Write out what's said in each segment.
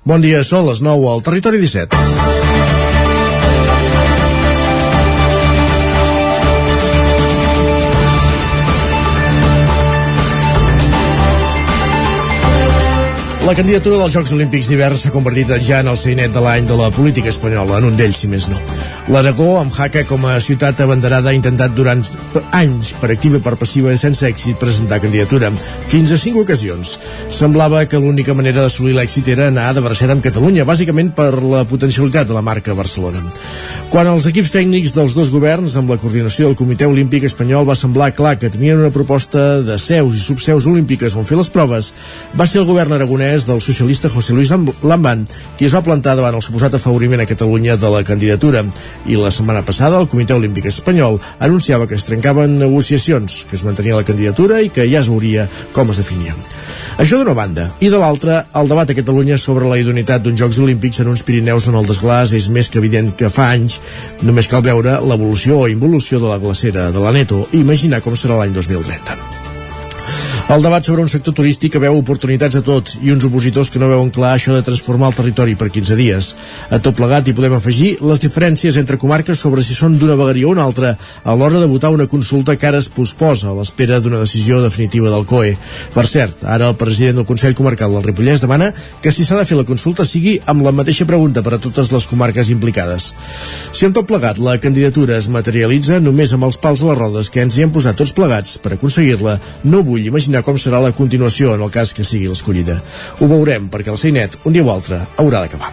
Bon dia, són les 9 al Territori 17. La candidatura dels Jocs Olímpics d'hivern s'ha convertit ja en el seinet de l'any de la política espanyola, en un d'ells, si més no. L'Aragó, amb Jaca com a ciutat abanderada, ha intentat durant anys, per activa i per passiva sense èxit, presentar candidatura, fins a cinc ocasions. Semblava que l'única manera d'assolir l'èxit era anar de bracet amb Catalunya, bàsicament per la potencialitat de la marca Barcelona. Quan els equips tècnics dels dos governs, amb la coordinació del Comitè Olímpic Espanyol, va semblar clar que tenien una proposta de seus i subseus olímpiques on fer les proves, va ser el govern aragonès del socialista José Luis Lamban, qui es va plantar davant el suposat afavoriment a Catalunya de la candidatura. I la setmana passada el Comitè Olímpic Espanyol anunciava que es trencaven negociacions, que es mantenia la candidatura i que ja es veuria com es definia. Això d'una banda. I de l'altra, el debat a Catalunya sobre la idoneïtat d'uns Jocs Olímpics en uns Pirineus on el desglàs és més que evident que fa anys. Només cal veure l'evolució o involució de la glacera de la Neto i imaginar com serà l'any 2030. El debat sobre un sector turístic que veu oportunitats a tot i uns opositors que no veuen clar això de transformar el territori per 15 dies. A tot plegat hi podem afegir les diferències entre comarques sobre si són d'una vegueria o una altra a l'hora de votar una consulta que ara es posposa a l'espera d'una decisió definitiva del COE. Per cert, ara el president del Consell Comarcal del Ripollès demana que si s'ha de fer la consulta sigui amb la mateixa pregunta per a totes les comarques implicades. Si en tot plegat la candidatura es materialitza només amb els pals a les rodes que ens hi hem posat tots plegats per aconseguir-la, no vull imaginar imaginar com serà la continuació en el cas que sigui l'escollida. Ho veurem, perquè el Seinet, un dia o altre, haurà d'acabar.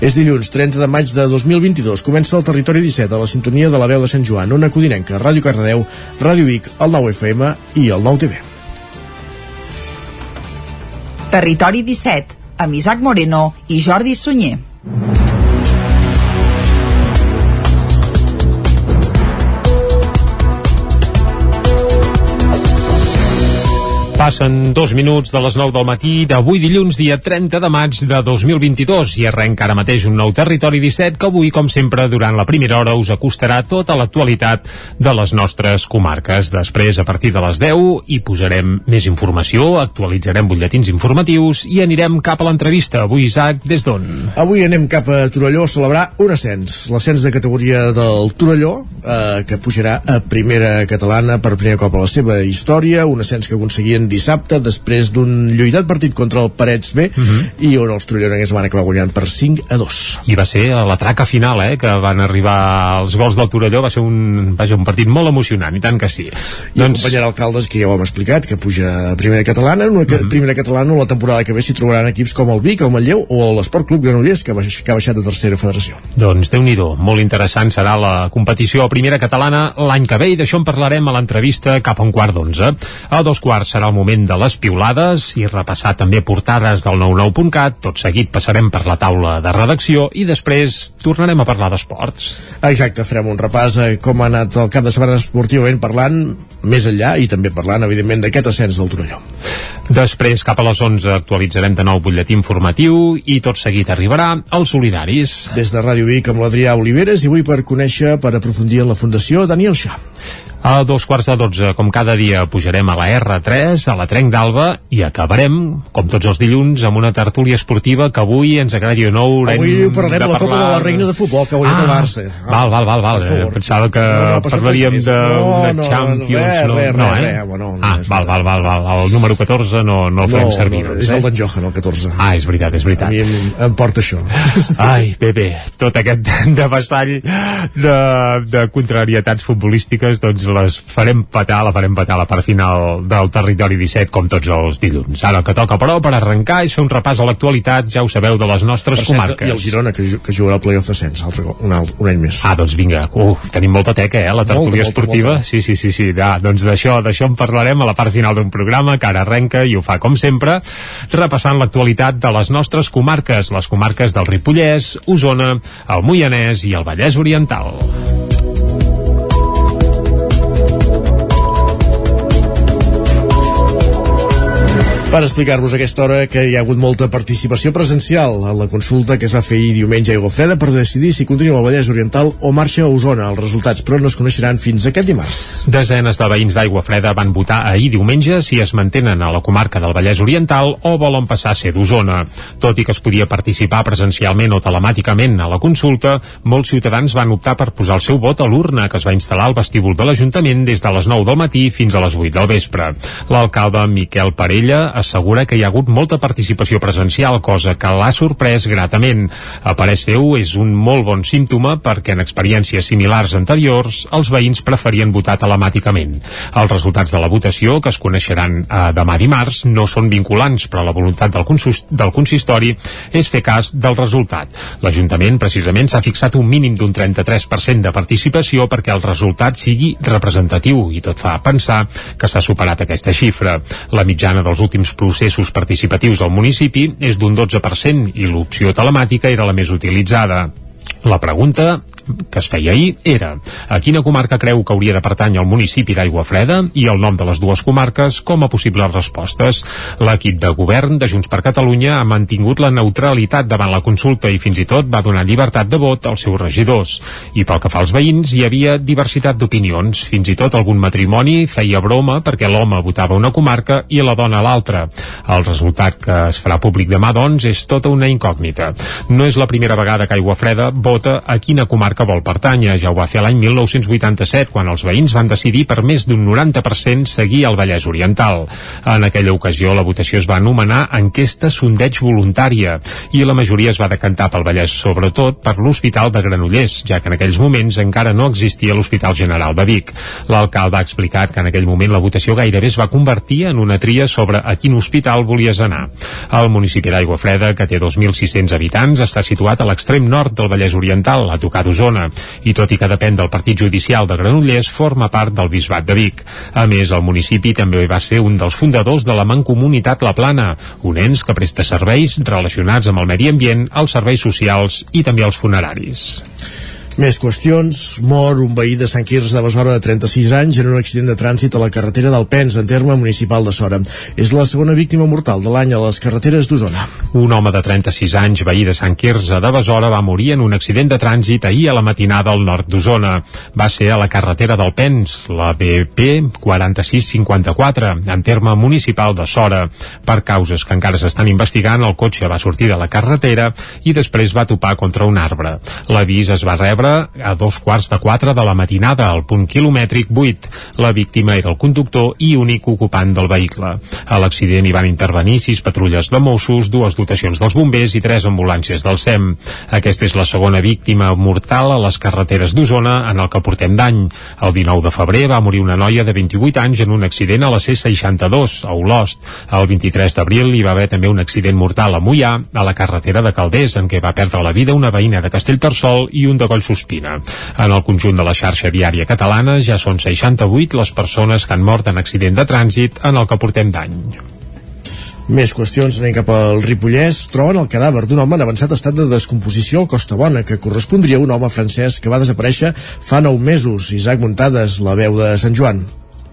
És dilluns 30 de maig de 2022. Comença el Territori 17 a la sintonia de la veu de Sant Joan, Ona Codinenca, Ràdio Cardedeu, Ràdio Vic, el 9 FM i el 9 TV. Territori 17, amb Isaac Moreno i Jordi Sunyer. Passen dos minuts de les 9 del matí d'avui dilluns, dia 30 de maig de 2022 i arrenca ara mateix un nou Territori 17 que avui, com sempre, durant la primera hora us acostarà tota l'actualitat de les nostres comarques. Després, a partir de les 10, hi posarem més informació, actualitzarem butlletins informatius i anirem cap a l'entrevista. Avui, Isaac, des d'on? Avui anem cap a Torelló a celebrar un ascens, l'ascens de categoria del Torelló, eh, que pujarà a primera catalana per primer cop a la seva història, un ascens que aconseguien dissabte després d'un lluitat partit contra el Parets B uh mhm. -huh. i on els trollonencs van acabar guanyant per 5 a 2 i va ser a la traca final eh, que van arribar els gols del Torelló va ser un, vaja, un partit molt emocionant i tant que sí i doncs... acompanyarà alcaldes que ja ho hem explicat que puja a primera catalana una uh mhm. -huh. primera catalana la temporada que ve s'hi trobaran equips com el Vic, el Manlleu o l'Esport Club Granollers que, baix, que ha baixat de tercera federació doncs déu nhi molt interessant serà la competició a primera catalana l'any que ve i d'això en parlarem a l'entrevista cap a un quart d'onze a dos quarts serà el moment moment de les piulades i repassar també portades del 99.cat. Tot seguit passarem per la taula de redacció i després tornarem a parlar d'esports. Exacte, farem un repàs a com ha anat el cap de setmana esportivament parlant, més enllà i també parlant, evidentment, d'aquest ascens del Torelló. Després, cap a les 11, actualitzarem de nou butlletí informatiu i tot seguit arribarà als solidaris. Des de Ràdio Vic amb l'Adrià Oliveres i avui per conèixer, per aprofundir en la Fundació Daniel Xà. A dos quarts de dotze, com cada dia, pujarem a la R3, a la Trenc d'Alba, i acabarem, com tots els dilluns, amb una tertúlia esportiva que avui ens agradi o no haurem Avui parlarem de la Copa de la Reina de Futbol, que hauria ah, d'acabar-se. Ah, val, val, val, val. Eh, pensava que no, no, parlaríem de, no, de Champions. No, res, no, res, no, eh? res, bueno, ah, val, val, val, val. El número 14 no, no el farem no, servir. No, doncs, és eh? el d'en Johan, el 14. Ah, és veritat, és veritat. A mi em, em porta això. Ai, bé, bé, tot aquest de vessall de, de contrarietats futbolístiques, doncs les farem patar, la farem patar a la part final del territori 17 com tots els dilluns. Ara el que toca però per arrencar és fer un repàs a l'actualitat, ja ho sabeu, de les nostres per comarques. I el Girona que, que jugarà al playoff descens altre, un, alt, un any més. Ah, doncs vinga, uh, tenim molta teca, eh, la tertúlia esportiva. Molta, molta. Sí, sí, sí, sí. Ja, doncs d'això d'això en parlarem a la part final d'un programa que ara arrenca i ho fa com sempre, repassant l'actualitat de les nostres comarques, les comarques del Ripollès, Osona, el Moianès i el Vallès Oriental. Per explicar-vos aquesta hora que hi ha hagut molta participació presencial en la consulta que es va fer ahir diumenge a Freda per decidir si continua al Vallès Oriental o marxa a Osona. Els resultats, però, no es coneixeran fins aquest dimarts. Desenes de veïns d'Aigua Freda van votar ahir diumenge si es mantenen a la comarca del Vallès Oriental o volen passar a ser d'Osona. Tot i que es podia participar presencialment o telemàticament a la consulta, molts ciutadans van optar per posar el seu vot a l'urna que es va instal·lar al vestíbul de l'Ajuntament des de les 9 del matí fins a les 8 del vespre. L'alcalde Miquel Parella assegura que hi ha hagut molta participació presencial, cosa que l'ha sorprès gratament. A parer seu, és un molt bon símptoma perquè en experiències similars anteriors els veïns preferien votar telemàticament. Els resultats de la votació, que es coneixeran eh, demà dimarts, no són vinculants, però la voluntat del, del consistori és fer cas del resultat. L'Ajuntament, precisament, s'ha fixat un mínim d'un 33% de participació perquè el resultat sigui representatiu i tot fa pensar que s'ha superat aquesta xifra. La mitjana dels últims processos processos participatius al municipi és d'un 12% i l'opció telemàtica era la més utilitzada. La pregunta que es feia ahir era a quina comarca creu que hauria de pertànyer el municipi d'Aigua Freda i el nom de les dues comarques com a possibles respostes. L'equip de govern de Junts per Catalunya ha mantingut la neutralitat davant la consulta i fins i tot va donar llibertat de vot als seus regidors. I pel que fa als veïns, hi havia diversitat d'opinions. Fins i tot algun matrimoni feia broma perquè l'home votava una comarca i la dona l'altra. El resultat que es farà públic demà, doncs, és tota una incògnita. No és la primera vegada que Aigua Freda vota a quina comarca que vol pertànyer. Ja ho va fer l'any 1987, quan els veïns van decidir per més d'un 90% seguir el Vallès Oriental. En aquella ocasió la votació es va anomenar enquesta sondeig voluntària i la majoria es va decantar pel Vallès, sobretot per l'Hospital de Granollers, ja que en aquells moments encara no existia l'Hospital General de Vic. L'alcalde ha explicat que en aquell moment la votació gairebé es va convertir en una tria sobre a quin hospital volies anar. El municipi d'Aigua Freda, que té 2.600 habitants, està situat a l'extrem nord del Vallès Oriental, a tocar d'Osona Osona i tot i que depèn del partit judicial de Granollers forma part del Bisbat de Vic. A més, el municipi també va ser un dels fundadors de la Mancomunitat La Plana, un ens que presta serveis relacionats amb el medi ambient, els serveis socials i també els funeraris. Més qüestions. Mor un veí de Sant Quirze de Besora de 36 anys en un accident de trànsit a la carretera del Pens, en terme municipal de Sora. És la segona víctima mortal de l'any a les carreteres d'Osona. Un home de 36 anys, veí de Sant Quirze de Besora, va morir en un accident de trànsit ahir a la matinada al nord d'Osona. Va ser a la carretera del Pens, la BP 4654, en terme municipal de Sora. Per causes que encara s'estan investigant, el cotxe va sortir de la carretera i després va topar contra un arbre. L'avís es va rebre a dos quarts de quatre de la matinada al punt quilomètric 8. La víctima era el conductor i únic ocupant del vehicle. A l'accident hi van intervenir sis patrulles de Mossos, dues dotacions dels bombers i tres ambulàncies del SEM. Aquesta és la segona víctima mortal a les carreteres d'Osona en el que portem d'any. El 19 de febrer va morir una noia de 28 anys en un accident a la C62, a Olost. El 23 d'abril hi va haver també un accident mortal a Mollà, a la carretera de Calders, en què va perdre la vida una veïna de Castellterçol i un de Collsospina Ospina. En el conjunt de la xarxa viària catalana ja són 68 les persones que han mort en accident de trànsit en el que portem d'any. Més qüestions, anem cap al Ripollès. Troben el cadàver d'un home en avançat estat de descomposició al Costa Bona, que correspondria a un home francès que va desaparèixer fa nou mesos. Isaac Muntades, la veu de Sant Joan.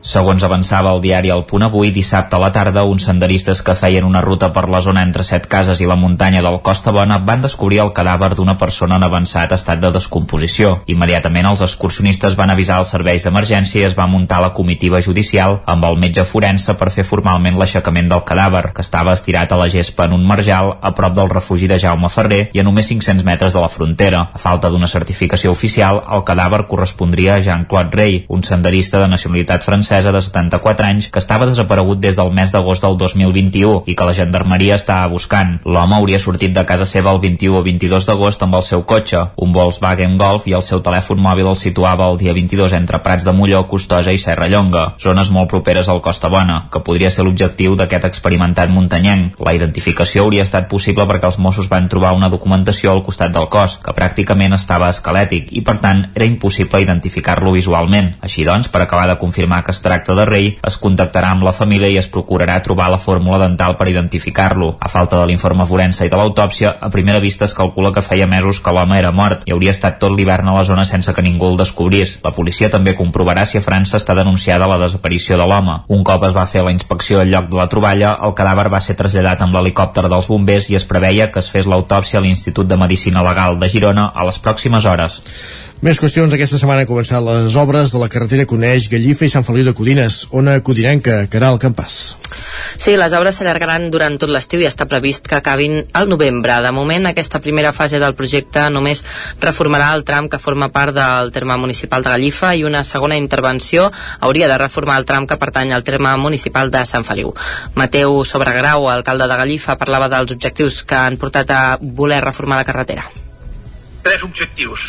Segons avançava el diari El Punt Avui, dissabte a la tarda, uns senderistes que feien una ruta per la zona entre Set Cases i la muntanya del Costa Bona van descobrir el cadàver d'una persona en avançat estat de descomposició. Immediatament els excursionistes van avisar els serveis d'emergència i es va muntar la comitiva judicial amb el metge forense per fer formalment l'aixecament del cadàver, que estava estirat a la gespa en un marjal a prop del refugi de Jaume Ferrer i a només 500 metres de la frontera. A falta d'una certificació oficial, el cadàver correspondria a Jean-Claude Rey, un senderista de nacionalitat francesa francesa de 74 anys que estava desaparegut des del mes d'agost del 2021 i que la gendarmeria estava buscant. L'home hauria sortit de casa seva el 21 o 22 d'agost amb el seu cotxe, un Volkswagen Golf i el seu telèfon mòbil el situava el dia 22 entre Prats de Molló, Costoja i Serra Llonga, zones molt properes al Costa Bona, que podria ser l'objectiu d'aquest experimentat muntanyenc. La identificació hauria estat possible perquè els Mossos van trobar una documentació al costat del cos, que pràcticament estava esquelètic i per tant era impossible identificar-lo visualment. Així doncs, per acabar de confirmar que es tracta de rei, es contactarà amb la família i es procurarà trobar la fórmula dental per identificar-lo. A falta de l'informe forense i de l'autòpsia, a primera vista es calcula que feia mesos que l'home era mort i hauria estat tot l'hivern a la zona sense que ningú el descobrís. La policia també comprovarà si a França està denunciada la desaparició de l'home. Un cop es va fer la inspecció al lloc de la troballa, el cadàver va ser traslladat amb l'helicòpter dels bombers i es preveia que es fes l'autòpsia a l'Institut de Medicina Legal de Girona a les pròximes hores. Més qüestions. Aquesta setmana han començat les obres de la carretera Coneix, Gallifa i Sant Feliu de Codines. Ona Codinenca, Caral Campàs. Sí, les obres s'allargaran durant tot l'estiu i està previst que acabin al novembre. De moment, aquesta primera fase del projecte només reformarà el tram que forma part del terme municipal de Gallifa i una segona intervenció hauria de reformar el tram que pertany al terme municipal de Sant Feliu. Mateu Sobregrau, alcalde de Gallifa, parlava dels objectius que han portat a voler reformar la carretera tres objectius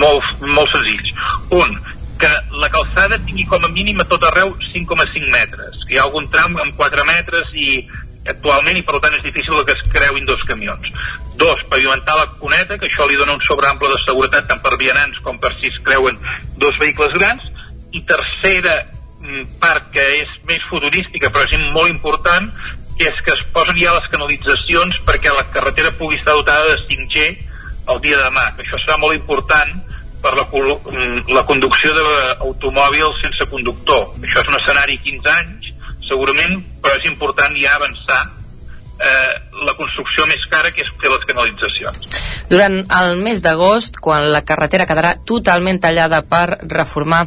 molt, molt senzills. Un, que la calçada tingui com a mínim a tot arreu 5,5 metres, que hi ha algun tram amb 4 metres i actualment i per tant és difícil que es creuin dos camions. Dos, pavimentar la cuneta, que això li dona un sobreample de seguretat tant per vianants com per si es creuen dos vehicles grans. I tercera mm, part que és més futurística però és molt important, que és que es posen ja les canalitzacions perquè la carretera pugui estar dotada de 5G el dia de demà, això serà molt important per la, mm, la conducció d'automòbils sense conductor. Això és un escenari 15 anys, segurament, però és important ja avançar eh, la construcció més cara que és fer les canalitzacions. Durant el mes d'agost, quan la carretera quedarà totalment tallada per reformar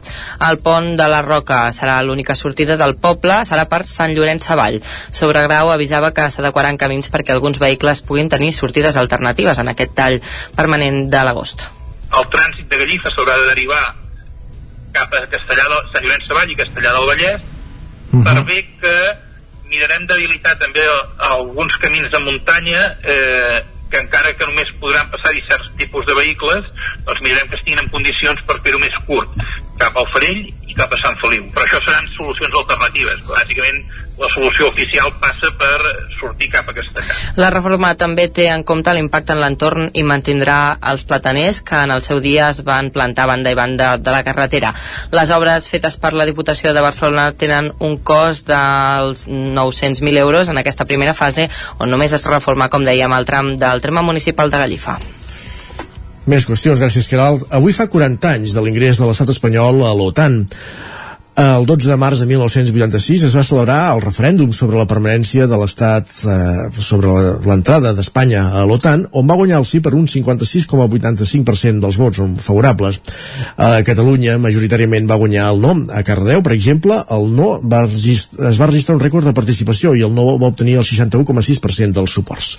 el pont de la Roca, serà l'única sortida del poble, serà per Sant Llorenç Savall. Sobregrau avisava que s'adequaran camins perquè alguns vehicles puguin tenir sortides alternatives en aquest tall permanent de l'agost. El trànsit de Gallifa s'haurà de derivar cap a Castellà del, Sant Llorenç Savall i Castellà del Vallès uh -huh. per bé que mirarem d'habilitar també alguns camins de muntanya eh, que encara que només podran passar-hi certs tipus de vehicles, doncs mirarem que estiguin en condicions per fer-ho més curt, cap al Farell i cap a Sant Feliu. Però això seran solucions alternatives. Bàsicament, la solució oficial passa per sortir cap a Castellà. La reforma també té en compte l'impacte en l'entorn i mantindrà els plataners que en el seu dia es van plantar banda i banda de la carretera. Les obres fetes per la Diputació de Barcelona tenen un cost dels 900.000 euros en aquesta primera fase on només es reforma, com dèiem, el tram del terme municipal de Gallifa. Més qüestions, gràcies, Caral. Avui fa 40 anys de l'ingrés de l'estat espanyol a l'OTAN. El 12 de març de 1986 es va celebrar el referèndum sobre la permanència de l'Estat eh, sobre l'entrada d'Espanya a l'OTAN, on va guanyar el sí per un 56,85% dels vots favorables. A Catalunya, majoritàriament, va guanyar el no. A Cardeu, per exemple, el no va es va registrar un rècord de participació i el no va obtenir el 61,6% dels suports.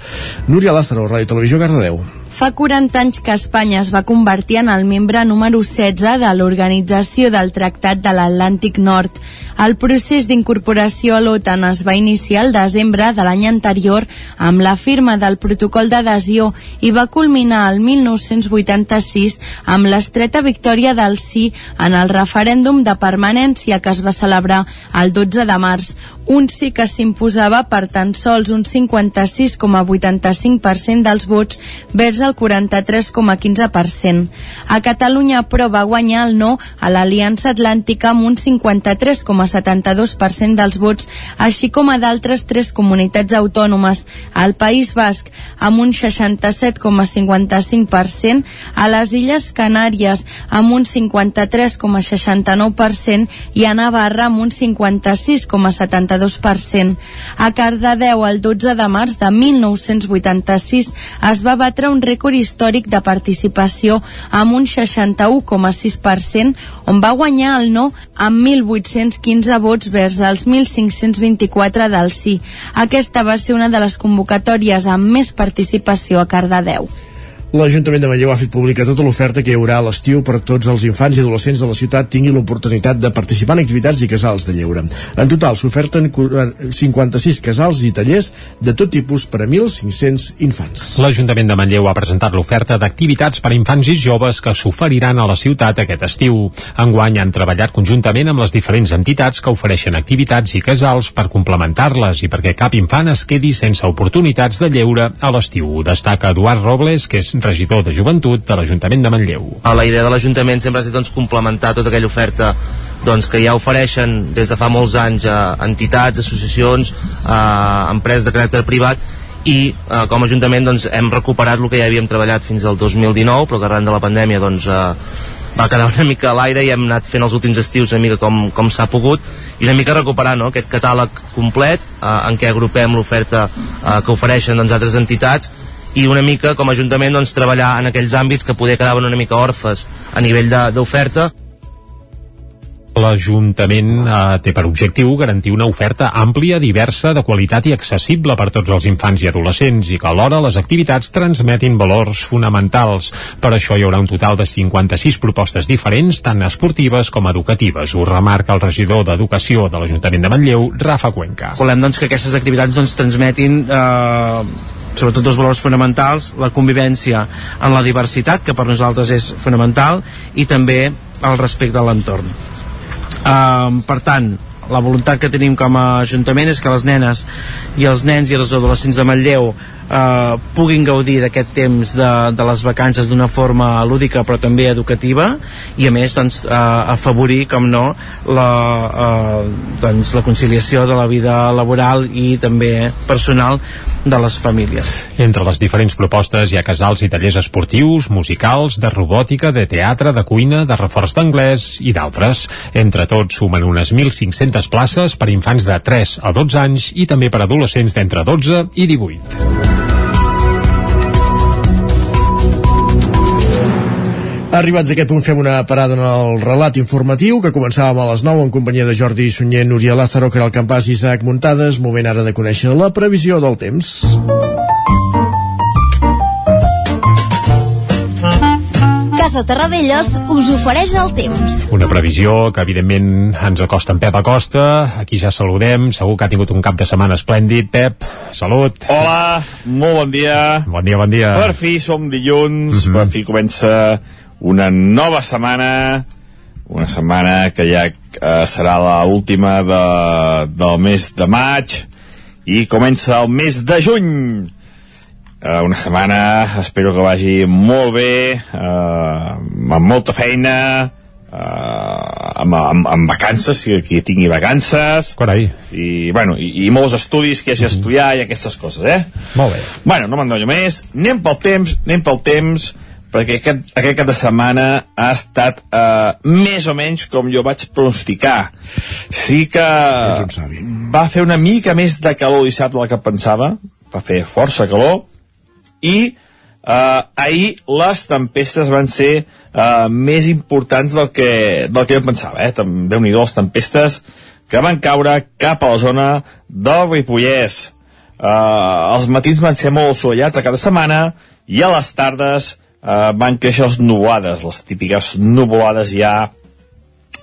Núria Lázaro, Ràdio Televisió, Cardeu. Fa 40 anys que Espanya es va convertir en el membre número 16 de l'Organització del Tractat de l'Atlàntic Nord. El procés d'incorporació a l'OTAN es va iniciar el desembre de l'any anterior amb la firma del protocol d'adhesió i va culminar el 1986 amb l'estreta victòria del sí en el referèndum de permanència que es va celebrar el 12 de març un sí que s'imposava per tan sols un 56,85% dels vots vers el 43,15%. A Catalunya, però, va guanyar el no a l'Aliança Atlàntica amb un 53,72% dels vots, així com a d'altres tres comunitats autònomes. Al País Basc, amb un 67,55%, a les Illes Canàries, amb un 53,69% i a Navarra, amb un 56,72%. 42%. A Cardedeu, el 12 de març de 1986, es va batre un rècord històric de participació amb un 61,6%, on va guanyar el no amb 1.815 vots vers els 1.524 del sí. Aquesta va ser una de les convocatòries amb més participació a Cardedeu. L'Ajuntament de Manlleu ha fet pública tota l'oferta que hi haurà a l'estiu per tots els infants i adolescents de la ciutat tinguin l'oportunitat de participar en activitats i casals de lleure. En total s'oferten 56 casals i tallers de tot tipus per a 1.500 infants. L'Ajuntament de Manlleu ha presentat l'oferta d'activitats per a infants i joves que s'oferiran a la ciutat aquest estiu. Enguany han treballat conjuntament amb les diferents entitats que ofereixen activitats i casals per complementar-les i perquè cap infant es quedi sense oportunitats de lleure a l'estiu. Destaca Eduard Robles, que és regidor de Joventut de l'Ajuntament de Manlleu. La idea de l'Ajuntament sempre ha estat doncs, complementar tota aquella oferta doncs, que ja ofereixen des de fa molts anys a entitats, associacions, a empreses de caràcter privat i eh, com a Ajuntament doncs, hem recuperat el que ja havíem treballat fins al 2019 però que arran de la pandèmia doncs, eh, va quedar una mica a l'aire i hem anat fent els últims estius una mica com, com s'ha pogut i una mica recuperar no? aquest catàleg complet eh, en què agrupem l'oferta eh, que ofereixen doncs, altres entitats i una mica com a Ajuntament doncs, treballar en aquells àmbits que poder quedaven una mica orfes a nivell d'oferta L'Ajuntament eh, té per objectiu garantir una oferta àmplia, diversa, de qualitat i accessible per tots els infants i adolescents i que alhora les activitats transmetin valors fonamentals. Per això hi haurà un total de 56 propostes diferents, tant esportives com educatives. Ho remarca el regidor d'Educació de l'Ajuntament de Manlleu, Rafa Cuenca. Volem doncs, que aquestes activitats doncs, transmetin eh, sobretot dos valors fonamentals, la convivència en la diversitat, que per nosaltres és fonamental, i també el respecte a l'entorn. Um, per tant, la voluntat que tenim com a Ajuntament és que les nenes i els nens i els adolescents de Manlleu eh, puguin gaudir d'aquest temps de, de les vacances d'una forma lúdica però també educativa i a més doncs, eh, afavorir, com no, la, eh, doncs, la conciliació de la vida laboral i també personal de les famílies. Entre les diferents propostes hi ha casals i tallers esportius, musicals, de robòtica, de teatre, de cuina, de reforç d'anglès i d'altres. Entre tots sumen unes 1.500 places per infants de 3 a 12 anys i també per adolescents d'entre 12 i 18. Arribats a aquest punt fem una parada en el relat informatiu que començàvem a les 9 en companyia de Jordi Sunyer, Núria Lázaro, que era el campàs Isaac Muntades. Moment ara de conèixer la previsió del temps. Casa Terradellos us ofereix el temps. Una previsió que evidentment ens acosta en Pep Acosta. Aquí ja saludem. Segur que ha tingut un cap de setmana esplèndid. Pep, salut. Hola, molt bon dia. Bon dia, bon dia. Per fi som dilluns, Mhm. per fi comença una nova setmana, una setmana que ja eh, serà la última de, del mes de maig i comença el mes de juny. Eh, una setmana, espero que vagi molt bé, eh, amb molta feina, eh, amb, amb, amb vacances, si qui tingui vacances. Carai. I, bueno, i, i molts estudis que hi hagi a estudiar i aquestes coses, eh? Molt bé. Bueno, no m'endono més. Anem pel temps, anem pel temps, perquè aquest, aquest cap de setmana ha estat eh, més o menys com jo vaig pronosticar. Sí que va fer una mica més de calor dissabte del que pensava, va fer força calor, i eh, ahir les tempestes van ser eh, més importants del que, del que jo pensava, eh? Déu-n'hi-do, les tempestes que van caure cap a la zona del Ripollès. Uh, els matins van ser molt assolellats a cada setmana i a les tardes uh, van créixer les nuvolades, les típiques nuvolades ja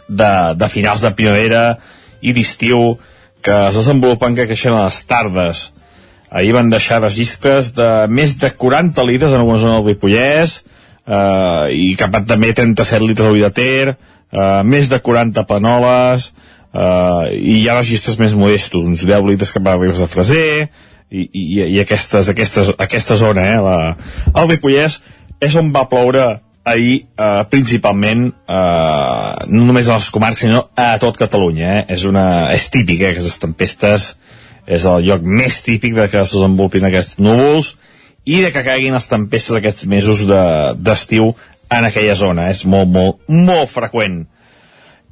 de, de finals de primavera i d'estiu que es desenvolupen que creixen a les tardes. Ahir van deixar registres de més de 40 litres en alguna zona del Ripollès uh, i cap a també 37 litres al de Ter, uh, més de 40 panoles, uh, i hi ha registres més modestos, uns 10 litres cap a Ribes de Freser, i, i, i aquestes, aquestes, aquesta zona, eh, la, el Ripollès, és on va ploure ahir eh, principalment eh, no només a les comarques sinó a tot Catalunya eh? és, una, és típic eh, aquestes tempestes. És el lloc més típic de que es desenvolupin aquests núvols i de que caiguin les tempestes aquests mesos d'estiu de, en aquella zona. És molt, molt, molt freqüent.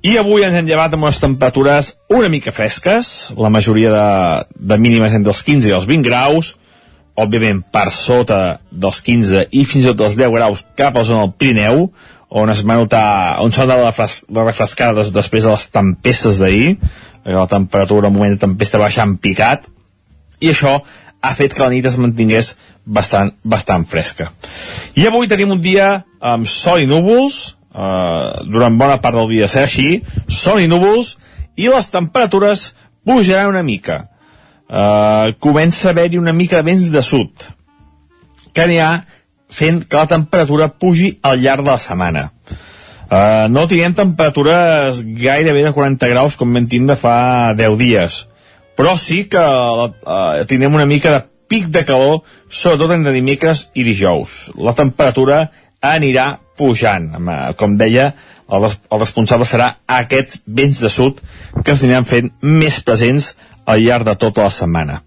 I avui ens hem llevat amb unes temperatures una mica fresques, la majoria de, de mínimes entre els 15 i els 20 graus, òbviament per sota dels 15 i fins i tot dels 10 graus cap a la zona del Pirineu, on es va notar, on s'ha notat la, refres, la refrescada des, després de les tempestes d'ahir, la temperatura al moment de tempesta en picat, i això ha fet que la nit es mantingués bastant, bastant fresca. I avui tenim un dia amb sol i núvols, Uh, durant bona part del dia serà així, sol i núvols, i les temperatures pujaran una mica. Uh, comença a haver-hi una mica de vents de sud, que anirà fent que la temperatura pugi al llarg de la setmana. Uh, no tinguem temperatures gairebé de 40 graus com vam tindre fa 10 dies, però sí que uh, tindrem una mica de pic de calor, sobretot entre dimecres i dijous. La temperatura anirà pujant. Eh, com deia, el, el responsable serà aquests vents de sud que es aniran fent més presents al llarg de tota la setmana.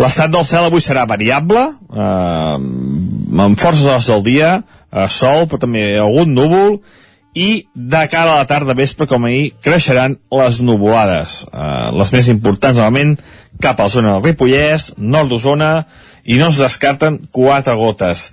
L'estat del cel avui serà variable, eh, amb forces hores del dia, eh, sol, però també algun núvol, i de cara a la tarda vespre, com ahir, creixeran les nuvolades. Eh, les més importants, normalment, cap a la zona del Ripollès, nord d'Osona, i no es descarten quatre gotes.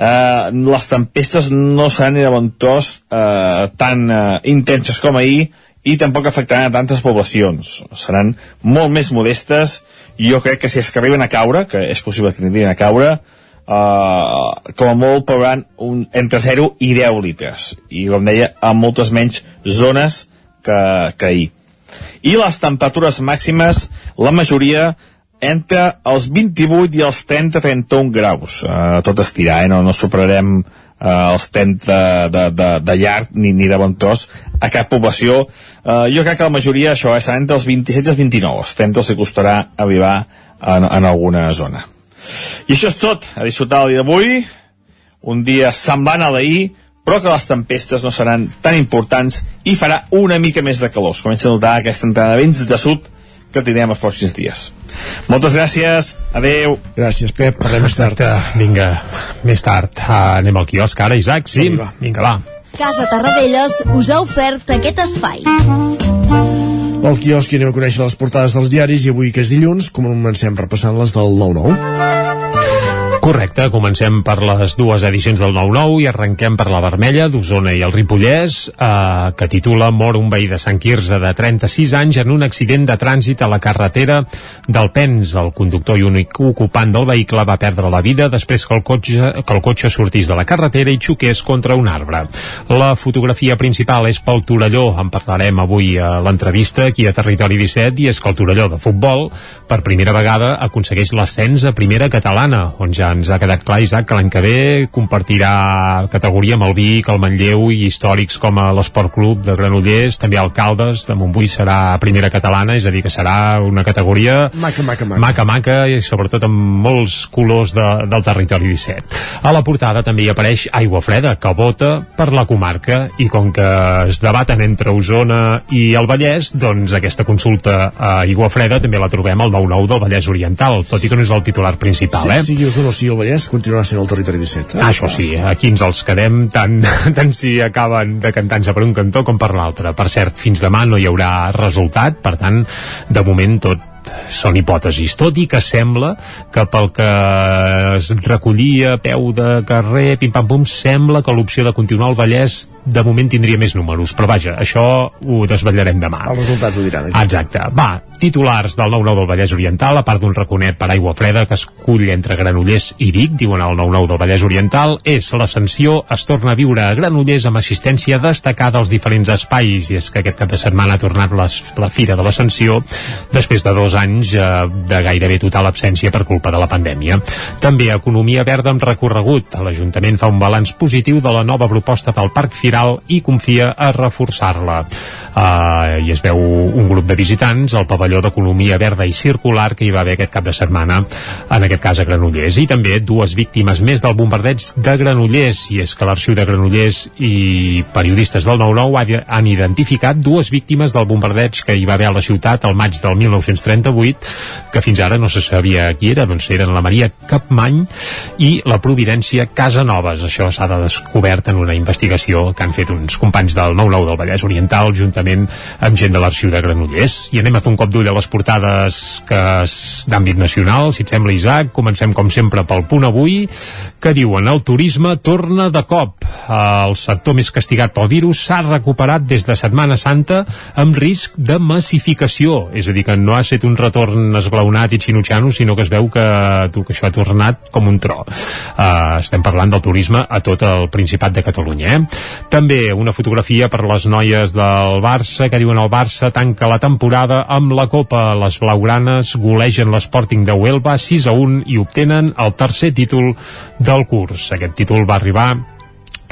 Eh, les tempestes no seran de bon tros eh, tan eh, intenses com ahir, i tampoc afectaran a tantes poblacions. Seran molt més modestes i jo crec que si és que arriben a caure, que és possible que arribin a caure, eh, com a molt plouran un, entre 0 i 10 litres. I com deia, amb moltes menys zones que, que ahir. I les temperatures màximes, la majoria entre els 28 i els 30-31 graus. Uh, tot estirar, eh? no, no superarem uh, els 30 de, de, de llarg ni, ni de bon tros a cap població. Uh, jo crec que la majoria això eh, serà entre els 27 i els 29. Els 30 els costarà arribar en, en alguna zona. I això és tot. A disfrutar el dia d'avui. Un dia semblant a l'ahir, però que les tempestes no seran tan importants i farà una mica més de calor. Es comença a notar aquesta entrada de vents de sud que tindrem els pròxims dies. Moltes gràcies, adeu. Gràcies, Pep, parlem més tard. Vinga, més tard. Uh, anem al quiosc ara, Isaac? Sí, sí vinga, va. Casa Tarradellas us ha ofert aquest espai. Al quiosc anem a conèixer les portades dels diaris i avui que és dilluns comencem repassant les del 9-9. Correcte, comencem per les dues edicions del 9-9 i arrenquem per la vermella d'Osona i el Ripollès, eh, que titula Mor un veí de Sant Quirze de 36 anys en un accident de trànsit a la carretera del Pens. El conductor i únic ocupant del vehicle va perdre la vida després que el cotxe, que el cotxe sortís de la carretera i xoqués contra un arbre. La fotografia principal és pel Torelló, en parlarem avui a l'entrevista aquí a Territori 17, i és que el Torelló de futbol per primera vegada aconsegueix l'ascens a primera catalana, on ja ens ha quedat clar, Isaac, que l'any que ve compartirà categoria amb el Vic, el Manlleu i històrics com a l'Esport Club de Granollers, també Alcaldes, de Montbui serà primera catalana, és a dir, que serà una categoria maca, maca, maca, maca, maca i sobretot amb molts colors de, del territori 17. A la portada també hi apareix Aigua Freda, que vota per la comarca i com que es debaten entre Osona i el Vallès, doncs aquesta consulta a Aigua Freda també la trobem al 9-9 del Vallès Oriental, tot i que no és el titular principal, sí, eh? Sigui Osona sigui el Vallès, continuarà sent el territori 17. Eh? Ah, això sí, aquí ens els quedem tant, tant si acaben decantant-se per un cantó com per l'altre. Per cert, fins demà no hi haurà resultat, per tant, de moment tot són hipòtesis, tot i que sembla que pel que es recollia a peu de carrer, pim-pam-pum, sembla que l'opció de continuar al Vallès de moment tindria més números, però vaja, això ho desvetllarem demà. Els resultats ho diran. Exacte. exacte. Va, titulars del 9-9 del Vallès Oriental, a part d'un raconet per aigua freda que es cull entre Granollers i Vic, diuen el 9-9 del Vallès Oriental, és l'ascensió es torna a viure a Granollers amb assistència destacada als diferents espais, i és que aquest cap de setmana ha tornat les, la Fira de l'Ascensió després de dos anys eh, de gairebé total absència per culpa de la pandèmia. També economia verda amb recorregut. L'Ajuntament fa un balanç positiu de la nova proposta pel Parc Firal i confia a reforçar-la. Uh, I es veu un grup de visitants al pavelló d'Economia Verda i Circular que hi va haver aquest cap de setmana, en aquest cas a Granollers. I també dues víctimes més del bombardeig de Granollers. I és que l'Arxiu de Granollers i periodistes del 9-9 han identificat dues víctimes del bombardeig que hi va haver a la ciutat el maig del 1938, que fins ara no se sabia qui era, doncs eren la Maria Capmany i la Providència Casanovas. Això s'ha de descobert en una investigació que han fet uns companys del 9-9 del Vallès Oriental juntament amb gent de l'Arxiu de Granollers. I anem a fer un cop d'ull a les portades que d'àmbit nacional, si et sembla Isaac, comencem com sempre pel punt avui, que diuen el turisme torna de cop. El sector més castigat pel virus s'ha recuperat des de Setmana Santa amb risc de massificació, és a dir, que no ha estat un retorn esglaonat i xinutxano, sinó que es veu que, tu, que això ha tornat com un tro. Uh, estem parlant del turisme a tot el Principat de Catalunya. Eh? També una fotografia per les noies del Barça, que diuen el Barça tanca la temporada amb la Copa. Les blaugranes golegen l'Sporting de Huelva 6 a 1 i obtenen el tercer títol del curs. Aquest títol va arribar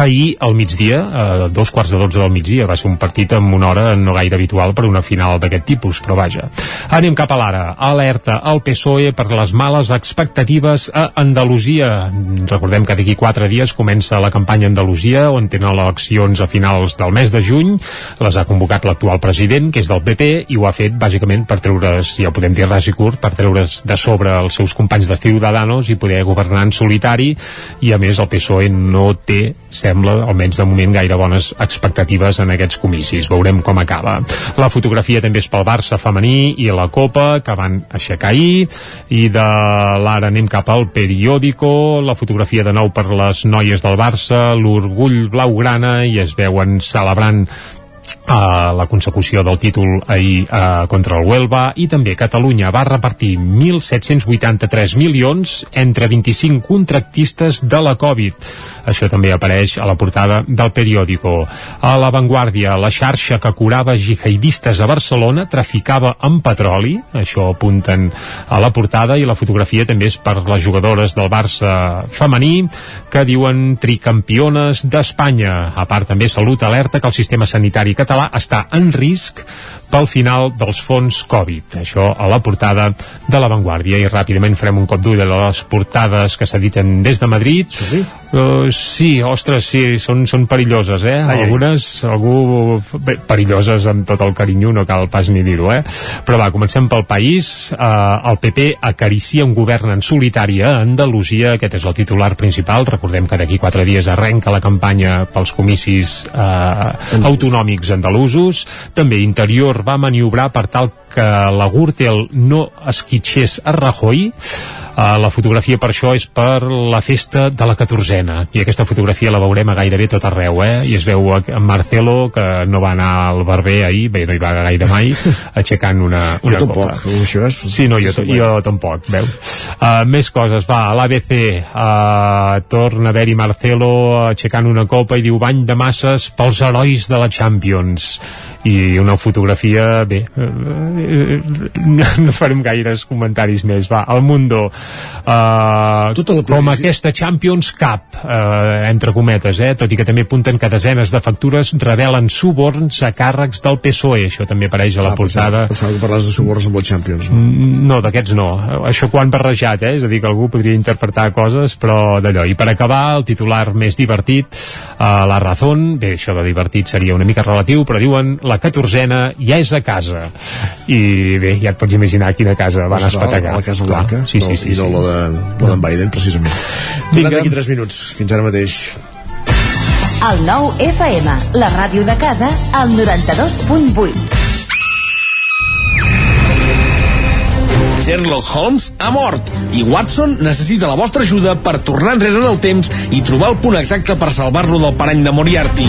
ahir al migdia, a dos quarts de dotze del migdia, va ser un partit amb una hora no gaire habitual per una final d'aquest tipus, però vaja. Anem cap a l'ara. Alerta al PSOE per les males expectatives a Andalusia. Recordem que d'aquí quatre dies comença la campanya a Andalusia, on tenen eleccions a finals del mes de juny. Les ha convocat l'actual president, que és del PP, i ho ha fet bàsicament per treure's, ja podem dir ras i curt, per treure's de sobre els seus companys de Ciudadanos i poder governar en solitari, i a més el PSOE no té, sembla, almenys de moment, gaire bones expectatives en aquests comicis. Veurem com acaba. La fotografia també és pel Barça femení i la Copa, que van aixecar ahir, i de l'ara anem cap al periòdico, la fotografia de nou per les noies del Barça, l'orgull blaugrana, i es veuen celebrant a la consecució del títol ahir eh, contra el Huelva i també Catalunya va repartir 1.783 milions entre 25 contractistes de la Covid. Això també apareix a la portada del periòdico. A La Vanguardia, la xarxa que curava jihadistes a Barcelona traficava amb petroli, això apunten a la portada i la fotografia també és per les jugadores del Barça femení que diuen tricampiones d'Espanya. A part també Salut alerta que el sistema sanitari català està en risc pel final dels fons Covid. Això a la portada de La Vanguardia. I ràpidament farem un cop d'ull a les portades que s'editen des de Madrid. Sí? Uh, sí, ostres, sí, són, són perilloses, eh? Ai, ai. Algunes, algú... Bé, perilloses amb tot el carinyo, no cal pas ni dir-ho, eh? Però va, comencem pel país. Uh, el PP acaricia un govern en solitari a Andalusia. Aquest és el titular principal. Recordem que d'aquí quatre dies arrenca la campanya pels comicis uh, autonòmics andalusos. També Interior va maniobrar per tal que la Gürtel no esquitxés a Rajoy. Uh, la fotografia per això és per la festa de la catorzena i aquesta fotografia la veurem a gairebé tot arreu eh? i es veu a en Marcelo que no va anar al barber ahir bé, no hi va gaire mai aixecant una, Jo una tampoc, copa això és... Sí, no, jo, jo tampoc, veus? Uh, més coses, va, a l'ABC uh, torna a haver-hi Marcelo aixecant una copa i diu bany de masses pels herois de la Champions i una fotografia, bé, eh, no farem gaires comentaris més, va, al Mundo uh, Tota la com aquesta Champions Cup uh, entre cometes, eh, tot i que també apunten que desenes de factures revelen suborns a càrrecs del PSOE, això també apareix a la portada Ah, Pensava que parlaves de suborns amb el Champions, no? no, d'aquests no. Això quan barrejat, eh? És a dir, que algú podria interpretar coses, però d'allò. I per acabar, el titular més divertit, uh, la Razón, bé, això de divertit seria una mica relatiu, però diuen la catorzena ja és a casa. I bé, ja et pots imaginar quina casa van Serà espetegar. La Casa Blanca, sí, no, sí, sí, i no sí. la de- la d'en Biden, precisament. Vinga. Tornem d'aquí 3 minuts. Fins ara mateix. El nou FM, la ràdio de casa, al 92.8. Sherlock Holmes ha mort i Watson necessita la vostra ajuda per tornar enrere en el temps i trobar el punt exacte per salvar-lo del parany de Moriarty.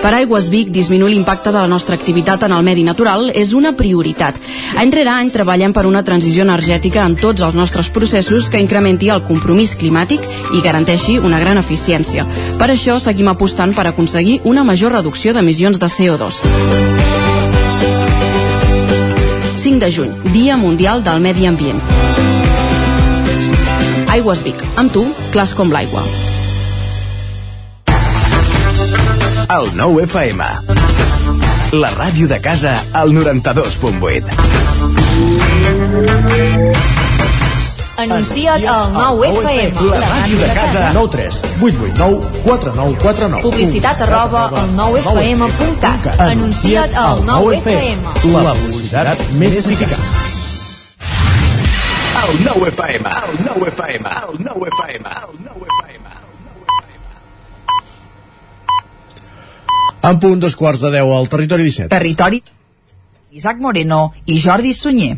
Per Aigües Vic, disminuir l'impacte de la nostra activitat en el medi natural és una prioritat. Any rere any treballem per una transició energètica en tots els nostres processos que incrementi el compromís climàtic i garanteixi una gran eficiència. Per això seguim apostant per aconseguir una major reducció d'emissions de CO2. 5 de juny, Dia Mundial del Medi Ambient. Aigües Vic, amb tu, clars com l'aigua. El 9 FM. La ràdio de casa al 92.8. Anuncia't al 9FM. La ràdio de casa. 9 3 8 8 9 4 9 4 9. Publicitat arroba al 9FM.cat. Anuncia't al 9FM. La publicitat més eficaç. El 9 FM. El 9 FM. El 9 FM. El 9 FM. En punt dos quarts de 10 al territori 17. Territori Isaac Moreno i Jordi Sunyer.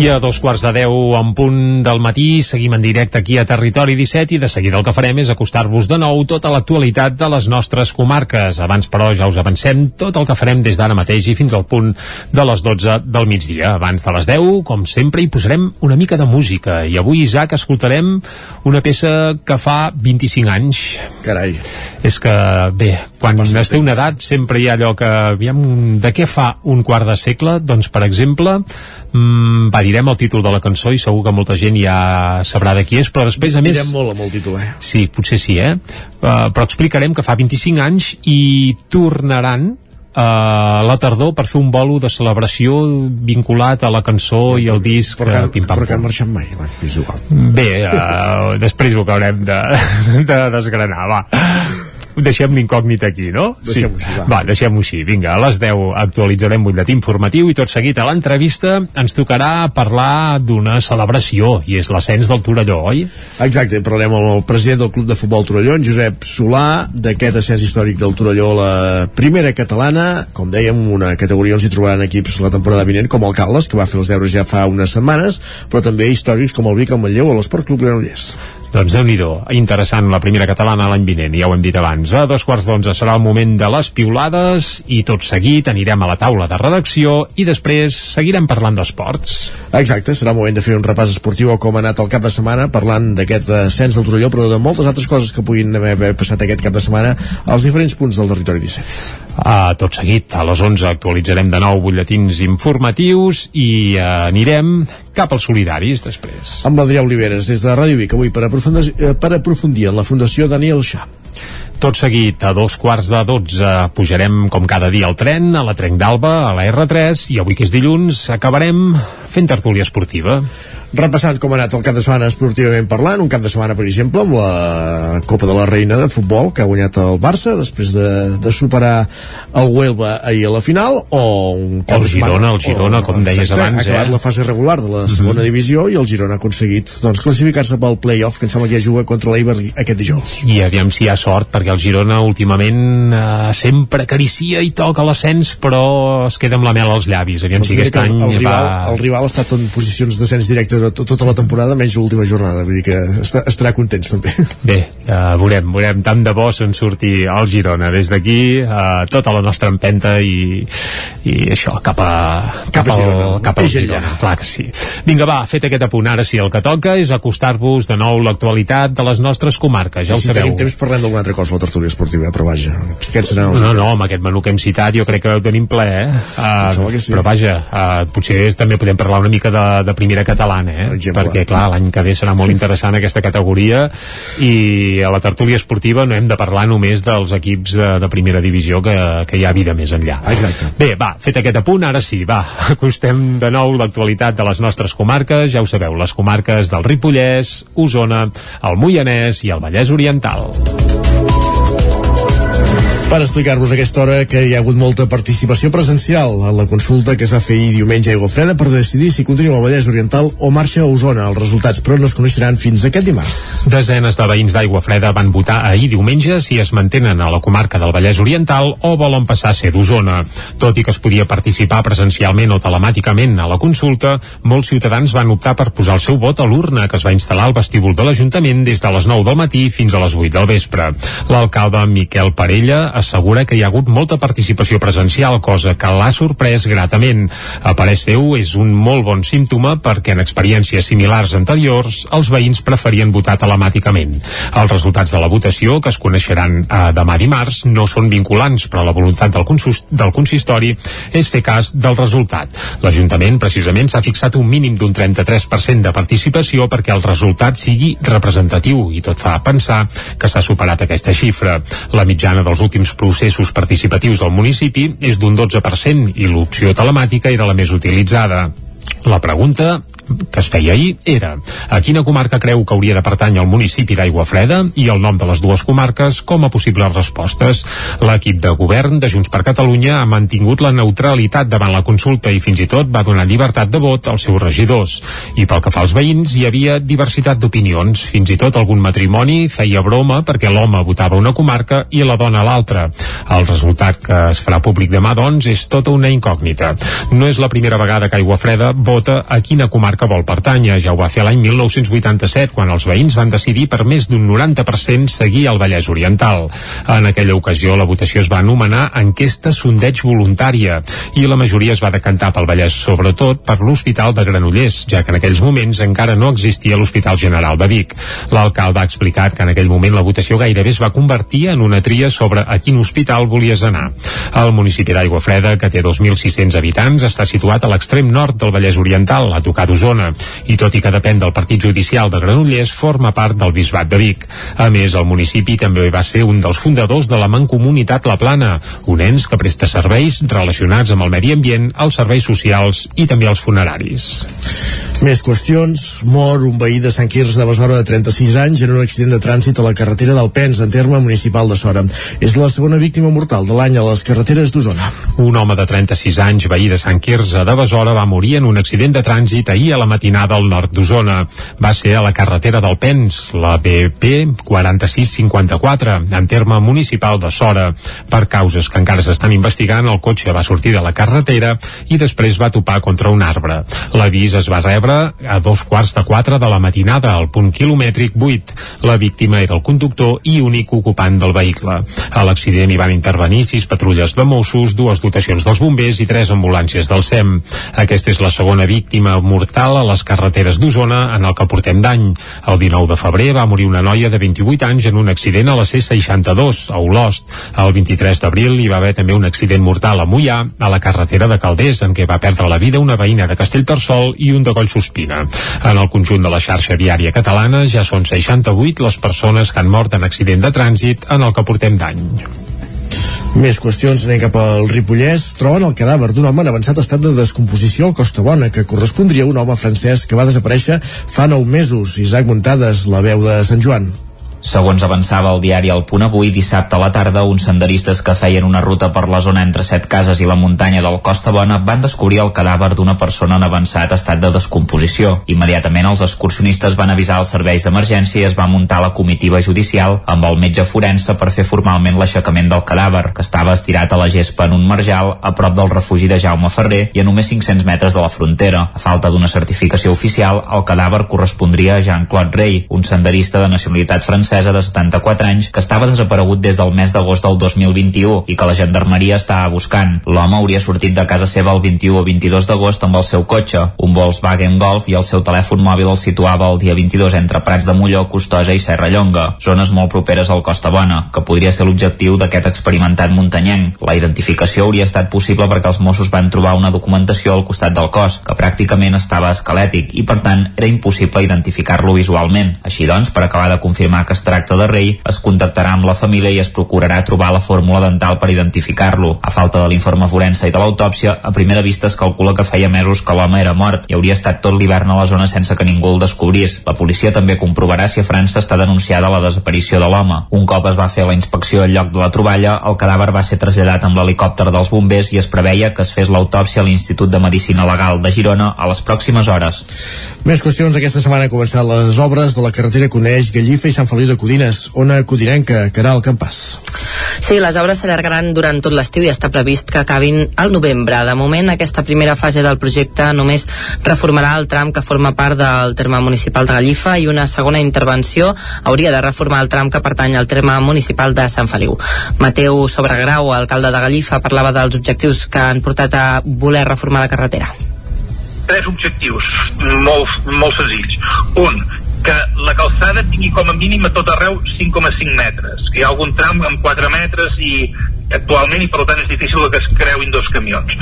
I a dos quarts de deu en punt del matí seguim en directe aquí a Territori 17 i de seguida el que farem és acostar-vos de nou tota l'actualitat de les nostres comarques. Abans, però, ja us avancem tot el que farem des d'ara mateix i fins al punt de les 12 del migdia. Abans de les 10, com sempre, hi posarem una mica de música. I avui, Isaac, escoltarem una peça que fa 25 anys. Carai. És que, bé, quan es té una edat sempre hi ha allò que, aviam, de què fa un quart de segle? Doncs, per exemple, mm, va, direm el títol de la cançó i segur que molta gent ja sabrà de qui és, però després, a més... Direm molt amb el títol, eh? Sí, potser sí, eh? Uh, però explicarem que fa 25 anys i tornaran a la tardor per fer un bolo de celebració vinculat a la cançó i al disc Però que, Pim Pam però que han marxat mai, va, és igual. Bé, uh, després ho acabarem de, de desgranar, va. Deixem l'incògnit aquí, no? Deixem-ho així, va. va deixem-ho així. Vinga, a les 10 actualitzarem butlletí informatiu i tot seguit a l'entrevista ens tocarà parlar d'una celebració i és l'ascens del Torelló, oi? Exacte, parlarem amb el president del Club de Futbol Torelló, en Josep Solà, d'aquest ascens històric del Torelló la primera catalana. Com dèiem, una categoria on s'hi trobaran equips la temporada vinent, com el Caldes, que va fer els deures ja fa unes setmanes, però també històrics com el Vic, el Manlleu o l'Esport Club Granollers. Doncs déu nhi interessant la primera catalana l'any vinent, ja ho hem dit abans. A dos quarts d'onze serà el moment de les piulades i tot seguit anirem a la taula de redacció i després seguirem parlant d'esports. Exacte, serà el moment de fer un repàs esportiu a com ha anat el cap de setmana, parlant d'aquest ascens del Torelló, però de moltes altres coses que puguin haver haver passat aquest cap de setmana als diferents punts del territori 17. Uh, tot seguit, a les 11 actualitzarem de nou butlletins informatius i uh, anirem cap als solidaris després. Amb l'Adrià Oliveres, des de Ràdio Vic, avui per aprofundir, eh, per aprofundir en la Fundació Daniel Xà. Tot seguit, a dos quarts de 12, pujarem com cada dia al tren, a la Trenc d'Alba, a la R3, i avui que és dilluns acabarem fent tertúlia esportiva. Repassant com ha anat el cap de setmana esportivament parlant, un cap de setmana, per exemple, amb la Copa de la Reina de Futbol, que ha guanyat el Barça després de, de superar el Huelva ahir a la final, o un cap El de setmana- Girona, el Girona, com deies exacte, abans, ha acabat eh? la fase regular de la segona divisió i el Girona ha aconseguit doncs, classificar-se pel play-off, que em sembla que ja juga contra l'Eiber aquest dijous. I aviam si hi ha sort, perquè el Girona últimament eh, sempre acaricia i toca l'ascens, però es queda amb la mel als llavis. Aviam si mira aquest que any el, rival, va... el rival ha estat en posicions d'ascens directe to- tota la temporada, menys l'última jornada, vull dir que està, estarà contents també. Bé, uh, veurem, veurem tant de bo se'n surti el Girona des d'aquí, uh, tota la nostra empenta i, i això, cap a, cap, a al, Girona, cap al peix enllà. Girona. Clar que sí. Vinga, va, fet aquest apunt, ara sí, el que toca és acostar-vos de nou l'actualitat de les nostres comarques, ja ho si sabeu. tenim temps parlem d'alguna altra cosa a la tertúlia esportiva, però vaja, aquest serà No, no, amb aquest menú que hem citat jo crec que ho tenim ple, eh? Uh, sí. Però vaja, uh, potser també podem parlar una mica de, de primera catalana, eh? Per exemple. Perquè, clar, l'any que ve serà molt interessant aquesta categoria i a la tertúlia esportiva no hem de parlar només dels equips de, de primera divisió que, que hi ha vida més enllà. Exacte. Bé, va, fet aquest apunt, ara sí, va, acostem de nou l'actualitat de les nostres comarques, ja ho sabeu, les comarques del Ripollès, Osona, el Moianès i el Vallès Oriental. Per explicar-vos aquesta hora que hi ha hagut molta participació presencial en la consulta que es va fer ahir diumenge a Aigua Freda per decidir si continua al Vallès Oriental o marxa a Osona. Els resultats, però, no es coneixeran fins aquest dimarts. Desenes de veïns d'Aigua Freda van votar ahir diumenge si es mantenen a la comarca del Vallès Oriental o volen passar a ser d'Osona. Tot i que es podia participar presencialment o telemàticament a la consulta, molts ciutadans van optar per posar el seu vot a l'urna que es va instal·lar al vestíbul de l'Ajuntament des de les 9 del matí fins a les 8 del vespre. L'alcalde Miquel Parella assegura que hi ha hagut molta participació presencial, cosa que l'ha sorprès gratament. A parer seu, és un molt bon símptoma perquè en experiències similars anteriors els veïns preferien votar telemàticament. Els resultats de la votació, que es coneixeran eh, demà dimarts, no són vinculants, però la voluntat del, del consistori és fer cas del resultat. L'Ajuntament, precisament, s'ha fixat un mínim d'un 33% de participació perquè el resultat sigui representatiu i tot fa pensar que s'ha superat aquesta xifra. La mitjana dels últims els processos participatius al municipi és d'un 12% i l'opció telemàtica era la més utilitzada. La pregunta que es feia ahir era a quina comarca creu que hauria de pertànyer el municipi d'Aigua Freda i el nom de les dues comarques com a possibles respostes. L'equip de govern de Junts per Catalunya ha mantingut la neutralitat davant la consulta i fins i tot va donar llibertat de vot als seus regidors. I pel que fa als veïns, hi havia diversitat d'opinions. Fins i tot algun matrimoni feia broma perquè l'home votava una comarca i la dona l'altra. El resultat que es farà públic demà, doncs, és tota una incògnita. No és la primera vegada que Aigua Freda vota a quina comarca vol pertànyer. Ja ho va fer l'any 1987, quan els veïns van decidir per més d'un 90% seguir el Vallès Oriental. En aquella ocasió, la votació es va anomenar enquesta sondeig voluntària i la majoria es va decantar pel Vallès, sobretot per l'Hospital de Granollers, ja que en aquells moments encara no existia l'Hospital General de Vic. L'alcalde ha explicat que en aquell moment la votació gairebé es va convertir en una tria sobre a quin hospital volies anar. El municipi d'Aigua Freda, que té 2.600 habitants, està situat a l'extrem nord del Vallès Oriental, a tocar d'Osona Barcelona i tot i que depèn del Partit Judicial de Granollers forma part del Bisbat de Vic. A més, el municipi també va ser un dels fundadors de la Mancomunitat La Plana, un ens que presta serveis relacionats amb el medi ambient, els serveis socials i també els funeraris. Més qüestions. Mor un veí de Sant Quirze de Besora de 36 anys en un accident de trànsit a la carretera del Pens, en terme municipal de Sora. És la segona víctima mortal de l'any a les carreteres d'Osona. Un home de 36 anys, veí de Sant Quirze de Besora, va morir en un accident de trànsit ahir a la matinada al nord d'Osona. Va ser a la carretera del Pens, la BP 4654, en terme municipal de Sora. Per causes que encara s'estan investigant, el cotxe va sortir de la carretera i després va topar contra un arbre. L'avís es va rebre a dos quarts de quatre de la matinada al punt quilomètric 8. La víctima era el conductor i únic ocupant del vehicle. A l'accident hi van intervenir sis patrulles de Mossos, dues dotacions dels bombers i tres ambulàncies del SEM. Aquesta és la segona víctima mortal a les carreteres d'Osona en el que portem d'any. El 19 de febrer va morir una noia de 28 anys en un accident a la C62, a Olost. El 23 d'abril hi va haver també un accident mortal a Mollà, a la carretera de Calders, en què va perdre la vida una veïna de Castellterçol i un de Collsospina. En el conjunt de la xarxa viària catalana ja són 68 les persones que han mort en accident de trànsit en el que portem d'any. Més qüestions, anem cap al Ripollès. Troben el cadàver d'un home en avançat estat de descomposició al Costa Bona, que correspondria a un home francès que va desaparèixer fa nou mesos. Isaac Muntades, la veu de Sant Joan. Segons avançava el diari El Punt Avui, dissabte a la tarda, uns senderistes que feien una ruta per la zona entre Set Cases i la muntanya del Costa Bona van descobrir el cadàver d'una persona en avançat estat de descomposició. Immediatament els excursionistes van avisar els serveis d'emergència i es va muntar la comitiva judicial amb el metge forense per fer formalment l'aixecament del cadàver, que estava estirat a la gespa en un marjal a prop del refugi de Jaume Ferrer i a només 500 metres de la frontera. A falta d'una certificació oficial, el cadàver correspondria a Jean-Claude Rey, un senderista de nacionalitat francesa francesa de 74 anys que estava desaparegut des del mes d'agost del 2021 i que la gendarmeria estava buscant. L'home hauria sortit de casa seva el 21 o 22 d'agost amb el seu cotxe, un Volkswagen Golf i el seu telèfon mòbil el situava el dia 22 entre Prats de Molló, Costoja i Serra Llonga, zones molt properes al Costa Bona, que podria ser l'objectiu d'aquest experimentat muntanyenc. La identificació hauria estat possible perquè els Mossos van trobar una documentació al costat del cos, que pràcticament estava esquelètic i per tant era impossible identificar-lo visualment. Així doncs, per acabar de confirmar que es tracta de rei, es contactarà amb la família i es procurarà trobar la fórmula dental per identificar-lo. A falta de l'informe forense i de l'autòpsia, a primera vista es calcula que feia mesos que l'home era mort i hauria estat tot l'hivern a la zona sense que ningú el descobrís. La policia també comprovarà si a França està denunciada la desaparició de l'home. Un cop es va fer la inspecció al lloc de la troballa, el cadàver va ser traslladat amb l'helicòpter dels bombers i es preveia que es fes l'autòpsia a l'Institut de Medicina Legal de Girona a les pròximes hores. Més qüestions. Aquesta setmana han començat les obres de la carretera Coneix, Gallifa i Sant Feliu de Codines. Ona Codinenca, Caral Campàs. Sí, les obres s'allargaran durant tot l'estiu i està previst que acabin al novembre. De moment, aquesta primera fase del projecte només reformarà el tram que forma part del terme municipal de Gallifa i una segona intervenció hauria de reformar el tram que pertany al terme municipal de Sant Feliu. Mateu Sobregrau, alcalde de Gallifa, parlava dels objectius que han portat a voler reformar la carretera tres objectius molt, molt senzills. Un, que la calçada tingui com a mínim a tot arreu 5,5 metres, que hi ha algun tram amb 4 metres i actualment i per tant és difícil que es creuin dos camions.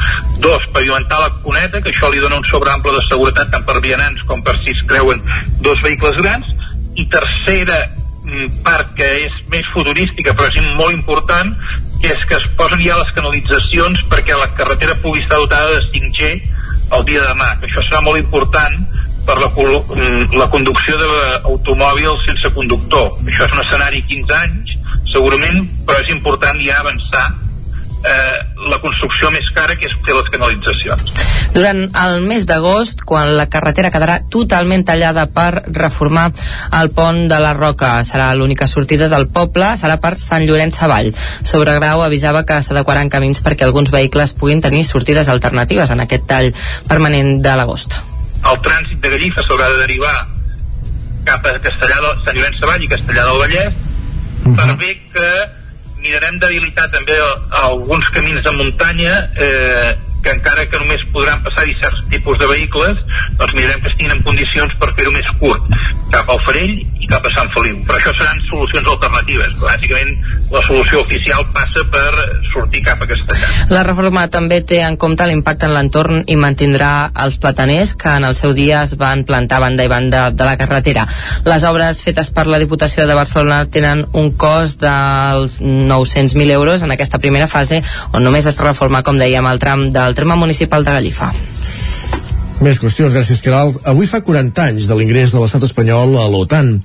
Dos, pavimentar la cuneta, que això li dona un sobreample de seguretat tant per vianants com per si es creuen dos vehicles grans. I tercera mm, part que és més futurística però és molt important, que és que es posen ja les canalitzacions perquè la carretera pugui estar dotada de 5G el dia de demà, que això serà molt important per la, mm, la conducció d'automòbils sense conductor. Això és un escenari 15 anys, segurament, però és important ja avançar eh, la construcció més cara que és fer les canalitzacions. Durant el mes d'agost, quan la carretera quedarà totalment tallada per reformar el pont de la Roca, serà l'única sortida del poble, serà per Sant Llorenç Savall. Sobregrau avisava que s'adequaran camins perquè alguns vehicles puguin tenir sortides alternatives en aquest tall permanent de l'agost. El trànsit de Gallifa s'haurà de derivar cap a Castellà del, Sant Llorenç Savall i Castellà del Vallès uh -huh. per bé que mirarem d'habilitar també alguns camins de muntanya eh, que encara que només podran passar-hi certs tipus de vehicles, doncs mirarem que estiguin en condicions per fer-ho més curt, cap al Farell i cap a Sant Feliu. Però això seran solucions alternatives. Bàsicament, la solució oficial passa per sortir cap a Castellà. La reforma també té en compte l'impacte en l'entorn i mantindrà els plataners que en el seu dia es van plantar banda i banda de la carretera. Les obres fetes per la Diputació de Barcelona tenen un cost dels 900.000 euros en aquesta primera fase, on només es reforma, com dèiem, el tram del terme municipal de Gallifa. Més qüestions, gràcies, Caral. Avui fa 40 anys de l'ingrés de l'estat espanyol a l'OTAN.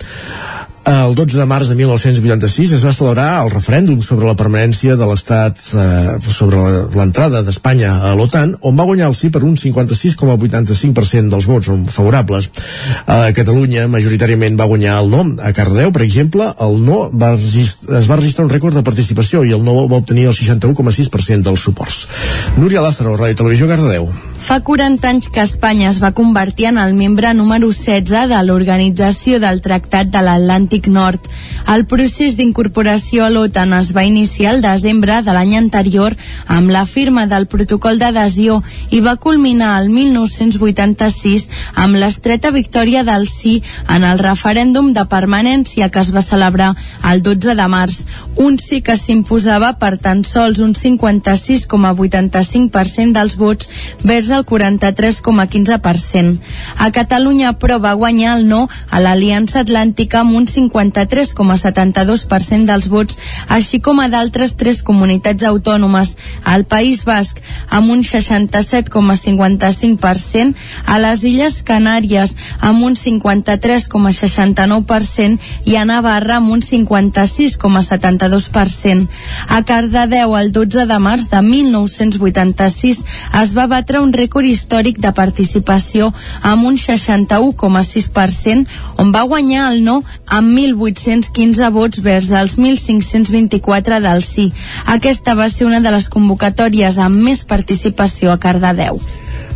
El 12 de març de 1986 es va celebrar el referèndum sobre la permanència de l'Estat eh, sobre l'entrada d'Espanya a l'OTAN, on va guanyar el sí per un 56,85% dels vots favorables. A Catalunya, majoritàriament, va guanyar el no. A Cardeu, per exemple, el no va es va registrar un rècord de participació i el no va obtenir el 61,6% dels suports. Núria Lázaro, Ràdio Televisió, Cardeu. Fa 40 anys que Espanya es va convertir en el membre número 16 de l'Organització del Tractat de l'Atlàntic Nord. El procés d'incorporació a l'OTAN es va iniciar el desembre de l'any anterior amb la firma del protocol d'adhesió i va culminar el 1986 amb l'estreta victòria del sí en el referèndum de permanència que es va celebrar el 12 de març. Un sí que s'imposava per tan sols un 56,85% dels vots vers el 43,15%. A Catalunya, però, va guanyar el no a l'Aliança Atlàntica amb un 53,72% dels vots, així com a d'altres tres comunitats autònomes. Al País Basc, amb un 67,55%, a les Illes Canàries, amb un 53,69% i a Navarra amb un 56,72%. A Cardedeu, el 12 de març de 1986, es va batre un rècord històric de participació amb un 61,6%, on va guanyar el no amb 1.815 vots vers els 1.524 del sí. Aquesta va ser una de les convocatòries amb més participació a Cardedeu.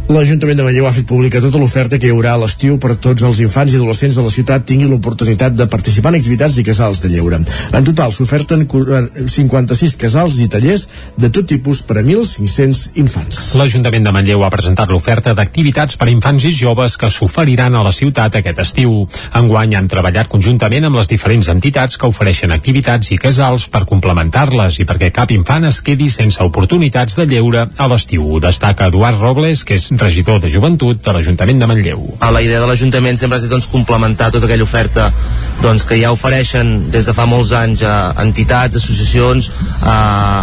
L'Ajuntament de Manlleu ha fet pública tota l'oferta que hi haurà a l'estiu per a tots els infants i adolescents de la ciutat tinguin l'oportunitat de participar en activitats i casals de lleure. En total s'oferten 56 casals i tallers de tot tipus per a 1.500 infants. L'Ajuntament de Manlleu ha presentat l'oferta d'activitats per a infants i joves que s'oferiran a la ciutat aquest estiu. Enguany han treballat conjuntament amb les diferents entitats que ofereixen activitats i casals per complementar-les i perquè cap infant es quedi sense oportunitats de lleure a l'estiu. Destaca Eduard Robles, que és regidor de Joventut de l'Ajuntament de Manlleu. La idea de l'Ajuntament sempre ha estat doncs, complementar tota aquella oferta doncs, que ja ofereixen des de fa molts anys a entitats, associacions, a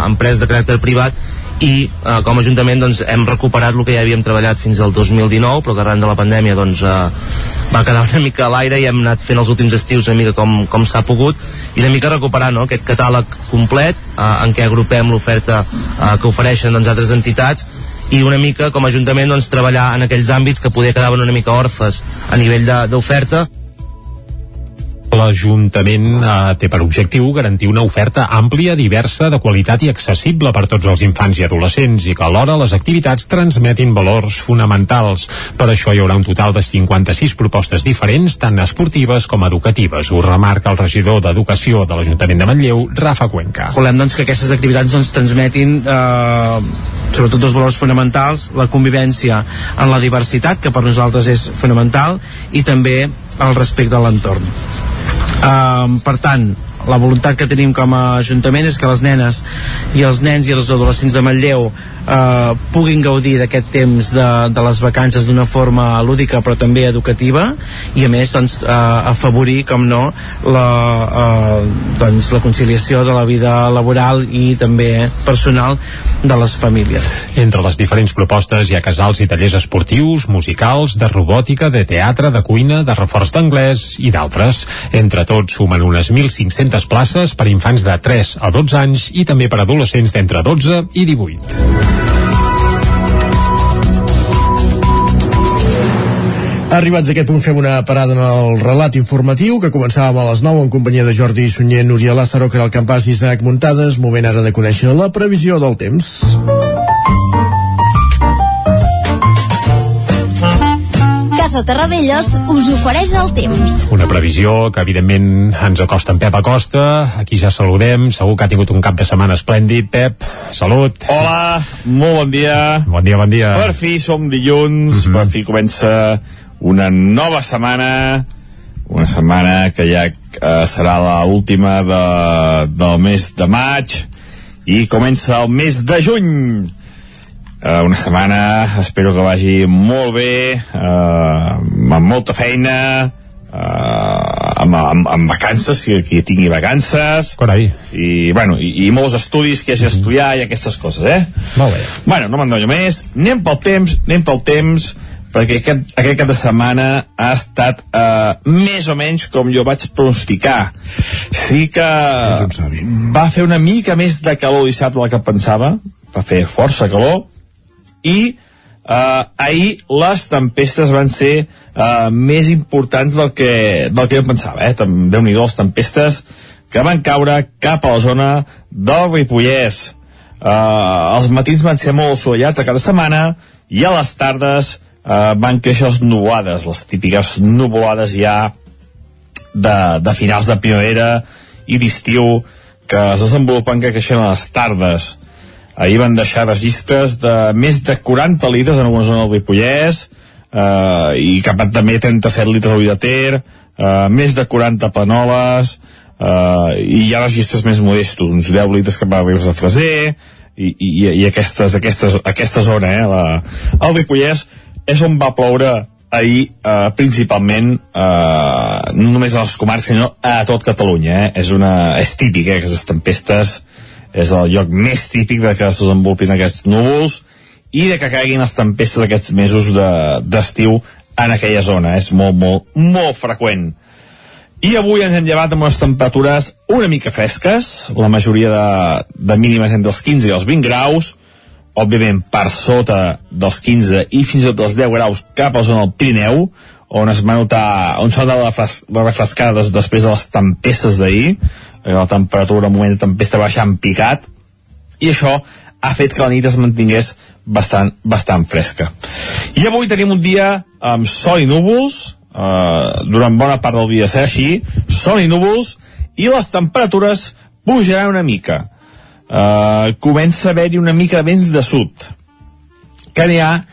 empreses de caràcter privat i eh, com a Ajuntament doncs, hem recuperat el que ja havíem treballat fins al 2019 però que arran de la pandèmia doncs, eh, va quedar una mica a l'aire i hem anat fent els últims estius una mica com, com s'ha pogut i una mica recuperar no, aquest catàleg complet eh, en què agrupem l'oferta eh, que ofereixen doncs, altres entitats i una mica com a Ajuntament doncs, treballar en aquells àmbits que poder quedaven una mica orfes a nivell d'oferta L'Ajuntament eh, té per objectiu garantir una oferta àmplia, diversa, de qualitat i accessible per tots els infants i adolescents i que alhora les activitats transmetin valors fonamentals. Per això hi haurà un total de 56 propostes diferents, tant esportives com educatives. Ho remarca el regidor d'Educació de l'Ajuntament de Manlleu, Rafa Cuenca. volem doncs, que aquestes activitats doncs, transmetin eh, sobretot dos valors fonamentals la convivència en la diversitat que per nosaltres és fonamental i també el respecte a l'entorn eh, per tant la voluntat que tenim com a Ajuntament és que les nenes i els nens i els adolescents de Manlleu eh, puguin gaudir d'aquest temps de, de les vacances d'una forma lúdica però també educativa i a més doncs, eh, afavorir, com no la, eh, doncs, la conciliació de la vida laboral i també personal de les famílies Entre les diferents propostes hi ha casals i tallers esportius, musicals, de robòtica, de teatre, de cuina, de reforç d'anglès i d'altres. Entre tots sumen unes 1.500 places per infants de 3 a 12 anys i també per adolescents d'entre 12 i 18. Arribats a aquest punt fem una parada en el relat informatiu que començàvem a les 9 en companyia de Jordi Sunyer, Núria Lázaro, que era el campàs Isaac Muntades. Moment ara de conèixer la previsió del temps. Casa Terradellos us ofereix el temps. Una previsió que evidentment ens acosta en Pep Acosta. Aquí ja saludem. Segur que ha tingut un cap de setmana esplèndid. Pep, salut. Hola, molt bon dia. Bon dia, bon dia. Per fi som dilluns, per fi comença una nova setmana, una setmana que ja eh, serà la última de, del mes de maig i comença el mes de juny. Eh, una setmana espero que vagi molt bé, eh, amb molta feina, eh, amb, amb, amb vacances, si qui tingui vacances, Carai. i, bueno, i, i molts estudis que hagi d'estudiar i aquestes coses, eh? Molt bé. Bueno, no m'endono més. Anem pel temps, anem pel temps, perquè aquest, aquest cap de setmana ha estat eh, més o menys com jo vaig pronosticar. Sí que va fer una mica més de calor dissabte del que pensava, va fer força calor, i eh, ahir les tempestes van ser eh, més importants del que, del que jo pensava, eh? déu nhi les tempestes que van caure cap a la zona del Ripollès. Uh, els matins van ser molt assolellats a cada setmana i a les tardes uh, van créixer les nuvolades, les típiques nuvolades ja de, de finals de primavera i d'estiu que es desenvolupen que creixen a les tardes. Ahir van deixar registres de més de 40 litres en alguna zona del Ripollès uh, i cap a també 37 litres a de Ter, uh, més de 40 panoles, uh, i hi ha registres més modestos, uns 10 litres cap a Ribes de Freser, i, i, i aquestes, aquestes, aquesta zona, eh, la, el Ripollès, és on va ploure ahir eh, principalment eh, no només a les comarques sinó a tot Catalunya eh? és, una, és típic eh, aquestes tempestes. És el lloc més típic de que es desenvolupin aquests núvols i de que caiguin les tempestes aquests mesos d'estiu de, en aquella zona. És molt, molt, molt freqüent. I avui ens hem llevat amb unes temperatures una mica fresques, la majoria de, de mínimes entre els 15 i els 20 graus, òbviament per sota dels 15 i fins i tot dels 10 graus cap a zona del Pirineu, on es va notar, on s'ha notat la, fres, la refrescada des, després de les tempestes d'ahir, eh, la temperatura en moment de tempesta baixa en picat, i això ha fet que la nit es mantingués bastant, bastant fresca. I avui tenim un dia amb sol i núvols, eh, durant bona part del dia serà així, sol i núvols, i les temperatures pujaran una mica. Uh, comença a haver-hi una mica de vents de sud que anirà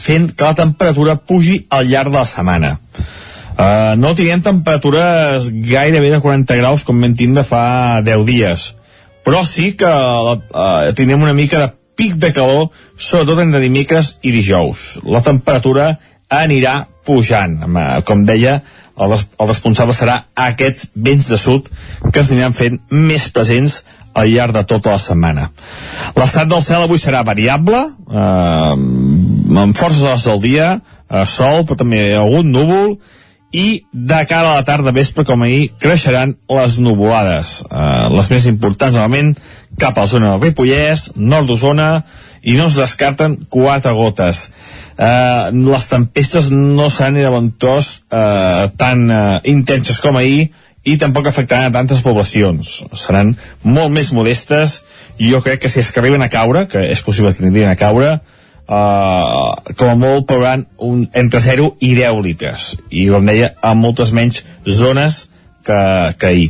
fent que la temperatura pugi al llarg de la setmana uh, no tindrem temperatures gairebé de 40 graus com vam tindre fa 10 dies però sí que uh, tindrem una mica de pic de calor, sobretot entre dimecres i dijous. La temperatura anirà pujant. Eh, com deia, el, el responsable serà aquests vents de sud que es aniran fent més presents al llarg de tota la setmana. L'estat del cel avui serà variable, eh, amb forces hores del dia, eh, sol, però també algun núvol, i de cara a la tarda vespre, com ahir, creixeran les nuvolades. Eh, les més importants, normalment, cap a la zona del Ripollès, nord d'Osona, i no es descarten quatre gotes. Eh, les tempestes no seran de tros eh, tan eh, intenses com ahir, i tampoc afectaran a tantes poblacions. Seran molt més modestes i jo crec que si és que arriben a caure, que és possible que arribin a caure, Uh, com a molt plouran un, entre 0 i 10 litres i com deia, amb moltes menys zones que, que ahir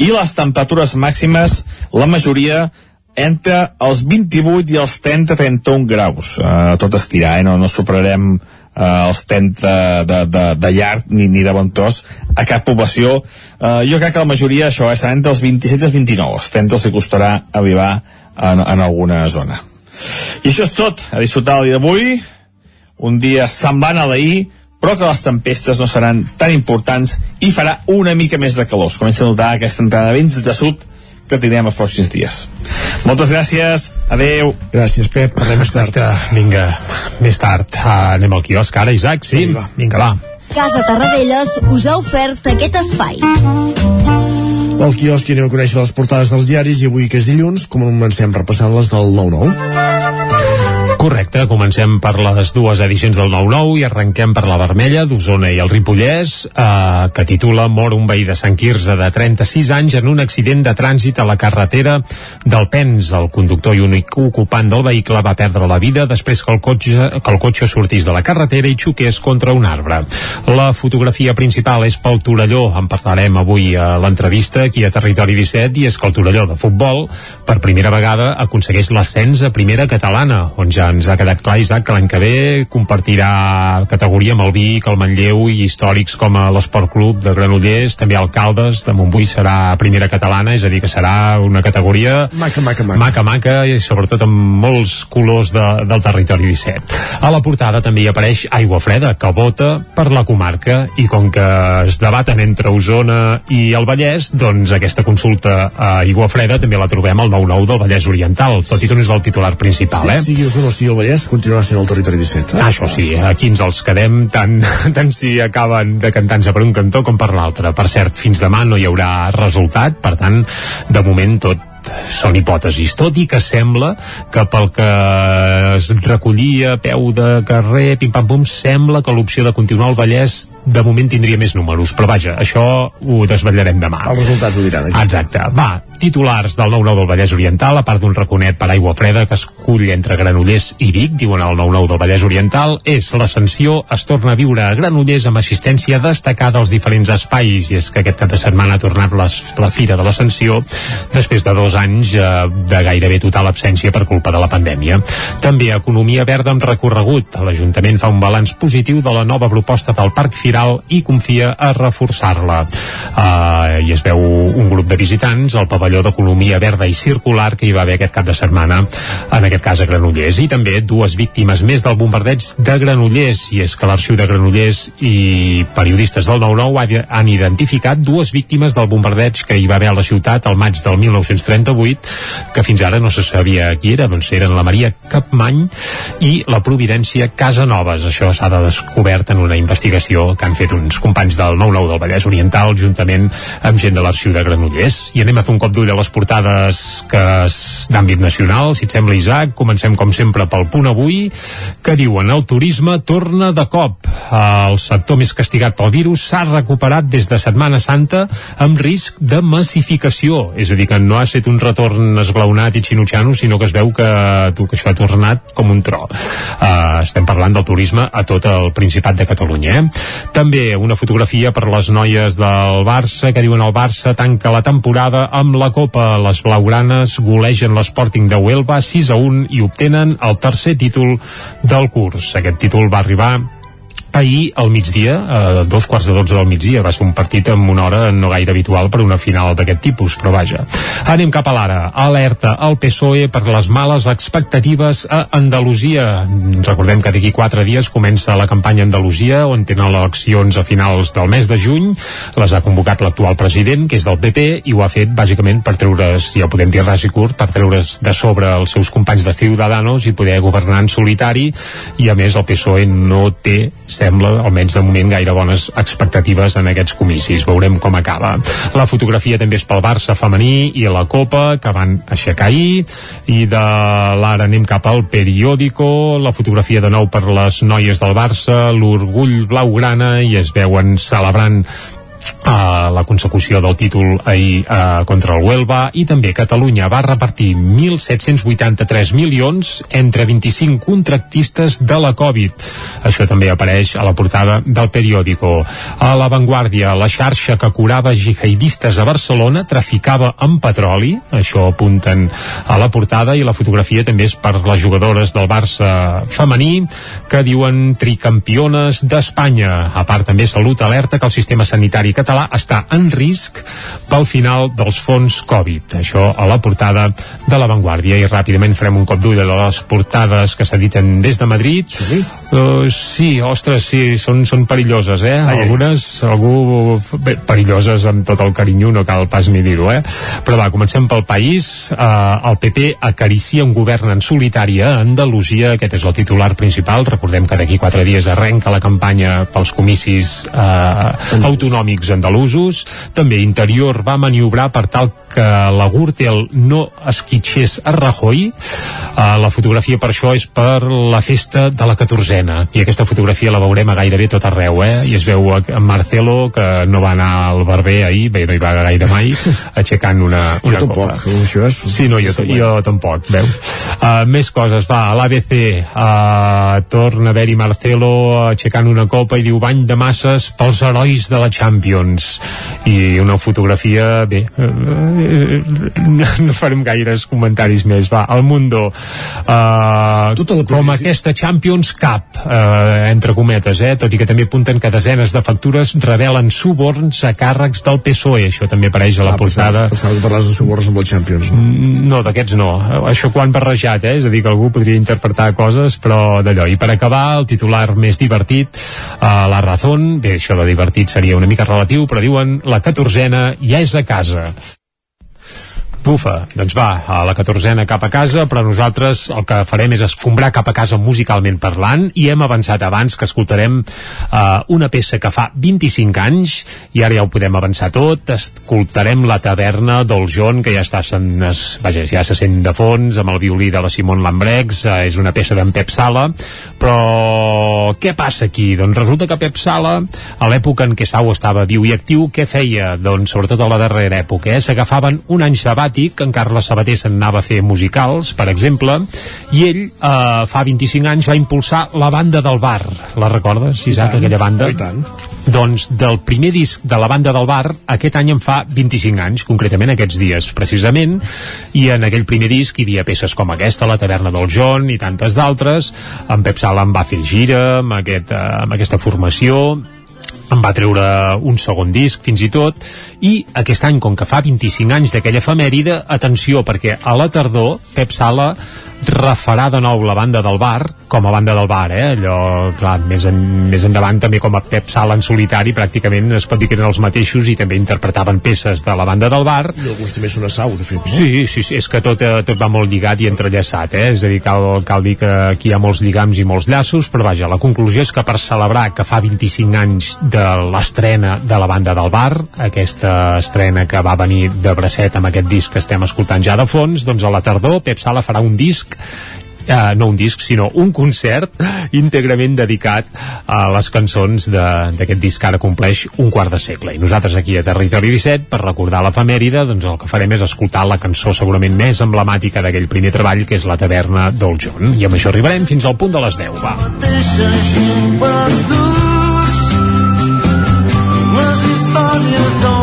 i les temperatures màximes la majoria entre els 28 i els 30-31 graus uh, tot estirar, eh? no, no superarem uh, els 30 de, de, de llarg ni, ni de bon tros a cap població. Uh, jo crec que la majoria això eh, serà entre els 27 i els 29 els 30 els costarà arribar en, en alguna zona. I això és tot, a disfrutar el dia d'avui, un dia semblant a l'ahir, però que les tempestes no seran tan importants i farà una mica més de calor. Es comença a notar aquesta entrada de vents de sud que tindrem els pròxims dies. Moltes gràcies, adeu. Gràcies, Pep, parlem més tard. Vinga, més tard. Uh, anem al quiosc ara, Isaac, sí? sí va. Vinga, va. Casa Tarradellas us ha ofert aquest espai. Al quiosc anem a conèixer les portades dels diaris i avui que és dilluns comencem repassant les del 9-9. Correcte, comencem per les dues edicions del 9-9 i arrenquem per la vermella d'Osona i el Ripollès, eh, que titula Mor un veí de Sant Quirze de 36 anys en un accident de trànsit a la carretera del Pens. El conductor i únic ocupant del vehicle va perdre la vida després que el cotxe, que el cotxe sortís de la carretera i xoqués contra un arbre. La fotografia principal és pel Torelló, en parlarem avui a l'entrevista aquí a Territori 17, i és que el Torelló de futbol per primera vegada aconsegueix l'ascens a primera catalana, on ja ens ha quedat clar, Isaac, que l'any que ve compartirà categoria amb el Vic, el Manlleu i històrics com a l'Esport Club de Granollers, també Alcaldes de Montbui serà primera catalana, és a dir, que serà una categoria maca, maca, maca, maca, maca i sobretot amb molts colors de, del territori 17. A la portada també hi apareix Aigua Freda, que vota per la comarca i com que es debaten entre Osona i el Vallès, doncs aquesta consulta a Aigua Freda també la trobem al 9-9 del Vallès Oriental, tot i que no és el titular principal, sí, eh? Sí, Osona, sí, el Vallès continuarà sent el territori 17. Eh? Això sí, aquí ens els quedem tant, tant si acaben de cantar-se per un cantó com per l'altre. Per cert, fins demà no hi haurà resultat, per tant, de moment tot són hipòtesis, tot i que sembla que pel que es recollia a peu de carrer, pim-pam-pum, sembla que l'opció de continuar al Vallès de moment tindria més números, però vaja, això ho desvetllarem demà. Els resultats ho diran. Aquí. Exacte. Va, titulars del 9-9 del Vallès Oriental, a part d'un raconet per aigua freda que escull entre Granollers i Vic, diuen el 9-9 del Vallès Oriental, és l'ascensió es torna a viure a Granollers amb assistència destacada als diferents espais, i és que aquest cap de setmana ha tornat les, la Fira de l'Ascensió després de dos anys eh, de gairebé total absència per culpa de la pandèmia. També economia verda amb recorregut. L'Ajuntament fa un balanç positiu de la nova proposta del Parc Firal i confia a reforçar-la. Uh, I es veu un grup de visitants al pavelló d'economia verda i circular que hi va haver aquest cap de setmana, en aquest cas a Granollers. I també dues víctimes més del bombardeig de Granollers, i és que l'Arxiu de Granollers i periodistes del 9-9 han identificat dues víctimes del bombardeig que hi va haver a la ciutat al maig del 1938, que fins ara no se sabia qui era, doncs eren la Maria Capmany i la Providència Casanovas. Això s'ha de descobert en una investigació que han fet uns companys del 9-9 del Vallès Oriental juntament amb gent de l'Arxiu de Granollers. I anem a fer un cop d'ull a les portades que d'àmbit nacional, si et sembla Isaac, comencem com sempre pel punt avui, que diuen el turisme torna de cop. El sector més castigat pel virus s'ha recuperat des de Setmana Santa amb risc de massificació, és a dir, que no ha estat un retorn esglaonat i xinutxano, sinó que es veu que, tu, que això ha tornat com un tro. Uh, estem parlant del turisme a tot el Principat de Catalunya. Eh? També una fotografia per les noies del Barça, que diuen el Barça tanca la temporada amb la Copa. Les blaugranes golegen l'Sporting de Huelva 6 a 1 i obtenen el tercer títol del curs. Aquest títol va arribar ahir al migdia, a dos quarts de dotze del migdia, va ser un partit amb una hora no gaire habitual per una final d'aquest tipus, però vaja. Anem cap a l'ara. Alerta al PSOE per les males expectatives a Andalusia. Recordem que d'aquí quatre dies comença la campanya Andalusia, on tenen eleccions a finals del mes de juny. Les ha convocat l'actual president, que és del PP, i ho ha fet bàsicament per treure's, ja ho podem dir ras i curt, per treure's de sobre els seus companys de Ciudadanos i poder governar en solitari, i a més el PSOE no té, sembla, almenys de moment, gaire bones expectatives en aquests comicis. Veurem com acaba. La fotografia també és pel Barça femení i la Copa, que van aixecar ahir, i de l'ara anem cap al periòdico, la fotografia de nou per les noies del Barça, l'orgull blaugrana, i es veuen celebrant a la consecució del títol ahir eh, contra el Huelva i també Catalunya va repartir 1.783 milions entre 25 contractistes de la Covid. Això també apareix a la portada del periòdico. A La Vanguardia, la xarxa que curava jihadistes a Barcelona traficava amb petroli, això apunten a la portada i la fotografia també és per les jugadores del Barça femení que diuen tricampiones d'Espanya. A part també Salut alerta que el sistema sanitari català està en risc pel final dels fons Covid. Això a la portada de La Vanguardia. I ràpidament farem un cop d'ull a les portades que s'editen des de Madrid. Sí? Uh, sí, ostres, sí, són, són perilloses, eh? Ai, Algunes, algú... Bé, perilloses amb tot el carinyo, no cal pas ni dir-ho, eh? Però va, comencem pel país. Uh, el PP acaricia un govern en solitari a Andalusia. Aquest és el titular principal. Recordem que d'aquí quatre dies arrenca la campanya pels comicis uh, autonòmics andalusos. També Interior va maniobrar per tal que la Gürtel no esquitxés a Rajoy. Uh, la fotografia per això és per la festa de la 14a i aquesta fotografia la veurem a gairebé tot arreu eh? i es veu a Marcelo que no va anar al barber ahir bé, no hi va gaire mai aixecant una, una jo tampoc, copa. això és... sí, no, jo, jo tampoc veus uh, més coses, va, a l'ABC uh, torna a haver-hi Marcelo aixecant una copa i diu bany de masses pels herois de la Champions. I una fotografia bé, uh, no, no farem gaires comentaris més, va, al Mundo. Uh, com aquesta Champions Cup eh, entre cometes, eh, tot i que també apunten que desenes de factures revelen suborns a càrrecs del PSOE, això també apareix a la ah, portada. pensava que de suborns amb el Champions no, mm, no d'aquests no, això quan barrejat eh? és a dir, que algú podria interpretar coses però d'allò, i per acabar el titular més divertit, uh, la Razón. Bé, això de divertit seria una mica relatiu però diuen la catorzena ja és a casa Bufa, doncs va, a la catorzena cap a casa, però nosaltres el que farem és escombrar cap a casa musicalment parlant i hem avançat abans que escoltarem uh, una peça que fa 25 anys i ara ja ho podem avançar tot, escoltarem la taverna del John, que ja està sen, es, vaja, ja se sent de fons amb el violí de la Simon Lambrex, uh, és una peça d'en Pep Sala, però què passa aquí? Doncs resulta que Pep Sala, a l'època en què Sau estava viu i actiu, què feia? Doncs sobretot a la darrera època, eh? s'agafaven un any sabàtic que en Carles Sabater se'n anava a fer musicals, per exemple, i ell eh, fa 25 anys va impulsar la banda del bar. La recordes, Isaac, aquella banda? I tant. Doncs del primer disc de la banda del bar, aquest any en fa 25 anys, concretament aquests dies, precisament, i en aquell primer disc hi havia peces com aquesta, La taverna del John i tantes d'altres. En Pep Sala en va fer gira amb, aquest, eh, amb aquesta formació, en va treure un segon disc fins i tot i aquest any, com que fa 25 anys d'aquella efemèride, atenció perquè a la tardor Pep Sala refarà de nou la banda del bar com a banda del bar, eh? allò clar, més, en, més endavant també com a Pep Sala en solitari pràcticament es pot dir que eren els mateixos i també interpretaven peces de la banda del bar i alguns també són a Sau, de fet no? sí, sí, sí, és que tot, eh, tot va molt lligat i entrellaçat, eh? és a dir, cal, cal dir que aquí hi ha molts lligams i molts llaços però vaja, la conclusió és que per celebrar que fa 25 anys de l'estrena de la banda del bar aquesta estrena que va venir de bracet amb aquest disc que estem escoltant ja de fons doncs a la tardor Pep Sala farà un disc eh, no un disc, sinó un concert íntegrament dedicat a les cançons d'aquest disc que ara compleix un quart de segle. I nosaltres aquí a Territori 17, per recordar l'efemèride, doncs el que farem és escoltar la cançó segurament més emblemàtica d'aquell primer treball, que és La taverna del John. I amb això arribarem fins al punt de les 10, va. Les històries del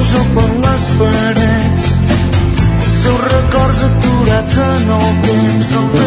o per les parets. Records aturats en el temps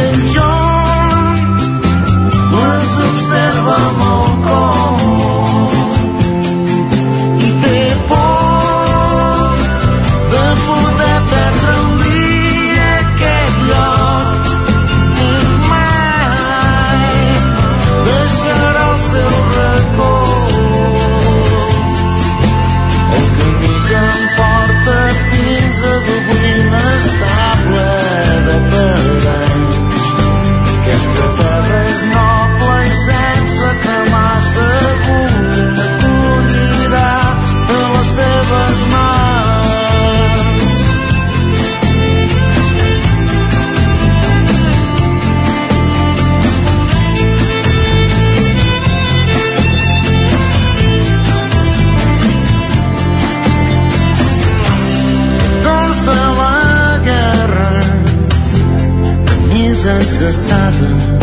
el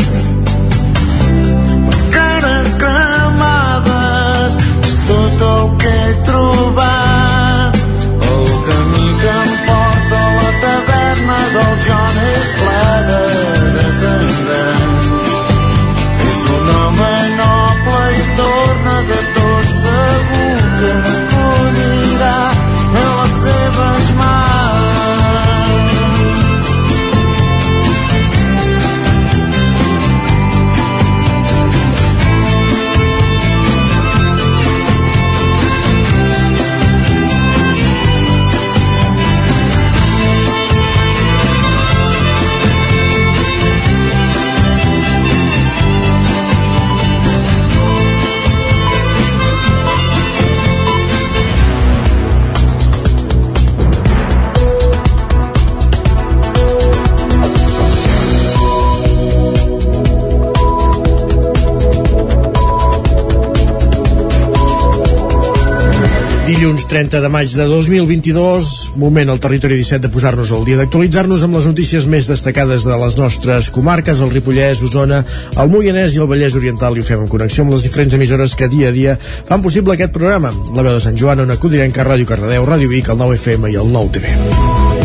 30 de maig de 2022, moment al territori 17 de posar-nos al dia d'actualitzar-nos amb les notícies més destacades de les nostres comarques, el Ripollès, Osona, el Moianès i el Vallès Oriental i ho fem en connexió amb les diferents emissores que dia a dia fan possible aquest programa. La veu de Sant Joan, acudirem que Ràdio Cardedeu, Ràdio Vic, el 9 FM i el 9 TV.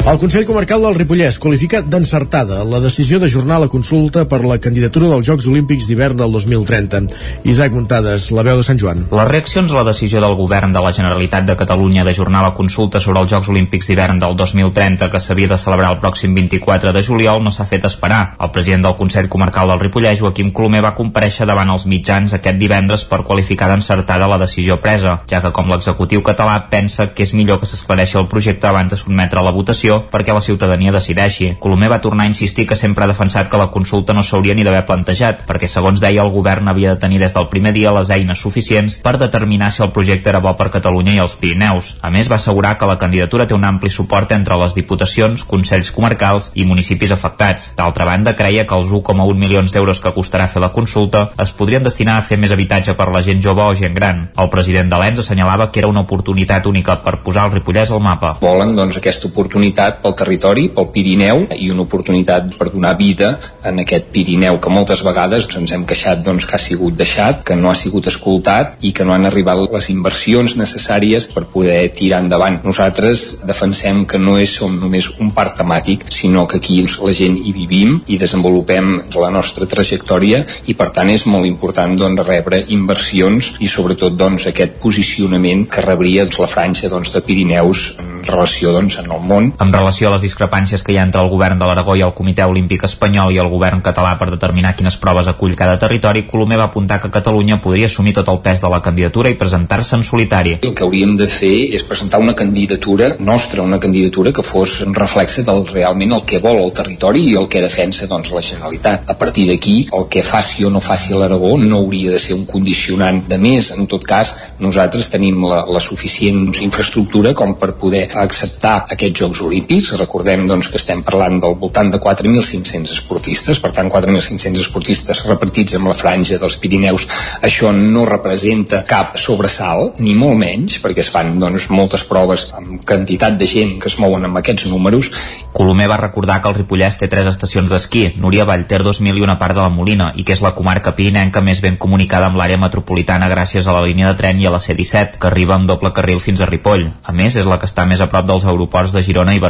El Consell Comarcal del Ripollès qualifica d'encertada la decisió d'ajornar la consulta per la candidatura dels Jocs Olímpics d'hivern del 2030. Isaac Muntades, la veu de Sant Joan. Les reaccions a la decisió del govern de la Generalitat de Catalunya d'ajornar la consulta sobre els Jocs Olímpics d'hivern del 2030 que s'havia de celebrar el pròxim 24 de juliol no s'ha fet esperar. El president del Consell Comarcal del Ripollès, Joaquim Colomer, va compareixer davant els mitjans aquest divendres per qualificar d'encertada la decisió presa, ja que com l'executiu català pensa que és millor que s'esclareixi el projecte abans de sotmetre a la votació perquè la ciutadania decideixi. Colomer va tornar a insistir que sempre ha defensat que la consulta no s'hauria ni d'haver plantejat, perquè segons deia el govern havia de tenir des del primer dia les eines suficients per determinar si el projecte era bo per Catalunya i els Pirineus. A més, va assegurar que la candidatura té un ampli suport entre les diputacions, consells comarcals i municipis afectats. D'altra banda, creia que els 1,1 milions d'euros que costarà fer la consulta es podrien destinar a fer més habitatge per la gent jove o gent gran. El president de l'ENS assenyalava que era una oportunitat única per posar el Ripollès al mapa. volen doncs, aquesta oportunitat pel territori, pel Pirineu i una oportunitat per donar vida en aquest Pirineu que moltes vegades ens hem queixat doncs, que ha sigut deixat, que no ha sigut escoltat i que no han arribat les inversions necessàries per poder tirar endavant. Nosaltres defensem que no és, som només un parc temàtic, sinó que aquí la gent hi vivim i desenvolupem la nostra trajectòria i per tant és molt important doncs, rebre inversions i sobretot doncs, aquest posicionament que rebria doncs, la franja doncs, de Pirineus en relació doncs, en el món. En relació a les discrepàncies que hi ha entre el govern de l'Aragó i el Comitè Olímpic Espanyol i el govern català per determinar quines proves acull cada territori, Colomer va apuntar que Catalunya podria assumir tot el pes de la candidatura i presentar-se en solitari. El que hauríem de fer és presentar una candidatura nostra, una candidatura que fos reflexe del realment el que vol el territori i el que defensa doncs, la Generalitat. A partir d'aquí, el que faci o no faci l'Aragó no hauria de ser un condicionant de més. En tot cas, nosaltres tenim la, la suficient infraestructura com per poder acceptar aquests Jocs Olímpics. Recordem doncs, que estem parlant del voltant de 4.500 esportistes, per tant 4.500 esportistes repartits amb la franja dels Pirineus. Això no representa cap sobresalt, ni molt menys, perquè es fan doncs, moltes proves amb quantitat de gent que es mouen amb aquests números. Colomer va recordar que el Ripollès té tres estacions d'esquí, Núria Vallter 2000 i una part de la Molina, i que és la comarca pirinenca més ben comunicada amb l'àrea metropolitana gràcies a la línia de tren i a la C-17, que arriba amb doble carril fins a Ripoll. A més, és la que està més a prop dels aeroports de Girona i Barcelona.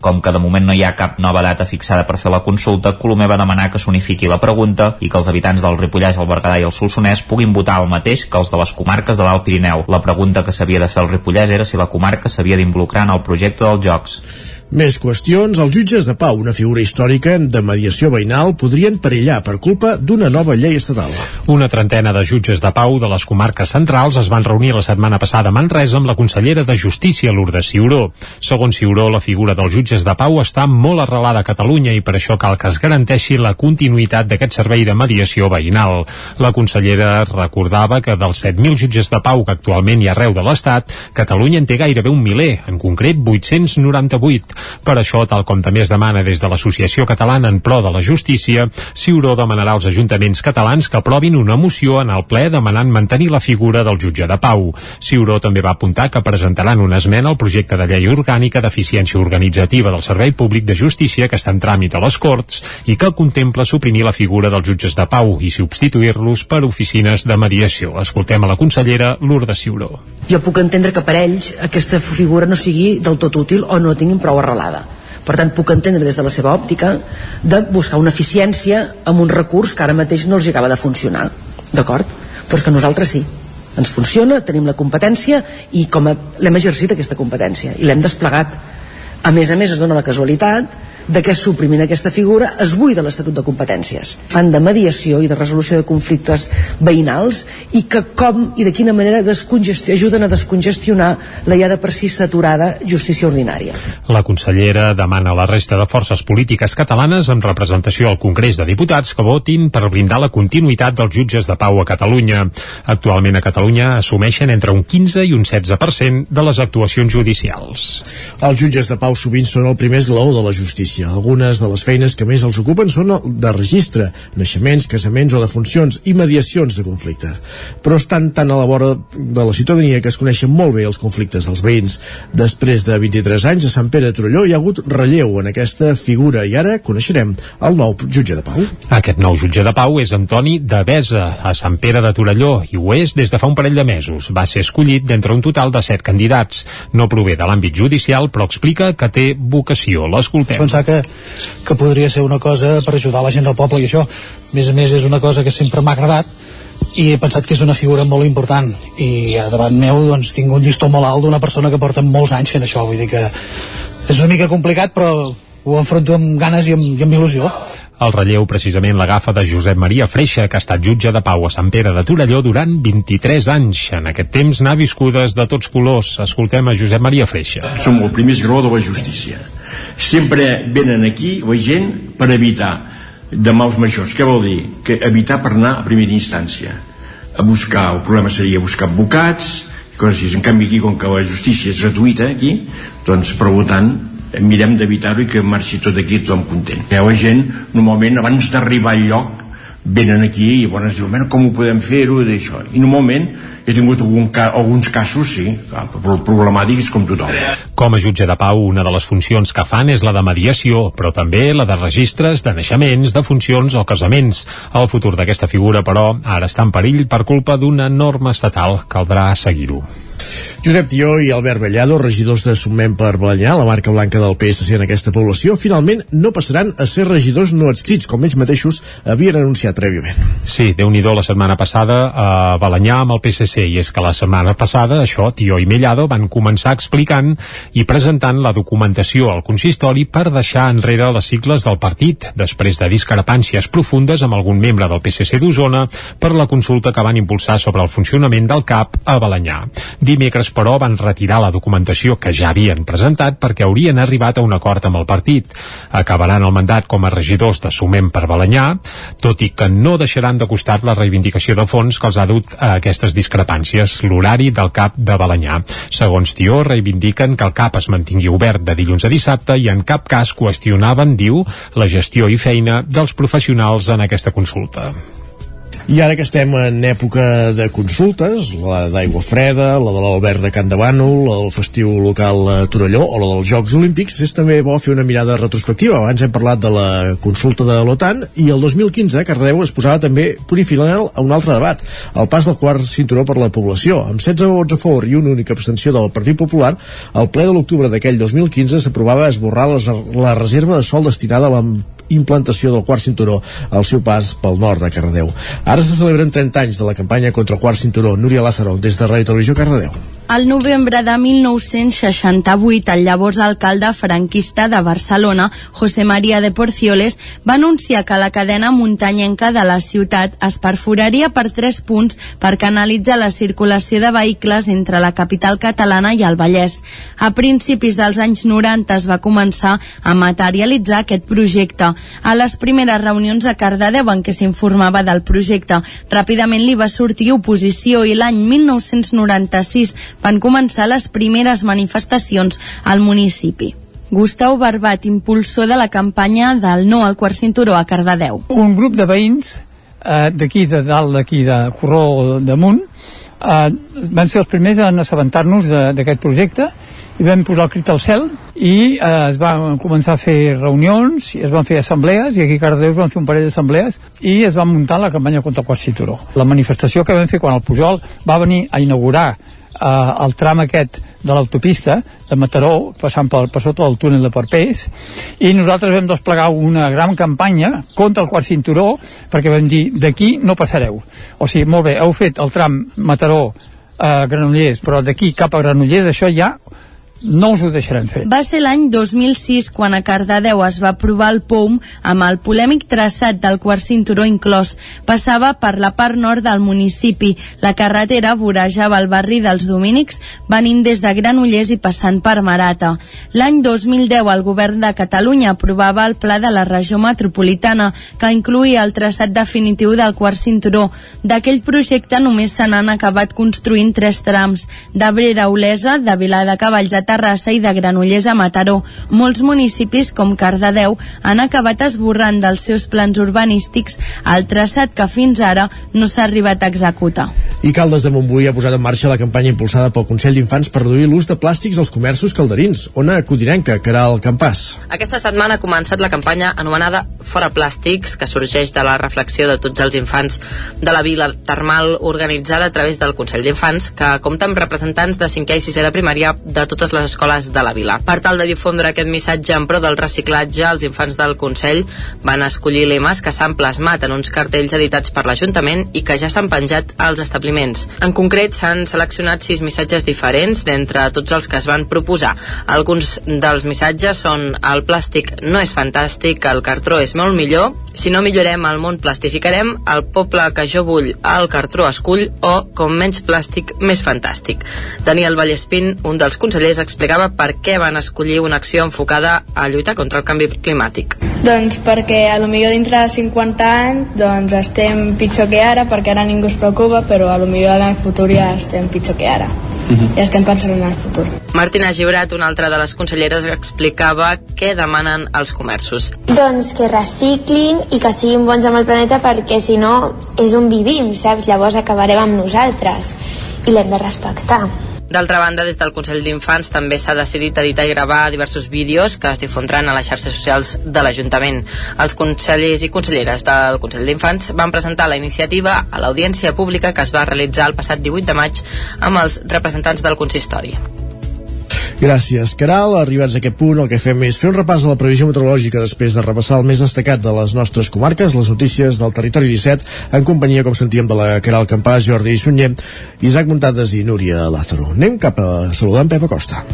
Com que de moment no hi ha cap nova data fixada per fer la consulta, Colomer va demanar que s'unifiqui la pregunta i que els habitants del Ripollès, el Berguedà i el Solsonès puguin votar el mateix que els de les comarques de l'Alt Pirineu. La pregunta que s'havia de fer al Ripollès era si la comarca s'havia d'involucrar en el projecte dels Jocs. Més qüestions. Els jutges de pau, una figura històrica de mediació veïnal, podrien perillar per culpa d'una nova llei estatal. Una trentena de jutges de pau de les comarques centrals es van reunir la setmana passada a Manresa amb la consellera de Justícia, Lourdes Ciuró. Segons Ciuró, la figura dels jutges de pau està molt arrelada a Catalunya i per això cal que es garanteixi la continuïtat d'aquest servei de mediació veïnal. La consellera recordava que dels 7.000 jutges de pau que actualment hi ha arreu de l'Estat, Catalunya en té gairebé un miler, en concret 898. Per això, tal com també es demana des de l'Associació Catalana en Pro de la Justícia, Ciuró demanarà als ajuntaments catalans que aprovin una moció en el ple demanant mantenir la figura del jutge de pau. Ciuró també va apuntar que presentaran una esmena al projecte de llei orgànica d'eficiència organitzativa del Servei Públic de Justícia que està en tràmit a les Corts i que contempla suprimir la figura dels jutges de pau i substituir-los per oficines de mediació. Escoltem a la consellera Lourdes Ciuró. Jo puc entendre que per ells aquesta figura no sigui del tot útil o no tinguin prou arrelada. Per tant, puc entendre des de la seva òptica de buscar una eficiència amb un recurs que ara mateix no els acaba de funcionar. D'acord? Però és que nosaltres sí. Ens funciona, tenim la competència i com l'hem exercit aquesta competència i l'hem desplegat. A més a més, es dona la casualitat de que suprimint aquesta figura es buida l'Estatut de Competències. Fan de mediació i de resolució de conflictes veïnals i que com i de quina manera ajuden a descongestionar la ja de per si saturada justícia ordinària. La consellera demana a la resta de forces polítiques catalanes amb representació al Congrés de Diputats que votin per blindar la continuïtat dels jutges de pau a Catalunya. Actualment a Catalunya assumeixen entre un 15 i un 16% de les actuacions judicials. Els jutges de pau sovint són el primer esglaó de la justícia. Algunes de les feines que més els ocupen són el de registre, naixements, casaments o defuncions i mediacions de conflicte. Però estan tan a la vora de la ciutadania que es coneixen molt bé els conflictes dels veïns. Després de 23 anys a Sant Pere de Torelló hi ha hagut relleu en aquesta figura i ara coneixerem el nou jutge de pau. Aquest nou jutge de pau és Antoni de Besa, a Sant Pere de Torelló, i ho és des de fa un parell de mesos. Va ser escollit d'entre un total de set candidats. No prové de l'àmbit judicial, però explica que té vocació. L'escoltem. Pensar que, que podria ser una cosa per ajudar la gent del poble i això, a més a més és una cosa que sempre m'ha agradat i he pensat que és una figura molt important. I davant meu doncs tinc un llistó molt alt d'una persona que porta molts anys fent això. Vull dir que és una mica complicat però ho enfronto amb ganes i amb, i amb il·lusió El relleu precisament l'agafa de Josep Maria Freixa, que ha estat jutge de pau a Sant Pere de Torelló durant 23 anys. En aquest temps n'ha viscudes de tots colors. Escoltem a Josep Maria Freixa. som el primer esglaó de la justícia sempre venen aquí la gent per evitar de mals majors què vol dir? que evitar per anar a primera instància a buscar, el problema seria buscar advocats coses així, en canvi aquí com que la justícia és gratuïta aquí doncs per tant mirem d'evitar-ho i que marxi tot aquí tothom content la gent normalment abans d'arribar al lloc venen aquí i llavors diuen "Bueno, com ho podem fer-ho d'això i normalment he tingut algun ca alguns casos sí, però problemàtics com tothom Com a jutge de pau, una de les funcions que fan és la de mediació, però també la de registres de naixements, de funcions o casaments. El futur d'aquesta figura, però, ara està en perill per culpa d'una norma estatal. Caldrà seguir-ho. Josep Tió i Albert Bellado, regidors de Soment per Balanyà, la marca blanca del PSC en aquesta població, finalment no passaran a ser regidors no adscrits, com ells mateixos havien anunciat prèviament. Sí, déu nhi la setmana passada a Balanyà amb el PSC, i és que la setmana passada això, Tió i Mellado van començar explicant i presentant la documentació al consistori per deixar enrere les sigles del partit, després de discrepàncies profundes amb algun membre del PSC d'Osona per la consulta que van impulsar sobre el funcionament del CAP a Balanyà. Dimecres, però, van retirar la documentació que ja havien presentat perquè haurien arribat a un acord amb el partit. Acabaran el mandat com a regidors de Sumem per Balanyà, tot i que no deixaran de costat la reivindicació de fons que els ha dut a aquestes discrepàncies, l'horari del CAP de Balanyà. Segons Tió, reivindiquen que el CAP es mantingui obert de dilluns a dissabte i en cap cas qüestionaven, diu, la gestió i feina dels professionals en aquesta consulta. I ara que estem en època de consultes, la d'Aigua Freda, la de l'Albert de Can de Bànol, del festiu local a Torelló o la dels Jocs Olímpics, és també bo fer una mirada retrospectiva. Abans hem parlat de la consulta de l'OTAN i el 2015 Cardedeu es posava també punt i final a un altre debat, el pas del quart cinturó per la població. Amb 16 vots a favor i una única abstenció del Partit Popular, al ple de l'octubre d'aquell 2015 s'aprovava esborrar les, la reserva de sol destinada a implantació del quart cinturó al seu pas pel nord de Cardedeu. Ara se celebren 30 anys de la campanya contra el quart cinturó. Núria Lázaro, des de Ràdio Televisió Cardedeu. Al novembre de 1968, el llavors alcalde franquista de Barcelona, José María de Porcioles, va anunciar que la cadena muntanyenca de la ciutat es perforaria per tres punts per canalitzar la circulació de vehicles entre la capital catalana i el Vallès. A principis dels anys 90 es va començar a materialitzar aquest projecte. A les primeres reunions a Cardedeu en què s'informava del projecte, ràpidament li va sortir oposició i l'any 1996 van començar les primeres manifestacions al municipi. Gustau Barbat, impulsor de la campanya del no al quart cinturó a Cardedeu. Un grup de veïns eh, d'aquí de dalt, d'aquí de Corró damunt, eh, van ser els primers en assabentar-nos d'aquest projecte i vam posar el crit al cel i eh, es van començar a fer reunions i es van fer assemblees i aquí a Cardedeu es van fer un parell d'assemblees i es va muntar la campanya contra el quart cinturó. La manifestació que vam fer quan el Pujol va venir a inaugurar eh, el tram aquest de l'autopista de Mataró, passant per, per sota del túnel de Parpés, i nosaltres vam desplegar una gran campanya contra el quart cinturó, perquè vam dir, d'aquí no passareu. O sigui, molt bé, heu fet el tram Mataró a Granollers, però d'aquí cap a Granollers això ja no us ho deixarem fer. Va ser l'any 2006 quan a Cardedeu es va aprovar el POUM amb el polèmic traçat del quart cinturó inclòs. Passava per la part nord del municipi. La carretera vorejava el barri dels Domínics venint des de Granollers i passant per Marata. L'any 2010 el govern de Catalunya aprovava el pla de la regió metropolitana que incluïa el traçat definitiu del quart cinturó. D'aquell projecte només se n'han acabat construint tres trams, d'Abrera a Olesa, de Vilar de Cavalls a Terrassa i de Granollers a Mataró. Molts municipis, com Cardedeu, han acabat esborrant dels seus plans urbanístics el traçat que fins ara no s'ha arribat a executar. I Caldes de Montbui ha posat en marxa la campanya impulsada pel Consell d'Infants per reduir l'ús de plàstics als comerços calderins. Ona Codinenca, que era el campàs. Aquesta setmana ha començat la campanya anomenada Fora Plàstics, que sorgeix de la reflexió de tots els infants de la vila termal organitzada a través del Consell d'Infants, que compta amb representants de 5è i 6è de primària de totes les escoles de la vila. Per tal de difondre aquest missatge en pro del reciclatge, els infants del Consell van escollir lemes que s'han plasmat en uns cartells editats per l'Ajuntament i que ja s'han penjat als establiments. En concret, s'han seleccionat sis missatges diferents d'entre tots els que es van proposar. Alguns dels missatges són el plàstic no és fantàstic, el cartró és molt millor, si no millorem el món plastificarem, el poble que jo vull el cartró escull o com menys plàstic més fantàstic. Daniel Vallespín, un dels consellers, explicava per què van escollir una acció enfocada a lluitar contra el canvi climàtic. Doncs perquè a lo millor dintre de 50 anys doncs estem pitjor que ara perquè ara ningú es preocupa però a lo millor en el futur ja estem pitjor que ara ja estem pensant en el futur Martina Gibrat, una altra de les conselleres, explicava què demanen els comerços. Doncs que reciclin i que siguin bons amb el planeta perquè si no és on vivim, saps? Llavors acabarem amb nosaltres i l'hem de respectar. D'altra banda, des del Consell d'Infants també s'ha decidit editar i gravar diversos vídeos que es difondran a les xarxes socials de l'Ajuntament. Els consellers i conselleres del Consell d'Infants van presentar la iniciativa a l'audiència pública que es va realitzar el passat 18 de maig amb els representants del consistori. Gràcies, Caral. Arribats a aquest punt, el que fem és fer un repàs de la previsió meteorològica després de repassar el més destacat de les nostres comarques, les notícies del territori 17, en companyia, com sentíem, de la Caral Campàs, Jordi Sunyer, Isaac Muntades i Núria Lázaro. Anem cap a saludar en Pep Acosta.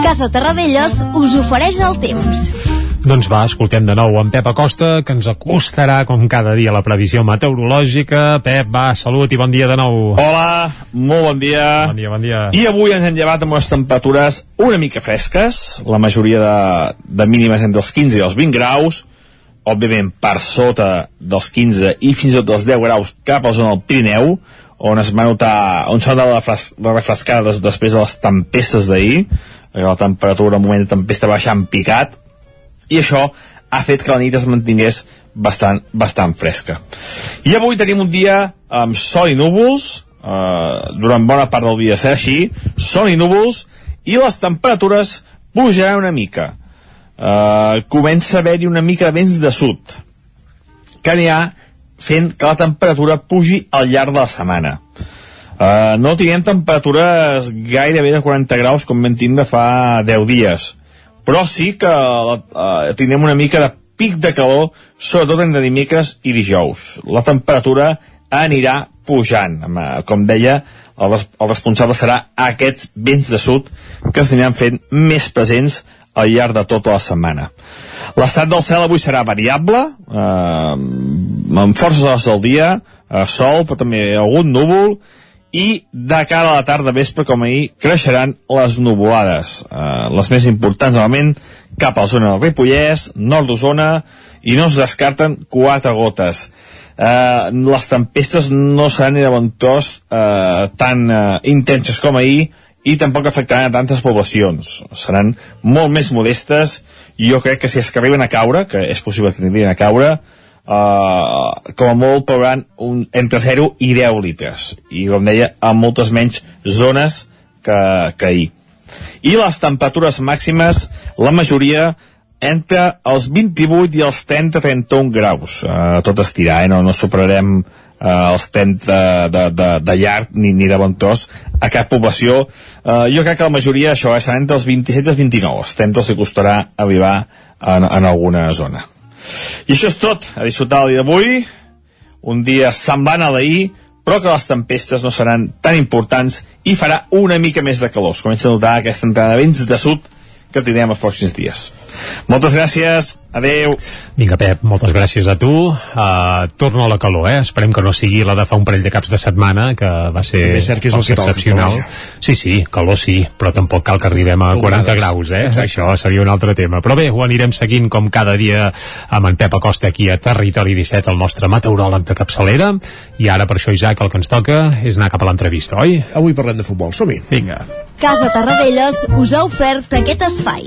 Casa Terradellos us ofereix el temps. Doncs va, escoltem de nou en Pep Acosta, que ens acostarà com cada dia la previsió meteorològica. Pep, va, salut i bon dia de nou. Hola, molt bon dia. Bon dia, bon dia. I avui ens hem llevat amb unes temperatures una mica fresques, la majoria de, de mínimes entre els 15 i els 20 graus, òbviament per sota dels 15 i fins i tot dels 10 graus cap a la zona del Pirineu, on es va notar, on s'ha notat la, fres, la refrescada des, després de les tempestes d'ahir, la temperatura en moment de tempesta en picat, i això ha fet que la nit es mantingués bastant, bastant fresca. I avui tenim un dia amb sol i núvols, eh, durant bona part del dia serà així, sol i núvols, i les temperatures pujaran una mica. Eh, comença a haver-hi una mica de vents de sud, que anirà fent que la temperatura pugi al llarg de la setmana. Uh, no tinguem temperatures gairebé de 40 graus com vam tindre fa 10 dies però sí que uh, tindrem una mica de pic de calor sobretot entre dimecres i dijous. La temperatura anirà pujant. Com deia el, el responsable serà aquests vents de sud que es aniran fent més presents al llarg de tota la setmana. L'estat del cel avui serà variable eh, amb forces hores del dia eh, sol però també algun núvol i de cara a la tarda vespre, com ahir, creixeran les nuvolades. Eh, les més importants, normalment, cap a la zona del Ripollès, nord d'Osona, i no es descarten quatre gotes. eh, les tempestes no seran ni de bon tros eh, tan eh, intenses com ahir i tampoc afectaran a tantes poblacions. Seran molt més modestes i jo crec que si és que arriben a caure, que és possible que arribin a caure, eh, com a molt plouran un, entre 0 i 10 litres. I com deia, amb moltes menys zones que, que ahir. I les temperatures màximes, la majoria entre els 28 i els 30-31 graus. Uh, tot estirar, eh? no, no superarem uh, els 30 de, de, de, de llarg ni, ni de bon tros a cap població. Uh, jo crec que la majoria això eh, seran entre els 27 i els 29. Els 30 els costarà arribar en, en alguna zona. I això és tot. A disfrutar el dia d'avui. Un dia semblant a l'ahir, però que les tempestes no seran tan importants i farà una mica més de calor. Es comença a notar aquesta entrada de vents de sud que tindrem els pròxims dies. Moltes gràcies, adeu. Vinga, Pep, moltes gràcies a tu. Uh, torna a la calor, eh? Esperem que no sigui la de fa un parell de caps de setmana, que va ser També és cert que és el que excepcional. vaja. Sí, sí, calor sí, però tampoc cal que arribem a 40 Humanades. graus, eh? Exacte. Això seria un altre tema. Però bé, ho anirem seguint com cada dia amb en Pep Acosta aquí a Territori 17, el nostre meteoròleg de capçalera. I ara, per això, Isaac, el que ens toca és anar cap a l'entrevista, oi? Avui parlem de futbol, som-hi. Vinga. Casa Tarradellas us ha ofert aquest espai.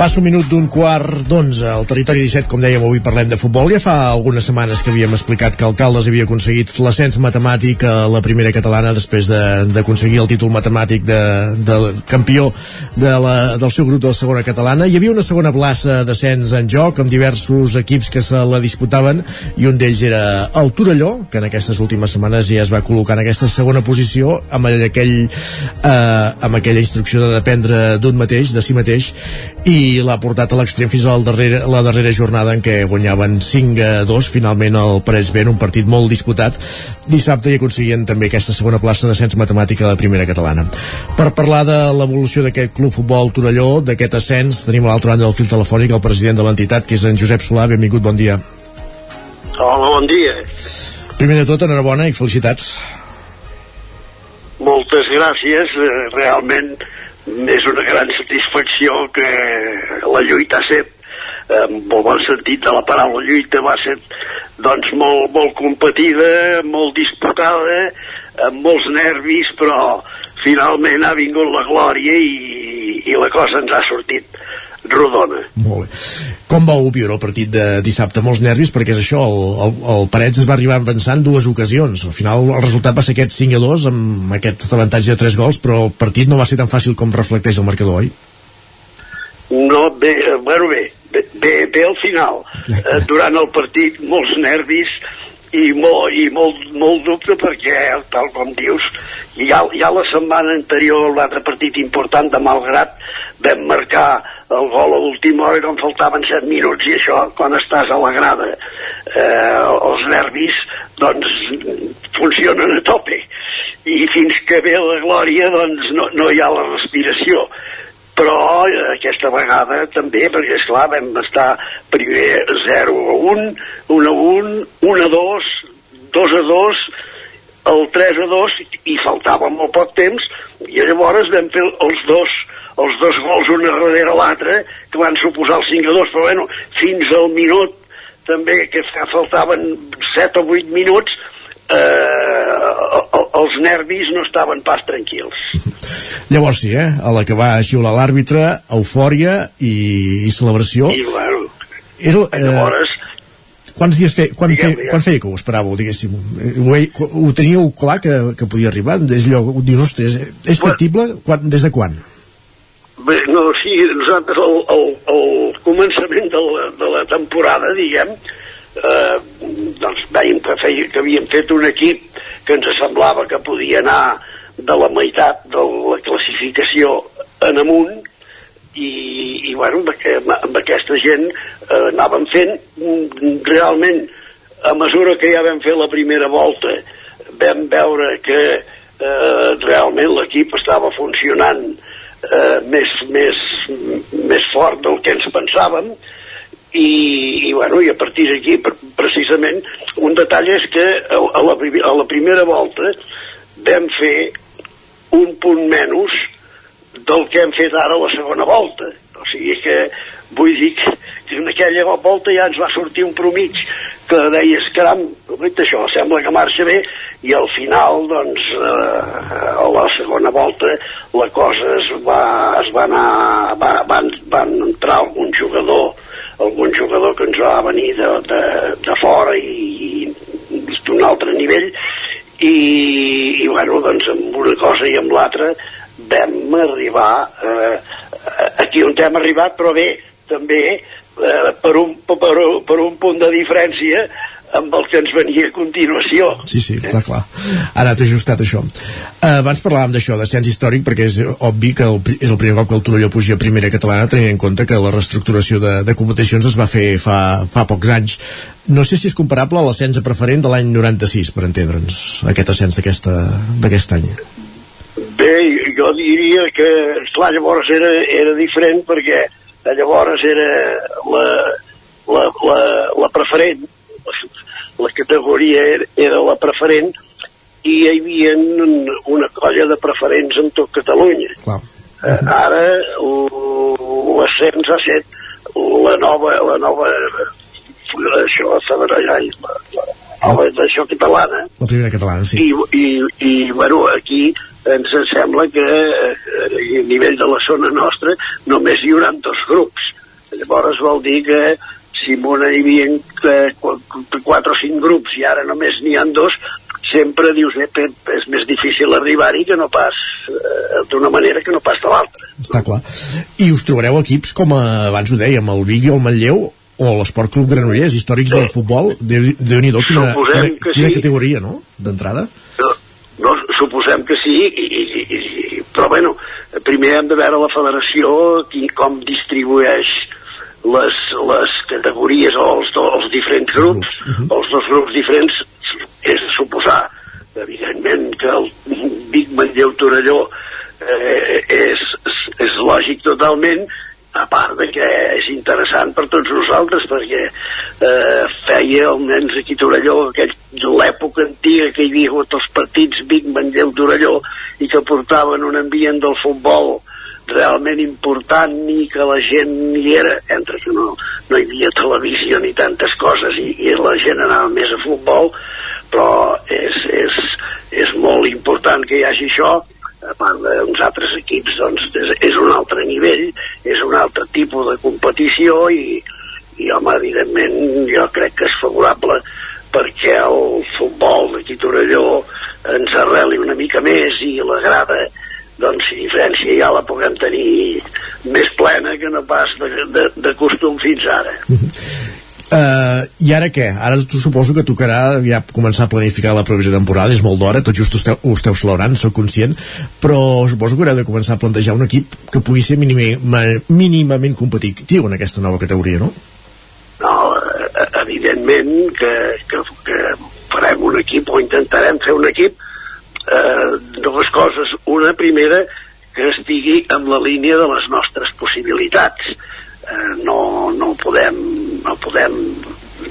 Passa un minut d'un quart d'onze al territori 17, com dèiem, avui parlem de futbol. Ja fa algunes setmanes que havíem explicat que Alcaldes havia aconseguit l'ascens matemàtic a la primera catalana després de- d'aconseguir el títol matemàtic de, de campió de la, del seu grup de la segona catalana. Hi havia una segona plaça d'ascens en joc amb diversos equips que se la disputaven i un d'ells era el Torelló, que en aquestes últimes setmanes ja es va col·locar en aquesta segona posició amb aquell, eh, amb aquella instrucció de dependre d'un mateix, de si mateix, i l'ha portat a l'extrem fins a la darrera, la darrera jornada en què guanyaven 5 a 2 finalment el Parells Ben, un partit molt disputat dissabte i aconseguien també aquesta segona plaça d'ascens matemàtica de la primera catalana. Per parlar de l'evolució d'aquest club futbol Torelló, d'aquest ascens tenim a l'altra banda del fil telefònic el president de l'entitat que és en Josep Solà, benvingut, bon dia. Hola, bon dia. primer de tot, enhorabona i felicitats. Moltes gràcies. Eh, Realment és una gran satisfacció que la lluita ha set en molt bon sentit de la paraula lluita va ser doncs molt, molt competida, molt disputada, amb molts nervis, però finalment ha vingut la glòria i, i la cosa ens ha sortit rodona. Molt bé. Com vau viure el partit de dissabte? Molts nervis, perquè és això, el, el, el Parets es va arribar avançant dues ocasions. Al final el resultat va ser aquest 5 a 2 amb aquest avantatge de 3 gols, però el partit no va ser tan fàcil com reflecteix el marcador, oi? No, bé, eh, bueno, bé, bé, bé, bé al final. Eh, durant el partit, molts nervis i molt, i molt, molt dubte perquè, tal com dius, ja, ja la setmana anterior, l'altre partit important de Malgrat, vam marcar el gol a l'última hora quan faltaven 7 minuts i això, quan estàs a la grada, eh, els nervis, doncs, funcionen a tope. I fins que ve la glòria, doncs, no, no hi ha la respiració però eh, aquesta vegada també, perquè és clar, vam estar primer 0 a 1, 1 a 1, 1 a 2, 2 a 2, el 3 a 2 i faltava molt poc temps i llavors vam fer els dos els dos gols un darrere l'altre que van suposar el 5 a 2 però bueno, fins al minut també que fa- faltaven 7 o 8 minuts eh, els nervis no estaven pas tranquils Llavors sí, eh? A la que va xiular l'àrbitre, eufòria i, i celebració. i bueno, Era, eh, llavors quants dies fe, quan, Digue'm, fe, quan feia que ho esperàveu, diguéssim? Eh, Ho, ho teníeu clar que, que podia arribar? És allò, dius, ostres, eh, és factible? Quan, des de quan? Bé, no, sí, nosaltres al, al, al començament de la, de la temporada, diguem, eh, doncs veiem que, feia, que havíem fet un equip que ens semblava que podia anar de la meitat de la classificació en amunt i, i bueno, amb, aqu- amb aquesta gent eh, anàvem fent mm, realment a mesura que ja vam fer la primera volta vam veure que eh, realment l'equip estava funcionant eh, més, més, més fort del que ens pensàvem i, i, bueno, i a partir d'aquí pre- precisament un detall és que a, la, a la primera volta vam fer un punt menys del que hem fet ara a la segona volta. O sigui que vull dir que, en aquella volta ja ens va sortir un promig que deies, caram, això sembla que marxa bé i al final doncs eh, a la segona volta la cosa es va, es va anar va, van, van entrar algun jugador algun jugador que ens va venir de, de, de fora i, i d'un altre nivell i, i bueno, doncs amb una cosa i amb l'altra vam arribar eh, aquí on hem arribat però bé, també eh, per, un, per, un- per un punt de diferència amb el que ens venia a continuació Sí, sí, clar, clar. Ha anat ajustat això. Uh, abans parlàvem d'això, d'ascens històric, perquè és obvi que el, és el primer cop que el Torelló puja a primera catalana, tenint en compte que la reestructuració de, de competicions es va fer fa, fa pocs anys. No sé si és comparable a l'ascens a preferent de l'any 96, per entendre'ns, aquest ascens d'aquest any. Bé, jo diria que, clar, llavors era, era diferent perquè llavors era la, la, la, la preferent, la categoria era, era la preferent i hi havia una colla de preferents en tot Catalunya. Clar. Eh, ara l'ascens ha set la nova, la nova això, Sabarallà, la, la nova d'això catalana, La primera catalana, sí. i, i, i bueno, aquí ens sembla que eh, a nivell de la zona nostra només hi haurà dos grups llavors vol dir que si en una hi havia eh, qu- quatre o cinc grups i ara només n'hi han dos sempre dius eh, és més difícil arribar-hi que no pas eh, d'una manera que no pas de l'altra Està clar. I us trobareu equips com a, abans ho dèiem, el Vic i el Manlleu o l'Esport Club Granollers, històrics del futbol, déu déu nhi quina, Suposem quina, que quina sí. categoria, no?, d'entrada. no, suposem que sí i, i, i, però bueno primer hem de veure la federació qui, com distribueix les, les categories o els, do- els diferents grups els dos grups diferents és de suposar evidentment que el Vic Manlleu Torelló eh, és, és, lògic totalment a part de que és interessant per tots nosaltres perquè eh, feia almenys aquí a Torelló l'època antiga que hi havia hagut els partits Vic, Manlleu, Torelló i que portaven un ambient del futbol realment important i que la gent hi era. Entre que no, no hi havia televisió ni tantes coses i, i la gent anava més a futbol però és, és, és molt important que hi hagi això. A part d'uns altres equips doncs és, és un altre nivell és un altre tipus de competició i, i home, evidentment jo crec que és favorable perquè el futbol d'aquí Torelló ens arreli una mica més i la grada doncs si diferència ja la puguem tenir més plena que no pas de, de, de costum fins ara Uh, I ara què? Ara tu suposo que tocarà ja començar a planificar la provisió de temporada, és molt d'hora, tot just ho esteu, ho esteu celebrant, sóc conscient, però suposo que haureu de començar a plantejar un equip que pugui ser mínimament, mínimament competitiu en aquesta nova categoria, no? no, eh, evidentment que, que, que farem un equip o intentarem fer un equip eh, dues coses una primera que estigui en la línia de les nostres possibilitats eh, no, no podem no podem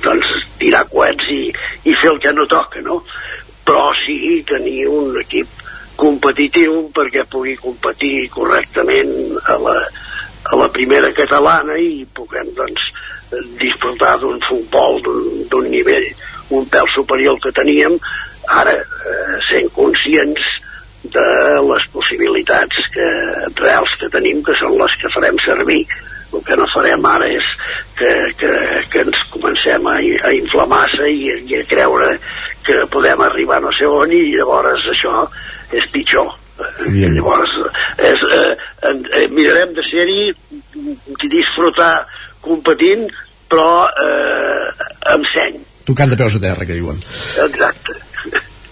doncs, tirar coets i, i fer el que no toca no? però sí tenir un equip competitiu perquè pugui competir correctament a la, a la primera catalana i puguem doncs disfrutar d'un futbol d'un nivell un pèl superior al que teníem ara eh, sent conscients de les possibilitats que, reals que tenim que són les que farem servir. El que no farem ara és que, que, que ens comencem a, a inflar massa i, i a creure que podem arribar no sé on i llavors això és pitjor. Eh, llavors és, eh, eh, mirarem de ser-hi disfrutar competint però eh, amb seny. Tocant de peus a terra, que diuen. exacte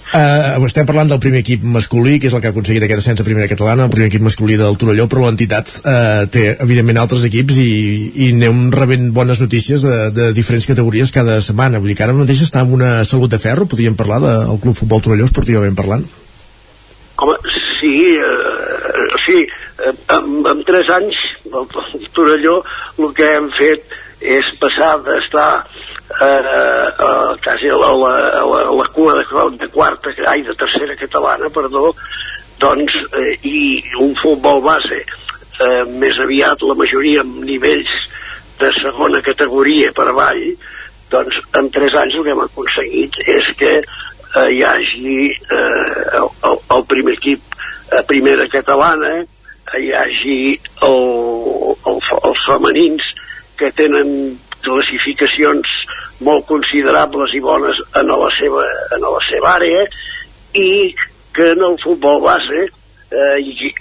Uh, estem parlant del primer equip masculí, que és el que ha aconseguit aquest ascens a primera catalana, el primer equip masculí del Torelló, però l'entitat uh, té, evidentment, altres equips i, i anem rebent bones notícies de, de diferents categories cada setmana. Vull dir que ara mateix està amb una salut de ferro, podríem parlar del Club Futbol Torelló, esportivament parlant? Home, sí, eh, sí, eh, en, en tres anys, el, el Torelló, el que hem fet és passar d'estar eh, eh, quasi a la, a, la, a, la, cua de, de quarta, ai, de tercera catalana, perdó, doncs, eh, i un futbol base eh, més aviat la majoria amb nivells de segona categoria per avall, doncs en tres anys el que hem aconseguit és que eh, hi hagi eh, el, el, primer equip a primera catalana, eh, hi hagi el, el, els femenins que tenen classificacions molt considerables i bones en la seva, en la seva àrea i que en el futbol base eh,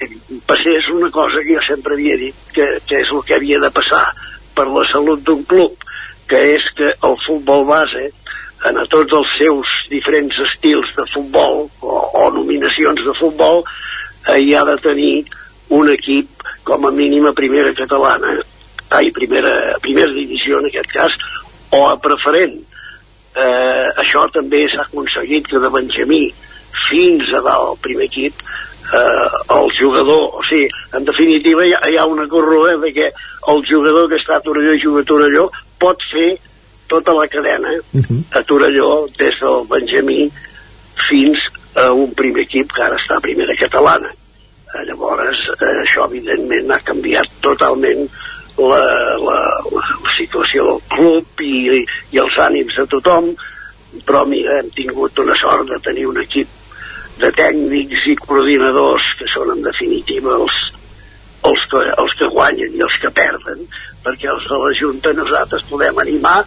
passés una cosa que jo sempre havia dit que, que és el que havia de passar per la salut d'un club que és que el futbol base en a tots els seus diferents estils de futbol o, o nominacions de futbol eh, hi ha de tenir un equip com a mínim a primera catalana ai, primera, primera divisió en aquest cas o a preferent. Eh, això també s'ha aconseguit que de Benjamí fins a dalt primer equip eh, el jugador, o sigui, en definitiva hi ha, hi ha una corrua de que el jugador que està a Torelló i juga a Torelló pot fer tota la cadena uh -huh. a Torelló des del Benjamí fins a un primer equip que ara està a primera catalana. Eh, llavors, eh, això evidentment ha canviat totalment la, la, la situació del club i, i els ànims de tothom, però mira, hem tingut una sort de tenir un equip de tècnics i coordinadors que són en definitiva els, els, que, els que guanyen i els que perden, perquè els de la Junta nosaltres podem animar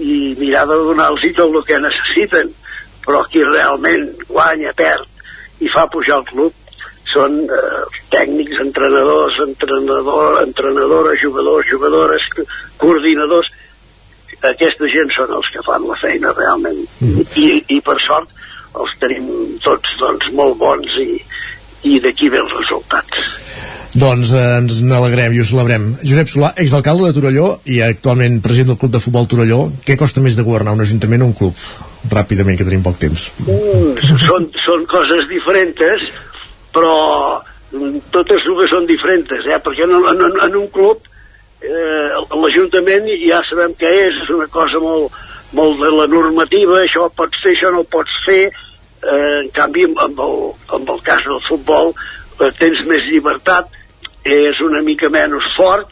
i mirar de donar-los tot el que necessiten, però qui realment guanya, perd i fa pujar el club són eh, tècnics, entrenadors, entrenador, entrenadores, jugadors, jugadores, coordinadors. Aquesta gent són els que fan la feina realment. Mm. I, I per sort els tenim tots doncs, molt bons i, i d'aquí ve els resultats. Doncs eh, ens n'alegrem i ho celebrem. Josep Solà, exalcalde de Torelló i actualment president del Club de Futbol Torelló, què costa més de governar un ajuntament o un club? Ràpidament, que tenim poc temps. Mm, són, són coses diferents, però mm, totes dues són diferents, eh? perquè en, en, en un club eh, l'Ajuntament ja sabem què és, és una cosa molt, molt de la normativa, això pots fer, això no pots fer, eh, en canvi amb el, amb el cas del futbol eh, tens més llibertat, és una mica menys fort,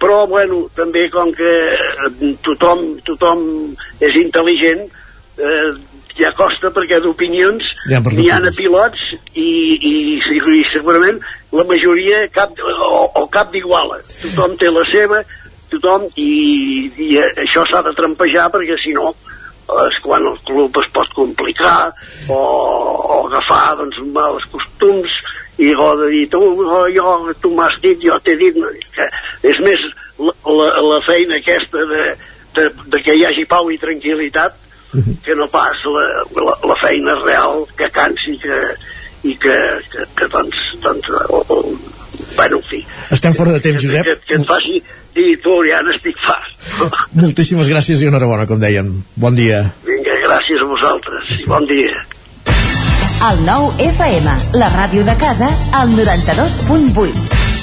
però bueno, també com que eh, tothom, tothom és intel·ligent, eh, ja costa perquè d'opinions ja, n'hi ha a pilots i, i, i, segurament la majoria cap, o, o cap d'iguala. Tothom té la seva tothom i, i això s'ha de trampejar perquè si no és quan el club es pot complicar o, o agafar doncs, mals costums i o de dir tu, oh, jo, tu m'has dit, jo t'he dit no, que és més la, la, la feina aquesta de, de, de que hi hagi pau i tranquil·litat que no pas la, la, la feina real que cansi que, i que, que, que doncs, doncs o, o, bueno, en fi. Estem fora de temps, Josep. que, que, que et faci dir tu ja n'estic fart. Moltíssimes gràcies i enhorabona com deien, bon dia. Vinga, gràcies a vosaltres, sí. bon dia. El nou FM, la ràdio de casa, al 92.8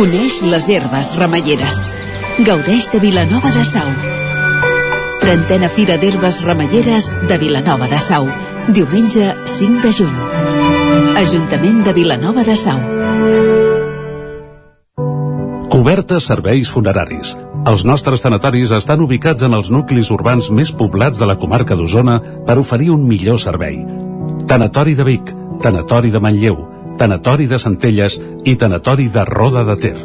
Coneix les herbes remeieres. Gaudeix de Vilanova de Sau. Trentena Fira d'Herbes Remeieres de Vilanova de Sau. Diumenge 5 de juny. Ajuntament de Vilanova de Sau. Cobertes serveis funeraris. Els nostres tanatoris estan ubicats en els nuclis urbans més poblats de la comarca d'Osona per oferir un millor servei. Tanatori de Vic, Tanatori de Manlleu, Tanatori de Centelles i Tanatori de Roda de Ter.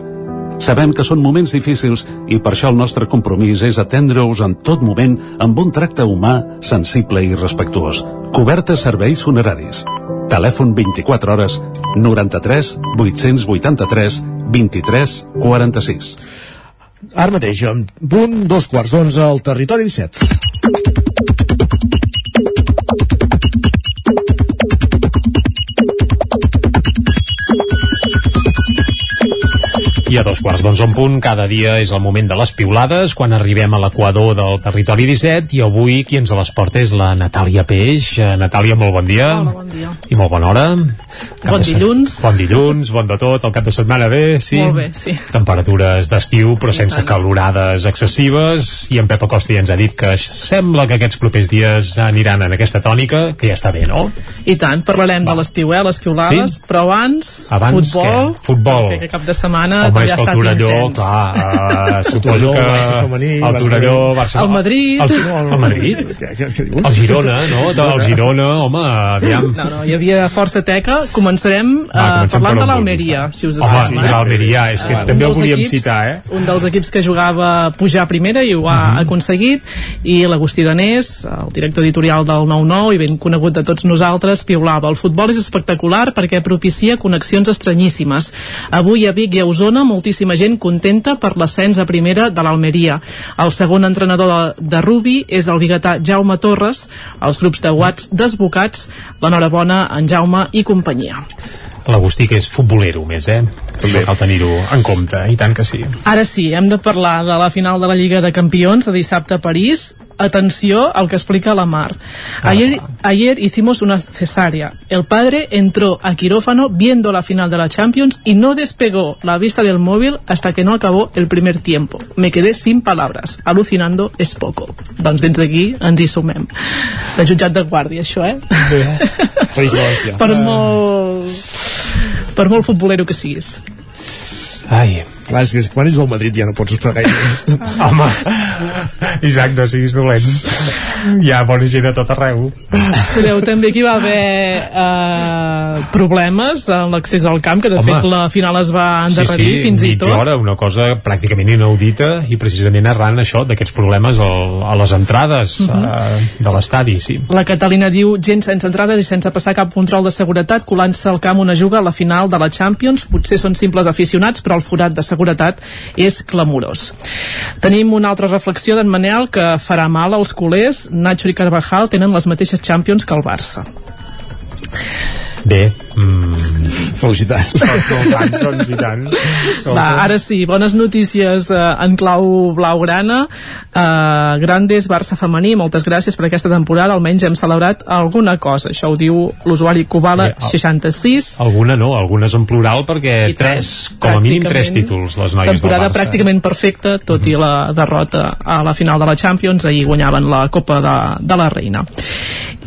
Sabem que són moments difícils i per això el nostre compromís és atendre-us en tot moment amb un tracte humà, sensible i respectuós. Cobertes serveis funeraris. Telèfon 24 hores 93 883 23 46. Ara mateix, en punt, dos quarts d'onze al territori 17. I a dos quarts d'onze en punt, cada dia és el moment de les piulades, quan arribem a l'equador del territori 17, i avui qui ens les porta és la Natàlia Peix. Eh, Natàlia, molt bon dia. Hola, bon dia. I molt bona hora. Cap Bon de dilluns. Bon dilluns, bon de tot, el cap de setmana bé, sí. Molt bé, sí. Temperatures d'estiu, però sense calorades excessives, i en Pep Acosta ja ens ha dit que sembla que aquests propers dies aniran en aquesta tònica, que ja està bé, no? I tant, parlarem de l'estiu, eh, les piulades, Sí? però abans, Abans futbol, què? Futbol. perquè cap de setmana Home, és ha que el estat Torelló, intens. clar, uh, suposo Torelló, que... El Torelló. Barça... El Madrid. El, el Madrid? Què dius? El Girona, no? El Girona, home, aviam. No, no, hi havia força teca. Començarem Va, uh, comencem per parlant de l'Almeria, si us Home, sembla. de l'Almeria, és que Un també el dels volíem equips- citar, eh? Un dels equips que jugava a pujar a primera i ho ha Mhm. aconseguit, i l'Agustí Danés, el director editorial del 9-9 i ben conegut de tots nosaltres, piulava. El futbol és espectacular perquè propicia connexions estranyíssimes. Avui a Vic i a Osona moltíssima gent contenta per l'ascens a primera de l'Almeria. El segon entrenador de, de Rubi és el biguetà Jaume Torres, els grups de Watts desbocats, l'enhorabona en Jaume i companyia. L'Agustí, que és futbolero més, eh? També cal tenir-ho en compte, i tant que sí. Ara sí, hem de parlar de la final de la Lliga de Campions de dissabte a París. Atenció al que explica la Mar. Ayer, ayer hicimos una cesárea. El padre entró a quirófano viendo la final de la Champions y no despegó la vista del móvil hasta que no acabó el primer tiempo. Me quedé sin palabras. Alucinando es poco. Doncs dins d'aquí ens hi sumem. De jutjat de guàrdia, això, eh? Valencià. per molt... Per molt futbolero que siguis. Ai. Clar, és que quan ets del Madrid ja no pots esperar gaire més. Home, Isaac, no siguis dolent. Hi ha bona gent a tot arreu. Sabeu també que hi va haver eh, problemes en l'accés al camp, que de Home. fet la final es va endarrerir sí, sí, fins i tot. hora, una cosa pràcticament inaudita i precisament arran això d'aquests problemes al, a les entrades uh Mhm. de l'estadi, sí. La Catalina diu gent sense entrades i sense passar cap control de seguretat colant-se al camp una juga a la final de la Champions potser són simples aficionats però el forat de seguretat és clamorós. Tenim una altra reflexió d'en Manel que farà mal als culers. Nacho i Carvajal tenen les mateixes Champions que el Barça. Bé, mm, felicitats. Molts anys, doncs, i tant. Va, ara sí, bones notícies eh, en clau blaugrana. Eh, Grandes, Barça femení, moltes gràcies per aquesta temporada, almenys hem celebrat alguna cosa. Això ho diu l'usuari Kubala el- 66. Alguna no, algunes en plural perquè I tant, tres, com a mínim tres títols les noies temporada del Barça. pràcticament perfecta, tot i la derrota a la final de la Champions, ahir guanyaven la Copa de, de la Reina.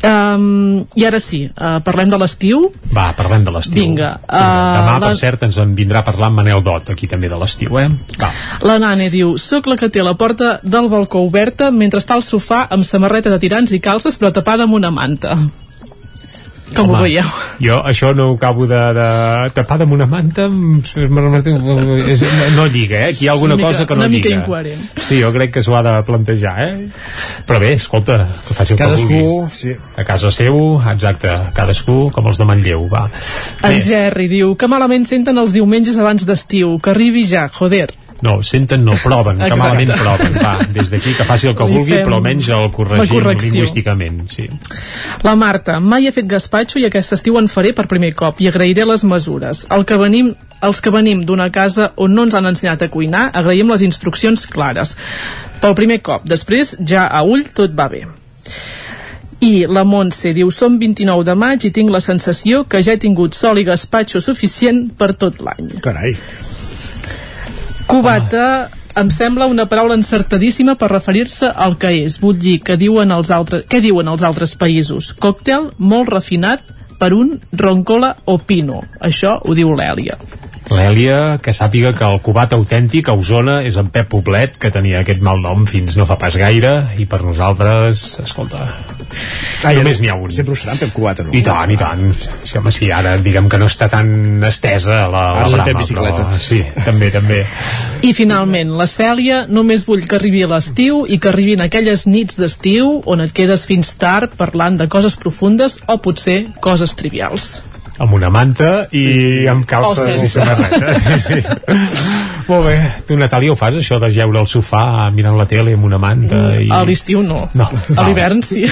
Um, I ara sí, uh, parlem de l'estiu. Va, parlem de l'estiu. Vinga, uh, Demà, per la- cert, ens en vindrà a parlar Manel Dot, aquí també de l'estiu, eh? Va. La Nane diu, sóc la que té la porta del balcó oberta mentre està al sofà amb samarreta de tirants i calces però tapada amb una manta. Com ho veieu? Jo això no ho acabo de, de tapar amb una manta, és, no lliga, eh? Aquí hi ha alguna Una mica- cosa que no una mica lliga. incoherent. Sí, jo crec que s'ho ha de plantejar, eh? Però bé, escolta, que faci el Cadascú, que vulgui. sí. A casa seu, exacte, cadascú com els de Manlleu, va. En Jerry diu que malament senten els diumenges abans d'estiu, que arribi ja, joder. No, senten, no, proven, que Exacte. malament proven. Va, des d'aquí que faci el que Li vulgui, però almenys el la corregim lingüísticament. Sí. La Marta, mai he fet gaspatxo i aquest estiu en faré per primer cop i agrairé les mesures. El que venim els que venim d'una casa on no ens han ensenyat a cuinar, agraïm les instruccions clares. Pel primer cop. Després, ja a ull, tot va bé. I la Montse diu, som 29 de maig i tinc la sensació que ja he tingut sol i gaspatxo suficient per tot l'any. Carai. Cubata em sembla una paraula encertadíssima per referir-se al que és. Vull dir, que diuen els altres, què diuen els altres països? Còctel molt refinat per un roncola o pino. Això ho diu l'Èlia. L'Èlia, que sàpiga que el cubat autèntic a Osona és en Pep Poblet, que tenia aquest mal nom fins no fa pas gaire, i per nosaltres, escolta, Ah, ja només no- n'hi ha un. Sempre ho serà en Pep Cubata, no? I tant, i tant. Sí, home, sí, ara diguem que no està tan estesa la, Ara la brama, bicicleta. però sí, també, també. I finalment, la Cèlia, només vull que arribi l'estiu i que arribin aquelles nits d'estiu on et quedes fins tard parlant de coses profundes o potser coses trivials. Amb una manta i amb calces O i samarretes. Sí, sí. Molt bé. Tu, Natàlia, ho fas, això de geure al sofà mirant la tele amb una manta? I... A l'estiu no. No. A l'hivern sí.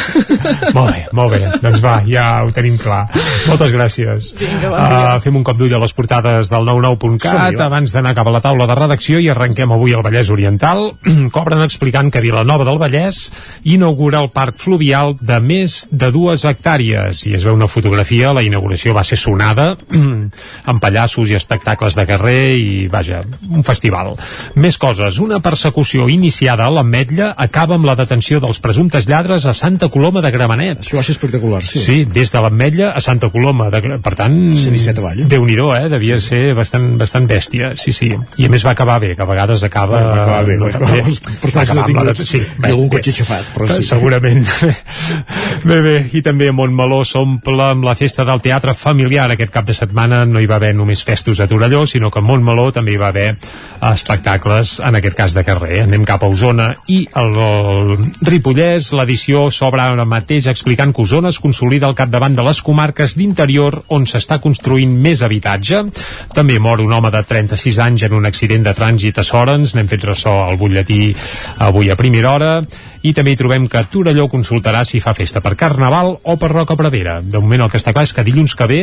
Molt bé, molt bé. Doncs va, ja ho tenim clar. Moltes gràcies. Vinga, dia. Uh, fem un cop d'ull a les portades del 99.cat Som-hi, va. abans d'anar cap a la taula de redacció i arrenquem avui al Vallès Oriental. Cobren explicant que Vilanova del Vallès inaugura el parc fluvial de més de dues hectàrees i es veu una fotografia, la inauguració va ser sonada amb pallassos i espectacles de carrer i, vaja, un festival. Més coses. Una persecució iniciada a l'Ametlla acaba amb la detenció dels presumptes lladres a Santa Coloma de Gramenet. Això va ser espectacular, sí. Sí, des de l'Ametlla a Santa Coloma. De, per tant, 117 avall. Déu-n'hi-do, eh? Devia sí. ser bastant, bastant bèstia. Sí, sí. I a més va acabar bé, que a vegades acaba... Va acabar bé, va acabar els Va acabar amb la- Sí, i algun cotxe aixafat, però sí. Segurament. bé, bé, i també Montmeló s'omple amb la festa del teatre familiar. Aquest cap de setmana no hi va haver només festos a Torelló, sinó que a Montmeló també hi va haver espectacles, en aquest cas de carrer. Anem cap a Osona i al Ripollès, l'edició s'obre ara mateix explicant que Osona es consolida al capdavant de les comarques d'interior on s'està construint més habitatge. També mor un home de 36 anys en un accident de trànsit a Sorens, n'hem fet ressò al butlletí avui a primera hora, i també hi trobem que Torelló consultarà si fa festa per Carnaval o per Roca Pradera. De moment el que està clar és que dilluns que ve,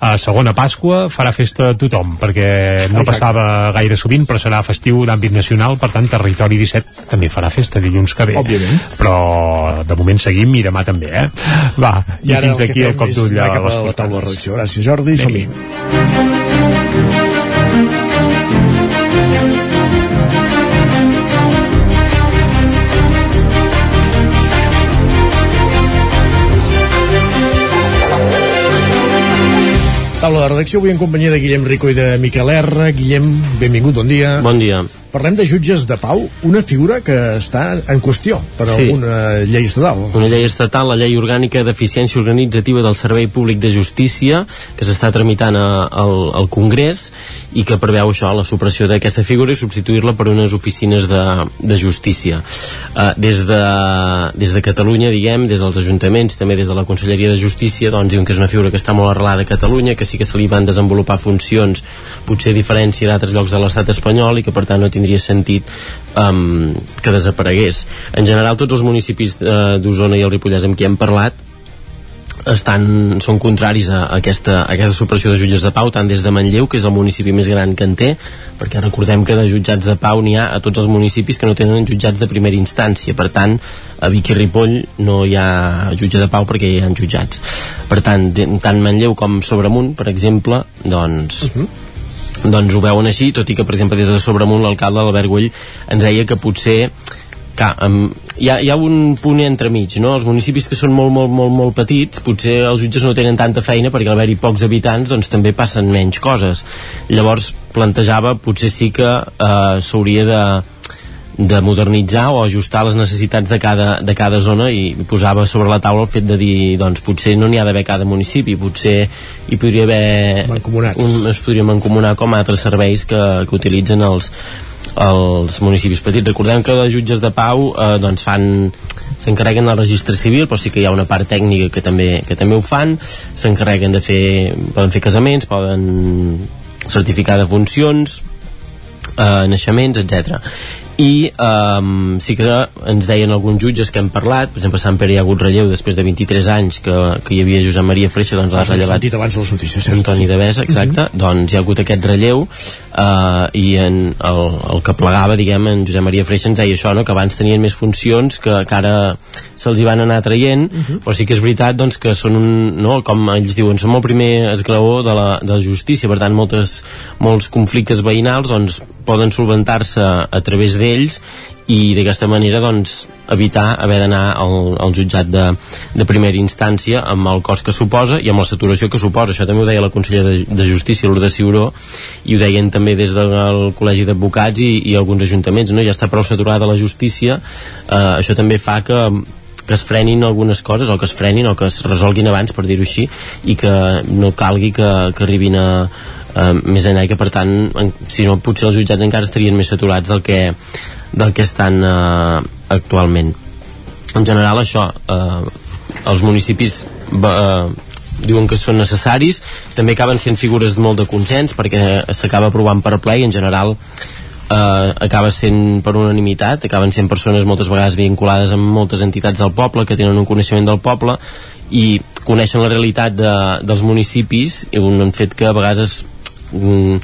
a segona Pasqua, farà festa tothom, perquè no Exacte. passava gaire sovint, però serà festiu d'àmbit nacional, per tant, Territori 17 també farà festa dilluns que ve. Òbviament. Però de moment seguim i demà també, eh? Va, i, ara fins aquí el cop d'ull a les la taula de portades. redacció. Gràcies, Jordi. Som-hi. Taula de redacció avui en companyia de Guillem Rico i de Miquel R. Guillem, benvingut, bon dia. Bon dia. Parlem de jutges de pau, una figura que està en qüestió per Sí. alguna llei estatal. Una llei estatal, la Llei Orgànica d'Eficiència Organitzativa del Servei Públic de Justícia, que s'està tramitant a, al, al Congrés i que preveu això, la supressió d'aquesta figura i substituir-la per unes oficines de, de justícia. Uh, des, de, des de Catalunya, diguem, des dels ajuntaments, també des de la Conselleria de Justícia, doncs diuen que és una figura que està molt arrelada a Catalunya, que sí que se li van desenvolupar funcions potser a diferència d'altres llocs de l'estat espanyol i que per tant no tindria sentit um, que desaparegués. En general, tots els municipis uh, d'Osona i el Ripollès amb qui hem parlat estan, són contraris a, aquesta, a aquesta supressió de jutges de pau tant des de Manlleu, que és el municipi més gran que en té perquè recordem que de jutjats de pau n'hi ha a tots els municipis que no tenen jutjats de primera instància per tant, a Vic i Ripoll no hi ha jutge de pau perquè hi ha jutjats. Per tant, tant Manlleu com Sobremunt, per exemple doncs uh -huh doncs ho veuen així, tot i que per exemple des de Sobremunt l'alcalde Albert Güell ens deia que potser clar, um, hi, ha, hi ha un punt entremig no? els municipis que són molt, molt, molt, molt petits potser els jutges no tenen tanta feina perquè al haver-hi pocs habitants doncs també passen menys coses. Llavors plantejava potser sí que uh, s'hauria de de modernitzar o ajustar les necessitats de cada, de cada zona i posava sobre la taula el fet de dir doncs potser no n'hi ha d'haver cada municipi potser hi podria haver un, es podria mancomunar com altres serveis que, que utilitzen els, els municipis petits. Recordem que els jutges de pau eh, doncs fan s'encarreguen del registre civil, però sí que hi ha una part tècnica que també, que també ho fan, s'encarreguen de fer, poden fer casaments, poden certificar de funcions, eh, naixements, etc i um, sí que ens deien alguns jutges que hem parlat, per exemple a Sant Pere hi ha hagut relleu després de 23 anys que, que hi havia Josep Maria Freixa doncs l'ha rellevat abans les notícies, Antoni de Besa, exacte, mm -hmm. doncs hi ha hagut aquest relleu uh, i en el, el que plegava, diguem, en Josep Maria Freixa ens deia això, no? que abans tenien més funcions que, que ara se'ls hi van anar traient, uh -huh. però sí que és veritat doncs, que són un, no? com ells diuen, som el primer esglaó de la, de la justícia, per tant moltes, molts conflictes veïnals doncs, poden solventar-se a través d'ells i d'aquesta manera doncs, evitar haver d'anar al, al jutjat de, de primera instància amb el cost que suposa i amb la saturació que suposa. Això també ho deia la consellera de, de Justícia, Lourdes Ciuró, i ho deien també des del Col·legi d'Advocats i, i alguns ajuntaments. No? Ja està prou saturada la justícia, eh, això també fa que que es frenin algunes coses o que es frenin o que es resolguin abans per dir-ho així i que no calgui que, que arribin a, a més enllà que per tant en, si no potser els jutjats encara estarien més saturats del que, del que estan uh, actualment. En general això uh, els municipis uh, diuen que són necessaris. També acaben sent figures molt de consens perquè s'acaba aprovant per ple i en general eh, acaba sent per unanimitat, acaben sent persones moltes vegades vinculades amb moltes entitats del poble, que tenen un coneixement del poble i coneixen la realitat de, dels municipis i un fet que a vegades mm,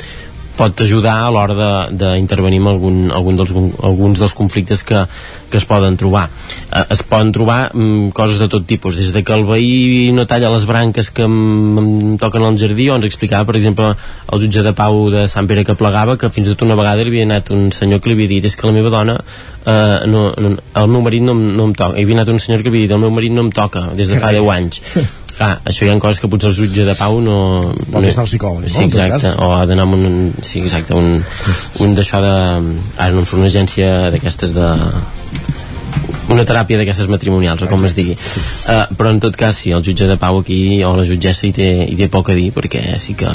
pot ajudar a l'hora d'intervenir en algun, algun dels, alguns dels conflictes que, que es poden trobar. Eh, es poden trobar mm, coses de tot tipus, des de que el veí no talla les branques que em, em toquen al jardí, o ens explicava, per exemple, el jutge de Pau de Sant Pere que plegava, que fins i tot una vegada li havia anat un senyor que li havia dit és que la meva dona, eh, no, no, el meu marit no, no em toca. Hi havia anat un senyor que havia dit el meu marit no em toca des de fa 10 anys. Clar, això hi ha coses que potser el jutge de pau no... no és el psicòleg, no? Sí, exacte, o ha d'anar amb un... Sí, exacte, un, un d'això de... Ara no em surt una agència d'aquestes de una teràpia d'aquestes matrimonials o com es digui. Uh, però en tot cas sí, el jutge de pau aquí o la jutgessa hi té, hi té poc a dir perquè sí que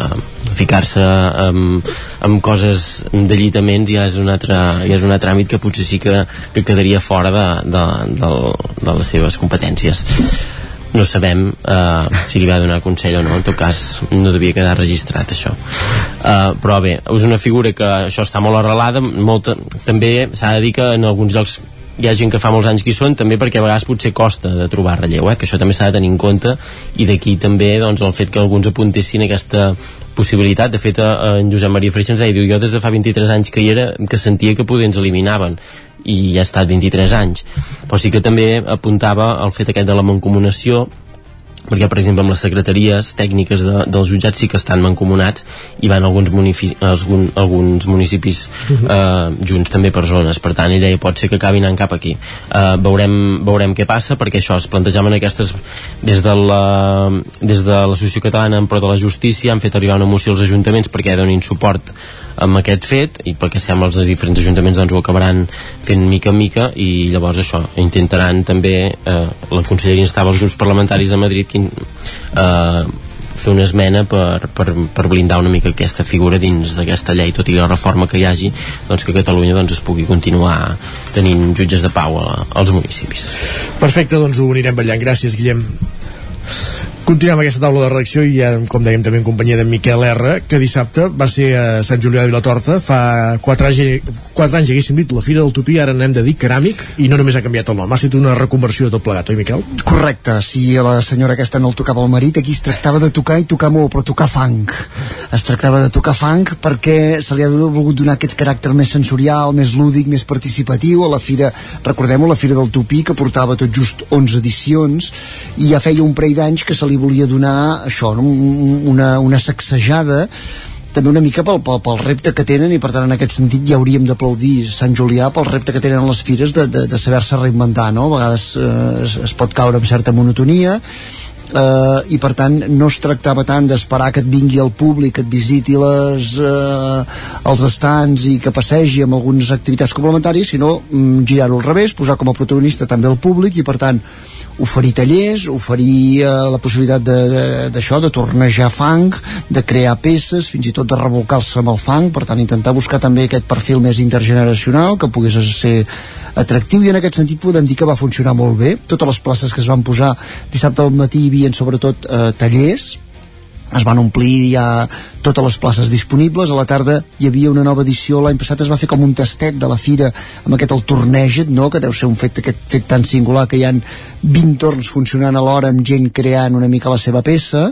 ficar-se amb, amb coses d'allitaments ja és un altre, ja és un altre àmbit que potser sí que, que quedaria fora de, de, de, de les seves competències no sabem uh, si li va donar consell o no. En tot cas no devia quedar registrat això. Uh, però bé, és una figura que això està molt arrelada molta, també s'ha de dir que en alguns llocs hi ha gent que fa molts anys que hi són també perquè a vegades potser costa de trobar relleu eh? que això també s'ha de tenir en compte i d'aquí també doncs, el fet que alguns apuntessin aquesta possibilitat. De fet en Josep Maria Freixens deia, diu, jo des de fa 23 anys que hi era que sentia que poder ens eliminaven i ja ha estat 23 anys. Però sí que també apuntava el fet aquest de la mancomunació perquè per exemple amb les secretaries tècniques de, dels jutjats sí que estan mancomunats i van alguns, algun, alguns municipis -huh. eh, junts també per zones, per tant ella pot ser que acabi anant cap aquí. Eh, veurem, veurem què passa perquè això es plantejaven aquestes des de la des de l'Associació Catalana en pro de la Justícia han fet arribar una moció als ajuntaments perquè donin suport amb aquest fet i perquè sembla els diferents ajuntaments doncs ho acabaran fent mica en mica i llavors això, intentaran també eh, la conselleria instava els grups parlamentaris de Madrid que eh, fer una esmena per, per, per blindar una mica aquesta figura dins d'aquesta llei, tot i la reforma que hi hagi doncs que Catalunya doncs, es pugui continuar tenint jutges de pau a, als municipis. Perfecte, doncs ho anirem ballant. Gràcies, Guillem. Continuem aquesta taula de redacció i com dèiem també en companyia de Miquel R, que dissabte va ser a Sant Julià de Vilatorta, fa 4 anys, 4 anys haguéssim dit la Fira del Tupí, ara n'hem de dir Ceràmic, i no només ha canviat el nom, ha estat una reconversió de tot plegat, oi Miquel? Correcte, si a la senyora aquesta no el tocava el marit, aquí es tractava de tocar i tocar molt, però tocar funk. Es tractava de tocar funk perquè se li ha volgut donar aquest caràcter més sensorial, més lúdic, més participatiu a la Fira, recordem-ho, la Fira del Tupí, que portava tot just 11 edicions, i ja feia un parell d'anys que se li volia donar això, una, una sacsejada també una mica pel, pel, pel repte que tenen i per tant en aquest sentit ja hauríem d'aplaudir Sant Julià pel repte que tenen les fires de, de, de saber-se reinventar no? a vegades eh, es, es pot caure amb certa monotonia eh, i per tant no es tractava tant d'esperar que et vingui el públic, que et visiti les, eh, els estants i que passegi amb algunes activitats complementàries, sinó mm, girar-ho al revés, posar com a protagonista també el públic i per tant oferir tallers, oferir eh, la possibilitat d'això, de, de, de tornejar fang, de crear peces, fins i tot de revolcar-se amb el fang, per tant intentar buscar també aquest perfil més intergeneracional que pogués ser atractiu i en aquest sentit podem dir que va funcionar molt bé. Totes les places que es van posar dissabte al matí hi havia sobretot eh, tallers es van omplir ja totes les places disponibles, a la tarda hi havia una nova edició, l'any passat es va fer com un tastet de la fira amb aquest el torneget, no? que deu ser un fet, aquest fet tan singular que hi han 20 torns funcionant alhora amb gent creant una mica la seva peça,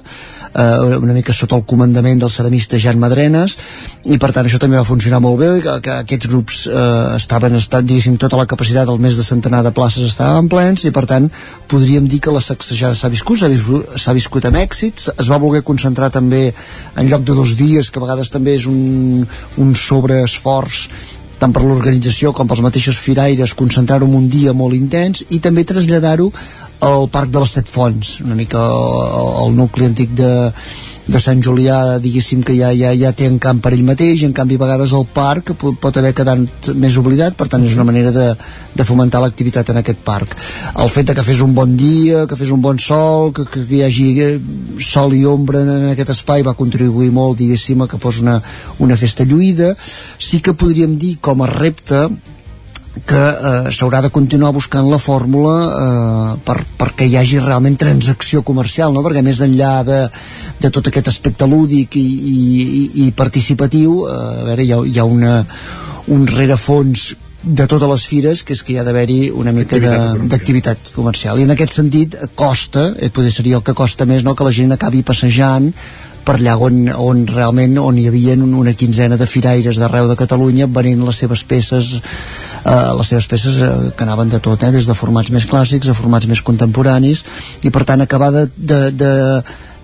eh, una mica sota el comandament del ceramista Jan Madrenes, i per tant això també va funcionar molt bé, que, que aquests grups eh, estaven, estat, diguéssim, tota la capacitat del més de centenar de places estaven plens, i per tant podríem dir que la sacsejada s'ha viscut, s'ha viscut, viscut amb èxits, es va voler concentrar també en lloc de dos dies, que a vegades també és un, un sobreesforç tant per l'organització com pels mateixos firaires concentrar-ho en un dia molt intens i també traslladar-ho al Parc de les Set Fonts, una mica el, el nucli antic de, de Sant Julià, diguéssim que ja, ja, ja té en camp per ell mateix, en canvi a vegades el parc pot, pot haver quedat més oblidat, per tant és una manera de, de fomentar l'activitat en aquest parc. El fet de que fes un bon dia, que fes un bon sol, que, que, hi hagi eh, sol i ombra en aquest espai va contribuir molt, diguéssim, a que fos una, una festa lluïda. Sí que podríem dir com a repte que eh, s'haurà de continuar buscant la fórmula eh, per, perquè hi hagi realment transacció comercial, no? perquè més enllà de, de tot aquest aspecte lúdic i, i, i participatiu, eh, a veure, hi ha, hi ha una, un rerefons de totes les fires, que és que hi ha d'haver-hi una mica d'activitat comercial. I en aquest sentit costa, eh, potser seria el que costa més, no? que la gent acabi passejant per allà on, on realment on hi havia una quinzena de firaires d'arreu de Catalunya venint les seves peces eh, les seves peces eh, que anaven de tot, eh, des de formats més clàssics a formats més contemporanis i per tant acabar de, de, de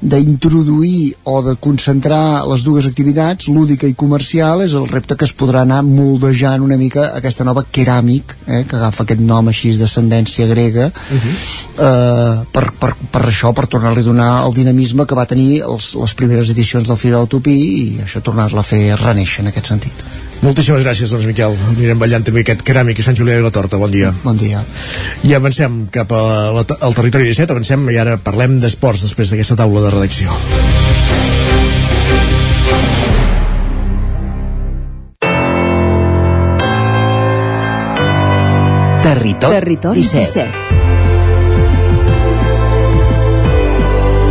d'introduir o de concentrar les dues activitats, lúdica i comercial, és el repte que es podrà anar moldejant una mica aquesta nova keràmic, eh, que agafa aquest nom així d'ascendència grega, uh -huh. eh, per, per, per això, per tornar-li a donar el dinamisme que va tenir els, les primeres edicions del Fira del Tupí i això tornar-la a fer reneixer en aquest sentit. Moltíssimes gràcies, doncs, Miquel. Anirem ballant també aquest keràmic i Sant Julià i la Torta. Bon dia. Bon dia. I avancem cap a la, al territori 17, avancem i ara parlem d'esports després d'aquesta taula de redacció. Territori, Territori 17. 17.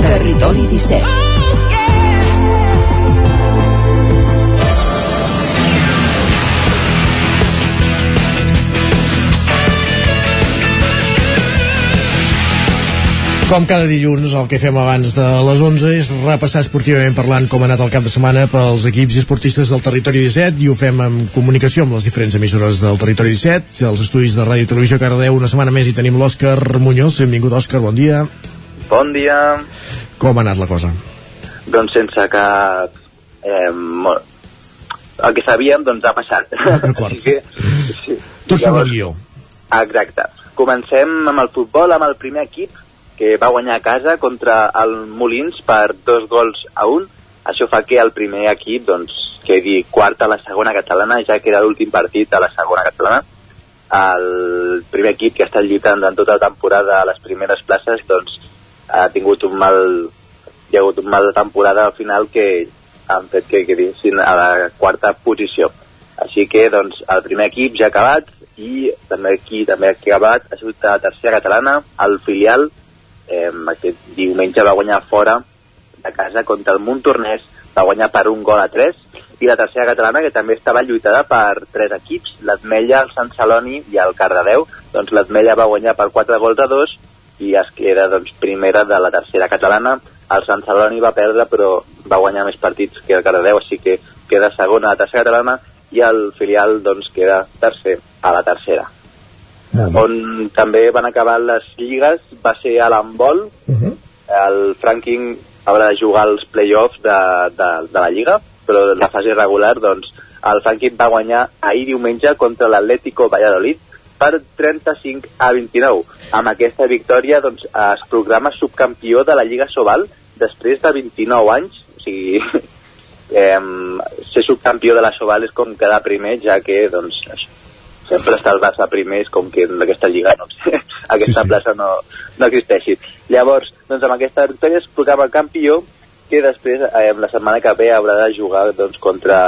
Territori 17. Com cada dilluns, el que fem abans de les 11 és repassar esportivament parlant com ha anat el cap de setmana pels equips i esportistes del territori 17 i ho fem en comunicació amb les diferents emissores del territori 17, els estudis de Ràdio i Televisió Cardeu, una setmana més i tenim l'Òscar Muñoz. Benvingut, Òscar, bon dia. Bon dia. Com ha anat la cosa? Doncs sense cap... Eh. El que sabíem, doncs, ha passat. D'acord. sí. Tot sobre el guió. Exacte. Comencem amb el futbol, amb el primer equip, que va guanyar a casa contra el Molins per dos gols a un. Això fa que el primer equip doncs, quedi quart a la segona catalana, ja que era l'últim partit a la segona catalana. El primer equip que ha estat lluitant en tota la temporada a les primeres places doncs, ha tingut un mal hi ha hagut un mal de temporada al final que han fet que quedessin a la quarta posició. Així que doncs, el primer equip ja ha acabat i també aquí també ha acabat ha sigut la tercera catalana, el filial eh, aquest diumenge va guanyar fora de casa contra el Montornès, va guanyar per un gol a 3, i la tercera catalana, que també estava lluitada per tres equips, l'Atmella, el Sant Celoni i el Cardedeu, doncs l'Atmella va guanyar per 4 gols a 2 i es queda doncs, primera de la tercera catalana, el Sant Celoni va perdre però va guanyar més partits que el Cardedeu, així que queda segona a la tercera catalana i el filial doncs, queda tercer a la tercera on també van acabar les lligues va ser a l'handbol uh -huh. el Franking haurà de jugar els play-offs de, de, de la lliga però la fase regular, doncs, el Franklin va guanyar ahir diumenge contra l'Atlético Valladolid per 35 a 29. Amb aquesta victòria doncs, es programa subcampió de la Lliga Sobal després de 29 anys. O sigui, eh, ser subcampió de la Sobal és com quedar primer, ja que doncs, sempre està el Barça primer, és com que en aquesta lliga no, aquesta sí, sí. plaça no, no existeixi. Llavors, doncs amb aquesta victòria es programa campió que després, eh, la setmana que ve, haurà de jugar doncs, contra,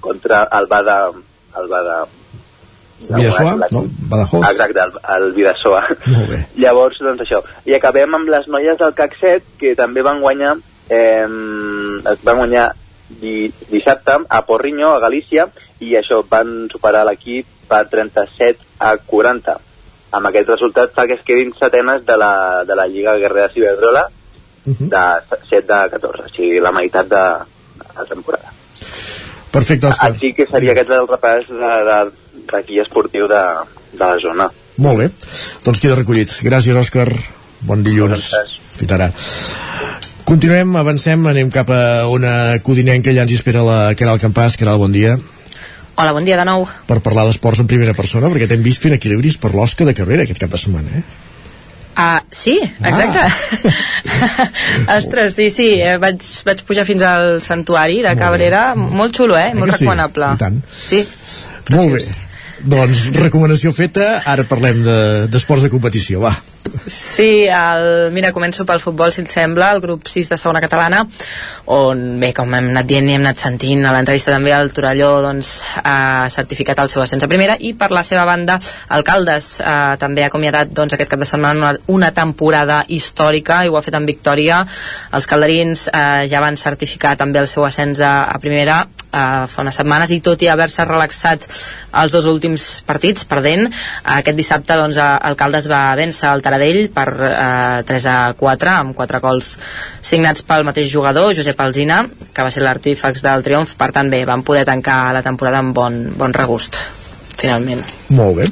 contra el Bada, el Bada, Vidasoa? No, Badajoz? Exacte, el, el Vidasoa. Molt bé. Llavors, doncs això. I acabem amb les noies del CAC 7, que també van guanyar, eh, van guanyar di, dissabte a Porriño, a Galícia, i això van superar l'equip per 37 a 40. Amb aquest resultat fa que es quedin setenes de la, de la Lliga Guerrera Ciberdrola uh -huh. de 7 de 14, o sigui, la meitat de, de la temporada. Perfecte, Òscar. Així que seria aquest el repàs d'aquí esportiu de, de la zona. Molt bé, doncs queda recollit. Gràcies, Òscar. Bon dilluns. Fins ara. Continuem, avancem, anem cap a una codinenca, ja ens hi espera la Caral Campàs. Caral, bon dia. Hola, bon dia de nou. Per parlar d'esports en primera persona, perquè t'hem vist fent equilibris per l'Osca de Cabrera aquest cap de setmana, eh? Uh, sí, exacte. Ah. Ostres, sí, sí, eh, vaig, vaig pujar fins al santuari de Cabrera, molt, molt xulo, eh? Molt recomanable. Sí, I tant. Sí, Molt bé. Doncs recomanació feta, ara parlem d'esports de, de competició, va. Sí, el, mira, començo pel futbol, si et sembla, el grup 6 de segona catalana, on, bé, com hem anat dient i hem anat sentint a l'entrevista també, el Torelló doncs, ha certificat el seu ascens a primera, i per la seva banda, el Caldes eh, també ha acomiadat doncs, aquest cap de setmana una, una temporada històrica, i ho ha fet amb victòria. Els calderins eh, ja van certificar també el seu ascens a, a primera eh, fa unes setmanes, i tot i haver-se relaxat els dos últims partits, perdent, aquest dissabte doncs, el Caldes va vèncer el Taradell per eh, 3 a 4 amb 4 gols signats pel mateix jugador, Josep Alzina que va ser l'artífex del triomf per tant bé, van poder tancar la temporada amb bon, bon regust finalment. Molt bé.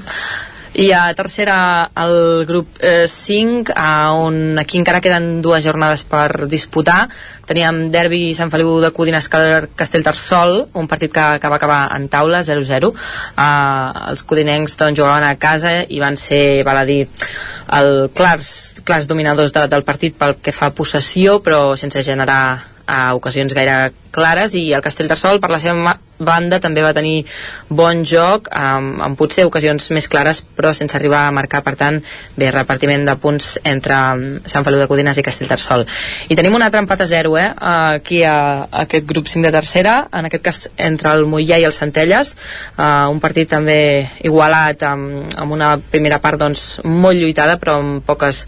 I a tercera el grup eh, 5, a on aquí encara queden dues jornades per disputar. Teníem derbi Sant Feliu de Codines Castellterçol, un partit que, que va acabar en taula, 0-0. Eh, els codinencs doncs, jugaven a casa i van ser, val a dir, el clars, clars dominadors de, del partit pel que fa possessió, però sense generar a ocasions gaire clares i el Castellterçol per la seva banda també va tenir bon joc amb, amb potser ocasions més clares però sense arribar a marcar. Per tant bé, repartiment de punts entre mm, Sant Feliu de Codines i Castellterçol i tenim un altre empat a 0 eh? aquí a, a aquest grup 5 de tercera en aquest cas entre el Mollà i el Centelles. Uh, un partit també igualat amb, amb una primera part doncs molt lluitada però amb poques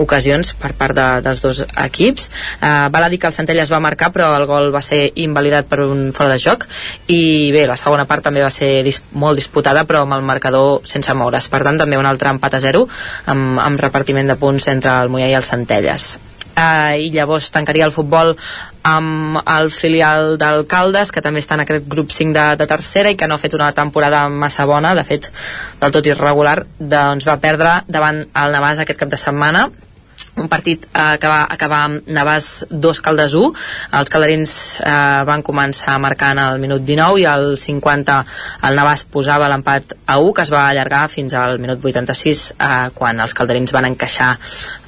ocasions per part de, dels dos equips. Uh, val a dir que el Centelles va marcar però el gol va ser invalidat per un fora de joc. I bé, la segona part també va ser dis molt disputada però amb el marcador sense moure's. Per tant també un altre empat a zero amb, amb repartiment de punts entre el Mollà i el Centelles. Uh, i llavors tancaria el futbol amb el filial d'Alcaldes que també està en aquest grup 5 de, de tercera i que no ha fet una temporada massa bona. De fet del tot irregular doncs va perdre davant el Navàs aquest cap de setmana un partit eh, que va acabar amb Navàs 2 Caldes 1 els calderins eh, van començar marcant al minut 19 i al 50 el Navàs posava l'empat a 1 que es va allargar fins al minut 86 eh, quan els calderins van encaixar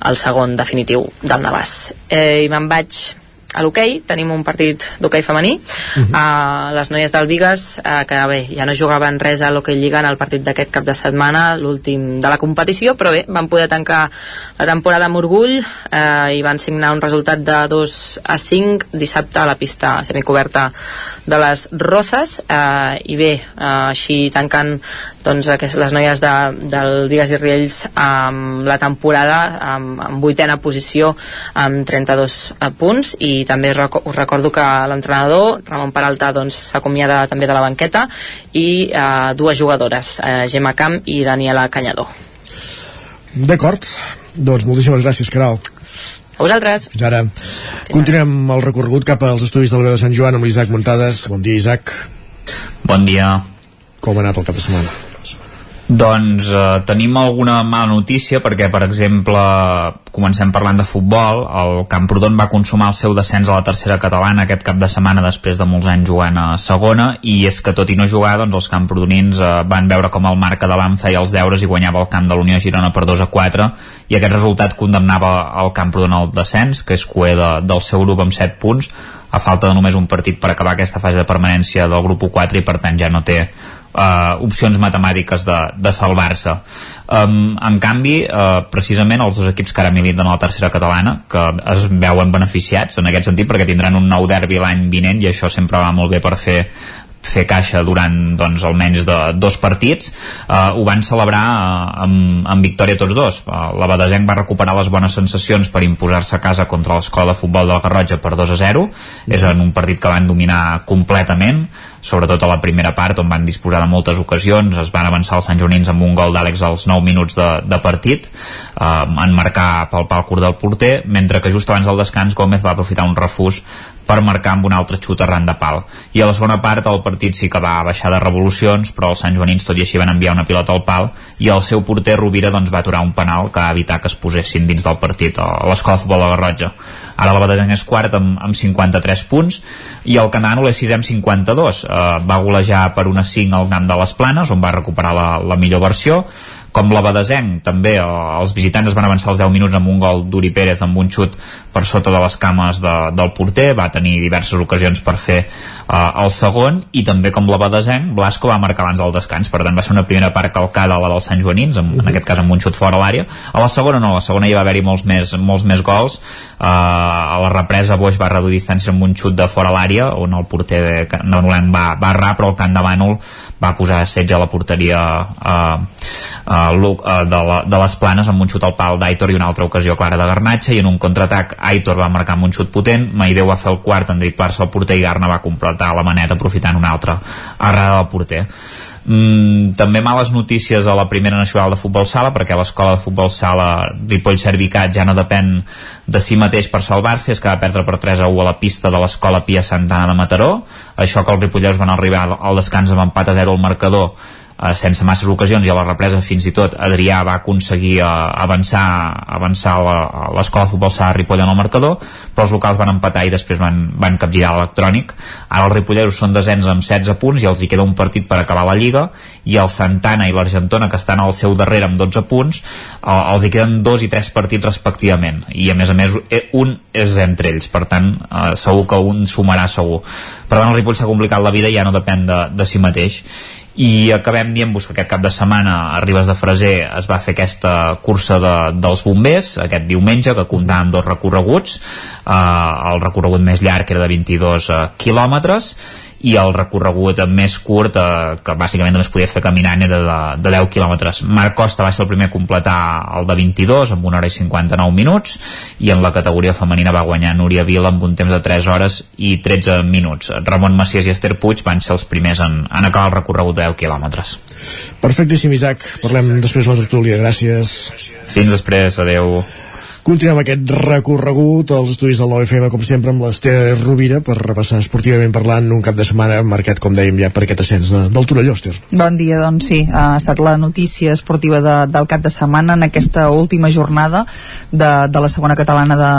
el segon definitiu del Navàs. Eh, i me'n vaig a l'hoquei tenim un partit d'hoquei femení uh -huh. uh, les noies del Vigues uh, que bé, ja no jugaven res a l'hoquei Lliga en el partit d'aquest cap de setmana l'últim de la competició però bé, van poder tancar la temporada amb orgull uh, i van signar un resultat de 2 a 5 dissabte a la pista semicoberta de les Rozes uh, i bé, uh, així tancant doncs, aquestes, les noies de, del Vigues i Riells amb la temporada amb, amb vuitena posició amb 32 punts i i també us recordo que l'entrenador Ramon Peralta doncs, s'acomiada doncs, també de la banqueta i eh, dues jugadores, eh, Gemma Camp i Daniela Canyador D'acord, doncs moltíssimes gràcies Caral a vosaltres. Fins ara. Continuem el recorregut cap als estudis de la veu de Sant Joan amb l'Isaac Montades. Bon dia, Isaac. Bon dia. Com ha anat el cap de setmana? Doncs eh, tenim alguna mala notícia perquè, per exemple, comencem parlant de futbol, el Camprodon va consumar el seu descens a la tercera catalana aquest cap de setmana després de molts anys jugant a segona. I és que tot i no jugar, doncs els camprodonins eh, van veure com el Marc Adalam feia els deures i guanyava el camp de l'Unió Girona per 2 a 4 i aquest resultat condemnava el Camprodon al descens, que és coer de, del seu grup amb 7 punts a falta de només un partit per acabar aquesta fase de permanència del grup 4 i per tant ja no té uh, opcions matemàtiques de, de salvar-se. Um, en canvi, uh, precisament els dos equips que ara militen a la tercera catalana, que es veuen beneficiats en aquest sentit perquè tindran un nou derbi l'any vinent i això sempre va molt bé per fer fer caixa durant doncs, almenys de dos partits uh, ho van celebrar uh, amb, amb victòria tots dos. Uh, la Badesenc va recuperar les bones sensacions per imposar-se a casa contra l'escola de futbol de la Garrotxa per 2 a 0 és en un partit que van dominar completament sobretot a la primera part on van disposar de moltes ocasions. Es van avançar els Sant Jonins amb un gol d'Àlex als 9 minuts de, de partit. Eh, en marcar pel pal curt del porter mentre que just abans del descans Gómez va aprofitar un refús per marcar amb un altre xut arran de pal. I a la segona part el partit sí que va baixar de revolucions, però els Sant Joanins tot i així van enviar una pilota al pal i el seu porter Rovira doncs, va aturar un penal que va evitar que es posessin dins del partit a l'escola futbol de la Garrotxa. Ara la Badesenc és quart amb, amb 53 punts i el Canànol és 6 amb 52. Eh, va golejar per una 5 al camp de les Planes, on va recuperar la, la millor versió com la Badesenc també eh, els visitants es van avançar els 10 minuts amb un gol d'Uri Pérez amb un xut per sota de les cames de, del porter va tenir diverses ocasions per fer uh, el segon i també com la Badesenc Blasco va marcar abans del descans per tant va ser una primera part calcada a la dels Sant Joanins -huh. en aquest cas amb un xut fora a l'àrea a la segona no, a la segona hi va haver-hi molts més, molts més gols uh, a la represa Boix va reduir distància amb un xut de fora a l'àrea on el porter de Canolenc va, va errar però el camp de Bànol va posar setge a la porteria uh, uh, uh, de, la, de les planes amb un xut al pal d'Aitor i una altra ocasió clara de Garnatxa i en un contraatac Aitor va marcar amb un xut potent Maideu va fer el quart en driplar-se al porter i Garna va completar la maneta aprofitant una altra errada del porter. Mm, també males notícies a la primera nacional de futbol sala perquè l'escola de futbol sala Ripoll Servicat ja no depèn de si mateix per salvar-se, és que va perdre per 3 a 1 a la pista de l'escola Pia Santana de Mataró. Això que els ripolleros van arribar al descans amb empat a 0 al marcador eh, sense masses ocasions i a la represa fins i tot Adrià va aconseguir eh, avançar avançar l'escola de futbol Sala Ripoll en el marcador però els locals van empatar i després van, van capgirar l'electrònic. Ara els ripolleros són desens amb 16 punts i els hi queda un partit per acabar la Lliga i el Santana i l'Argentona que estan al seu darrere amb 12 punts eh, els hi queden dos i tres partits respectivament i a més a més eh, un és entre ells. Per tant eh, segur que un sumarà segur. Per tant el Ripoll s'ha complicat la vida i ja no depèn de, de si mateix i acabem dient-vos que aquest cap de setmana a Ribes de Freser es va fer aquesta cursa de, dels bombers aquest diumenge que comptava amb dos recorreguts. Eh, el recorregut més llarg era de 22 eh, quilòmetres i el recorregut més curt eh, que bàsicament només podia fer caminant era de, de 10 quilòmetres. Marc Costa va ser el primer a completar el de 22 amb una hora i 59 minuts i en la categoria femenina va guanyar Núria Vila amb un temps de 3 hores i 13 minuts. Ramon Macias i Esther Puig van ser els primers en, en acabar el recorregut de 10 quilòmetres. Perfectíssim, Isaac. Parlem després de la tertúlia. Gràcies. Fins després. Adeu. Continuem aquest recorregut als estudis del 9FM, com sempre, amb l'Ester Rovira, per repassar esportivament parlant un cap de setmana marcat, com dèiem, ja per aquest ascens de, del Torelló, Ester. Bon dia, doncs sí, ha estat la notícia esportiva de, del cap de setmana en aquesta última jornada de, de la segona catalana de,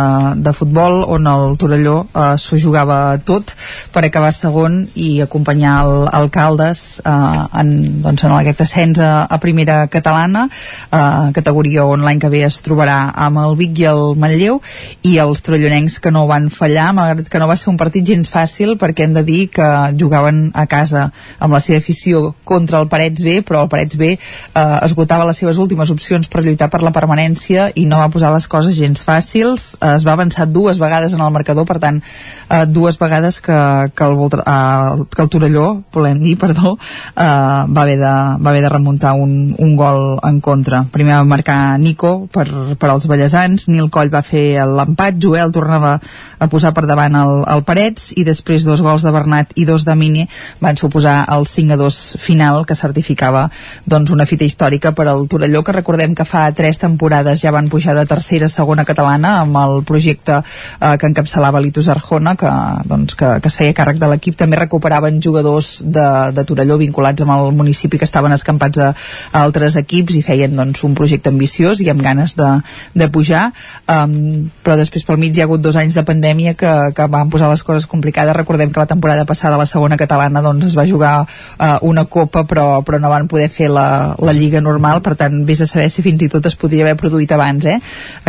de futbol, on el Torelló eh, s'ho jugava tot per acabar segon i acompanyar el Caldes eh, en, doncs, en aquest ascens a, a primera catalana, eh, categoria on l'any que ve es trobarà amb el Vic Vic i el Manlleu i els trollonencs que no van fallar malgrat que no va ser un partit gens fàcil perquè hem de dir que jugaven a casa amb la seva afició contra el Parets B però el Parets B eh, esgotava les seves últimes opcions per lluitar per la permanència i no va posar les coses gens fàcils. Eh, es va avançar dues vegades en el marcador per tant eh, dues vegades que, que, el, eh, que el Torelló volem dir, perdó eh, va, haver de, va haver de remuntar un, un gol en contra. Primer va marcar Nico per, per als ballesans doncs Nil Coll va fer l'empat, Joel tornava a posar per davant el, el Parets i després dos gols de Bernat i dos de Mini van suposar el 5 a 2 final que certificava doncs una fita històrica per al Torelló que recordem que fa tres temporades ja van pujar de tercera a segona catalana amb el projecte eh, que encapçalava l'Itus Arjona que, doncs, que, que es feia càrrec de l'equip. També recuperaven jugadors de, de Torelló vinculats amb el municipi que estaven escampats a, a altres equips i feien doncs, un projecte ambiciós i amb ganes de, de pujar um, però després pel mig hi ha hagut dos anys de pandèmia que, que van posar les coses complicades recordem que la temporada passada la segona catalana doncs, es va jugar uh, una copa però, però no van poder fer la, la lliga normal per tant vés a saber si fins i tot es podria haver produït abans eh?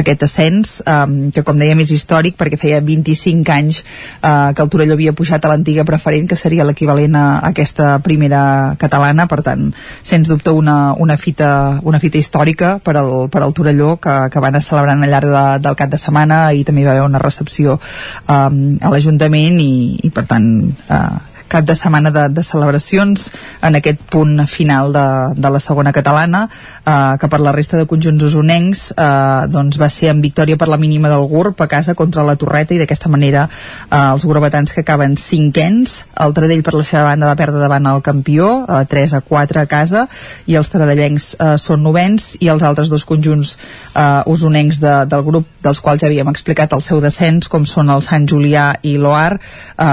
aquest ascens um, que com dèiem és històric perquè feia 25 anys uh, que el Torelló havia pujat a l'antiga preferent que seria l'equivalent a, aquesta primera catalana per tant sens dubte una, una, fita, una fita històrica per al, per al Torelló que, que van a celebrant al llarg de, del cap de setmana i també hi va haver una recepció um, a l'Ajuntament i, i per tant uh, cap de setmana de, de celebracions en aquest punt final de, de la segona catalana eh, que per la resta de conjunts usonencs eh, doncs va ser en victòria per la mínima del GURB a casa contra la Torreta i d'aquesta manera eh, els gurbatans que acaben cinquens el Tradell per la seva banda va perdre davant el campió eh, 3 a 4 a casa i els tradellencs eh, són novens i els altres dos conjunts eh, usonencs de, del grup dels quals ja havíem explicat el seu descens com són el Sant Julià i l'Oar eh,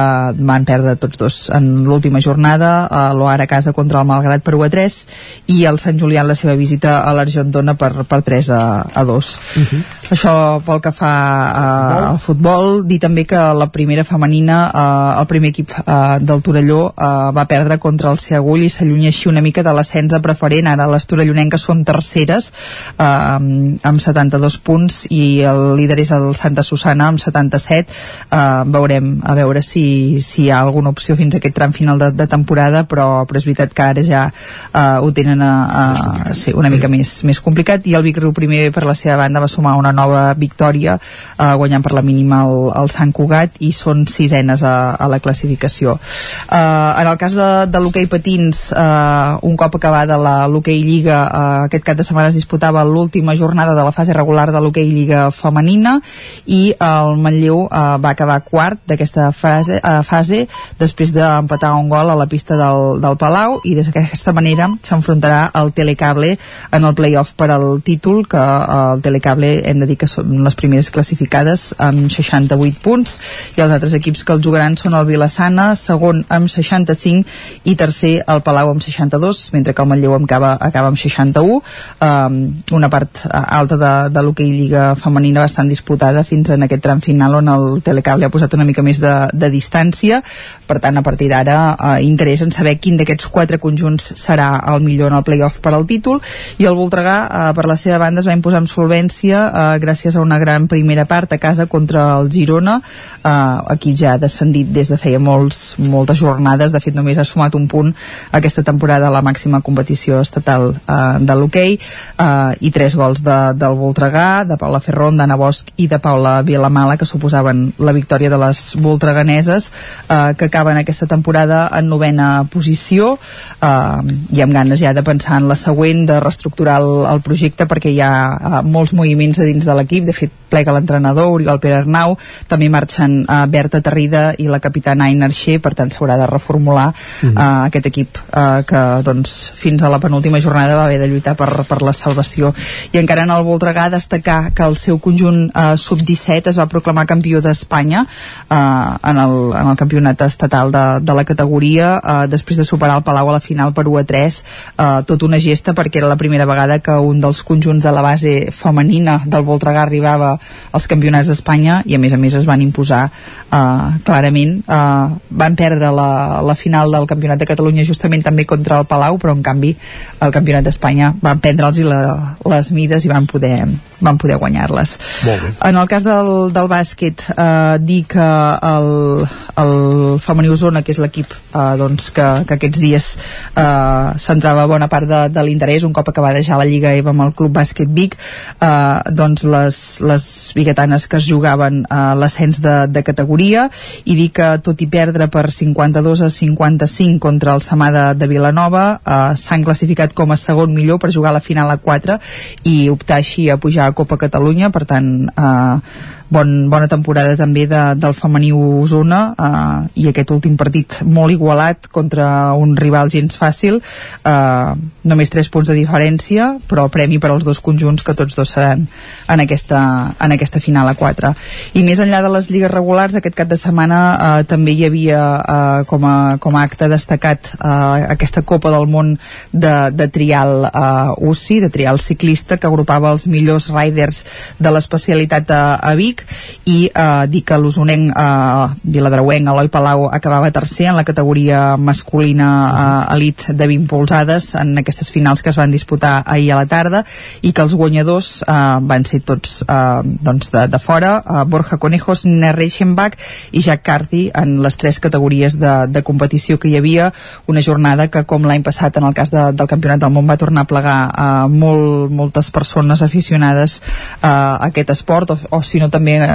van perdre tots dos en l'última jornada a l'Oar a casa contra el Malgrat per 1 a 3 i el Sant Julià en la seva visita a l'Argentona per, per 3 a, a 2 uh -huh. això pel que fa a, al futbol dir també que la primera femenina eh, el primer equip eh, del Torelló eh, va perdre contra el Seagull i s'allunya així una mica de l'ascens preferent. Ara les torellonenques són terceres eh, amb 72 punts i el líder és el Santa Susana amb 77 eh, veurem a veure si, si hi ha alguna opció fins a aquest tram final de, de temporada però, però és veritat que ara ja uh, ho tenen a, a, sí, una mica més, més complicat. I el Vic Riu primer per la seva banda va sumar una nova victòria uh, guanyant per la mínima el, el Sant Cugat i són sisenes a, a la classificació. Uh, en el cas de, de l'hoquei patins uh, un cop acabada l'hoquei Lliga uh, aquest cap de setmana es disputava l'última jornada de la fase regular de l'hoquei Lliga femenina i el Manlleu uh, va acabar quart d'aquesta fase, uh, fase després de empatar un gol a la pista del, del Palau i d'aquesta manera s'enfrontarà el Telecable en el playoff per al títol que eh, el Telecable hem de dir que són les primeres classificades amb 68 punts i els altres equips que el jugaran són el Vilassana, segon amb 65 i tercer el Palau amb 62 mentre que el Manlleu acaba, acaba amb 61 um, una part alta de, de l'hoquei Lliga femenina bastant disputada fins en aquest tram final on el Telecable ha posat una mica més de, de distància. Per tant a partir d'ara eh, interès en saber quin d'aquests quatre conjunts serà el millor en el playoff per al títol. I el Voltregà eh, per la seva banda es va imposar amb solvència eh, gràcies a una gran primera part a casa contra el Girona eh, equip ja ha descendit des de feia molts, moltes jornades. De fet només ha sumat un punt aquesta temporada a la màxima competició estatal eh, de l'hoquei eh, i tres gols de, del Voltregà de Paula Ferron, d'Anna Bosch i de Paula Vilamala que suposaven la victòria de les voltreganeses eh, que acaben aquesta temporada en novena posició eh, i amb ganes ja de pensar en la següent, de reestructurar el, el projecte perquè hi ha eh, molts moviments a dins de l'equip, de fet plega l'entrenador Oriol Pere Arnau, també marxen eh, Berta Terrida i la capitana Aina Arxer, per tant s'haurà de reformular mm. eh, aquest equip eh, que doncs, fins a la penúltima jornada va haver de lluitar per, per la salvació i encara en el Voltregà destacar que el seu conjunt eh, sub-17 es va proclamar campió d'Espanya eh, en, el, en el campionat estatal de, de la categoria eh, després de superar el Palau a la final per 1 a 3 eh, tot una gesta perquè era la primera vegada que un dels conjunts de la base femenina del Voltregà arribava als campionats d'Espanya i a més a més es van imposar eh, clarament. Eh, van perdre la, la final del campionat de Catalunya justament també contra el Palau però en canvi el campionat d'Espanya van prendre'ls la, les mides i van poder, van poder guanyar-les. En el cas del, del bàsquet eh, dir que el, el femení Osona, que és l'equip eh, doncs, que, que aquests dies eh, centrava bona part de, de l'interès, un cop acabadejar la Lliga EVA amb el Club Bàsquet Vic, eh, doncs les, les biguetanes que es jugaven eh, l'ascens de, de categoria, i dir que tot i perdre per 52 a 55 contra el Samà de, de Vilanova, eh, s'han classificat com a segon millor per jugar a la final a 4 i optar així a pujar a Copa Catalunya, per tant eh, bon, bona temporada també de, del femení Osona eh, i aquest últim partit molt igualat contra un rival gens fàcil eh, només 3 punts de diferència però premi per als dos conjunts que tots dos seran en aquesta, en aquesta final a 4 i més enllà de les lligues regulars aquest cap de setmana eh, també hi havia eh, com, a, com a acte destacat eh, aquesta Copa del Món de, de trial eh, UCI, de trial ciclista que agrupava els millors riders de l'especialitat a, a Vic. I eh, dir que l'usonenc eh, viladrauenc Eloi Palau acabava tercer en la categoria masculina eh, elit de 20 polzades en aquestes finals que es van disputar ahir a la tarda i que els guanyadors eh, van ser tots eh, doncs de, de fora. Eh, Borja Conejos, Nina Reichenbach i Jack Carty en les tres categories de, de competició que hi havia. Una jornada que com l'any passat en el cas de, del Campionat del Món va tornar a plegar eh, molt, moltes persones aficionades eh, a aquest esport. O, o si no també eh,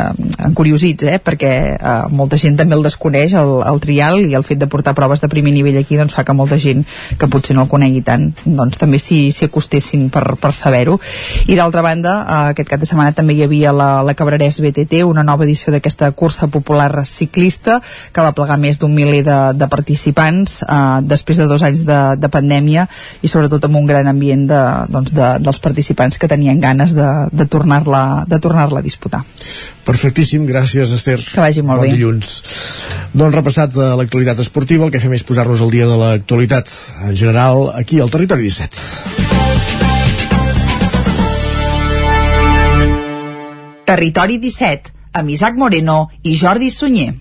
encuriosit, eh, perquè eh, molta gent també el desconeix, el, el trial, i el fet de portar proves de primer nivell aquí doncs, fa que molta gent que potser no el conegui tant doncs, també s'hi acostessin per, per saber-ho. I d'altra banda, eh, aquest cap de setmana també hi havia la, la Cabrerès BTT, una nova edició d'aquesta cursa popular ciclista que va plegar més d'un miler de, de participants eh, després de dos anys de, de pandèmia i sobretot amb un gran ambient de, doncs de, dels participants que tenien ganes de, de tornar-la de tornar a disputar. Perfectíssim, gràcies Esther. Que vagi molt bon bé. dilluns. Doncs repassat de l'actualitat esportiva, el que fem és posar-nos al dia de l'actualitat en general aquí al Territori 17. Territori 17, amb Isaac Moreno i Jordi Sunyer.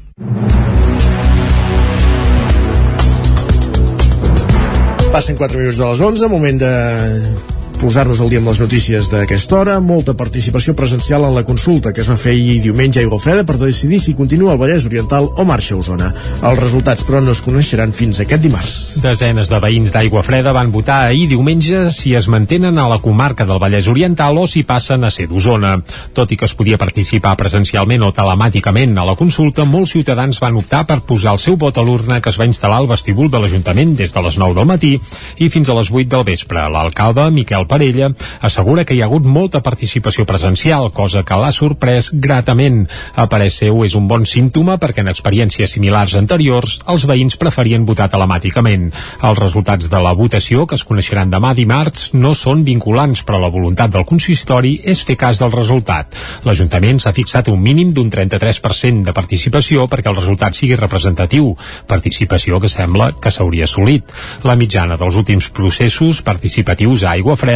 Passen 4 minuts de les 11, moment de posar-nos al dia amb les notícies d'aquesta hora, molta participació presencial en la consulta que es va fer ahir diumenge a Aigua Freda per decidir si continua el Vallès Oriental o marxa a Osona. Els resultats, però, no es coneixeran fins aquest dimarts. Desenes de veïns d'Aigua Freda van votar ahir diumenge si es mantenen a la comarca del Vallès Oriental o si passen a ser d'Osona. Tot i que es podia participar presencialment o telemàticament a la consulta, molts ciutadans van optar per posar el seu vot a l'urna que es va instal·lar al vestíbul de l'Ajuntament des de les 9 del matí i fins a les 8 del vespre. L'alcalde, Miquel Parella, assegura que hi ha hagut molta participació presencial, cosa que l'ha sorprès gratament. A parer seu és un bon símptoma perquè en experiències similars anteriors els veïns preferien votar telemàticament. Els resultats de la votació, que es coneixeran demà dimarts, no són vinculants, però la voluntat del consistori és fer cas del resultat. L'Ajuntament s'ha fixat un mínim d'un 33% de participació perquè el resultat sigui representatiu, participació que sembla que s'hauria assolit. La mitjana dels últims processos participatius a Aigua Freda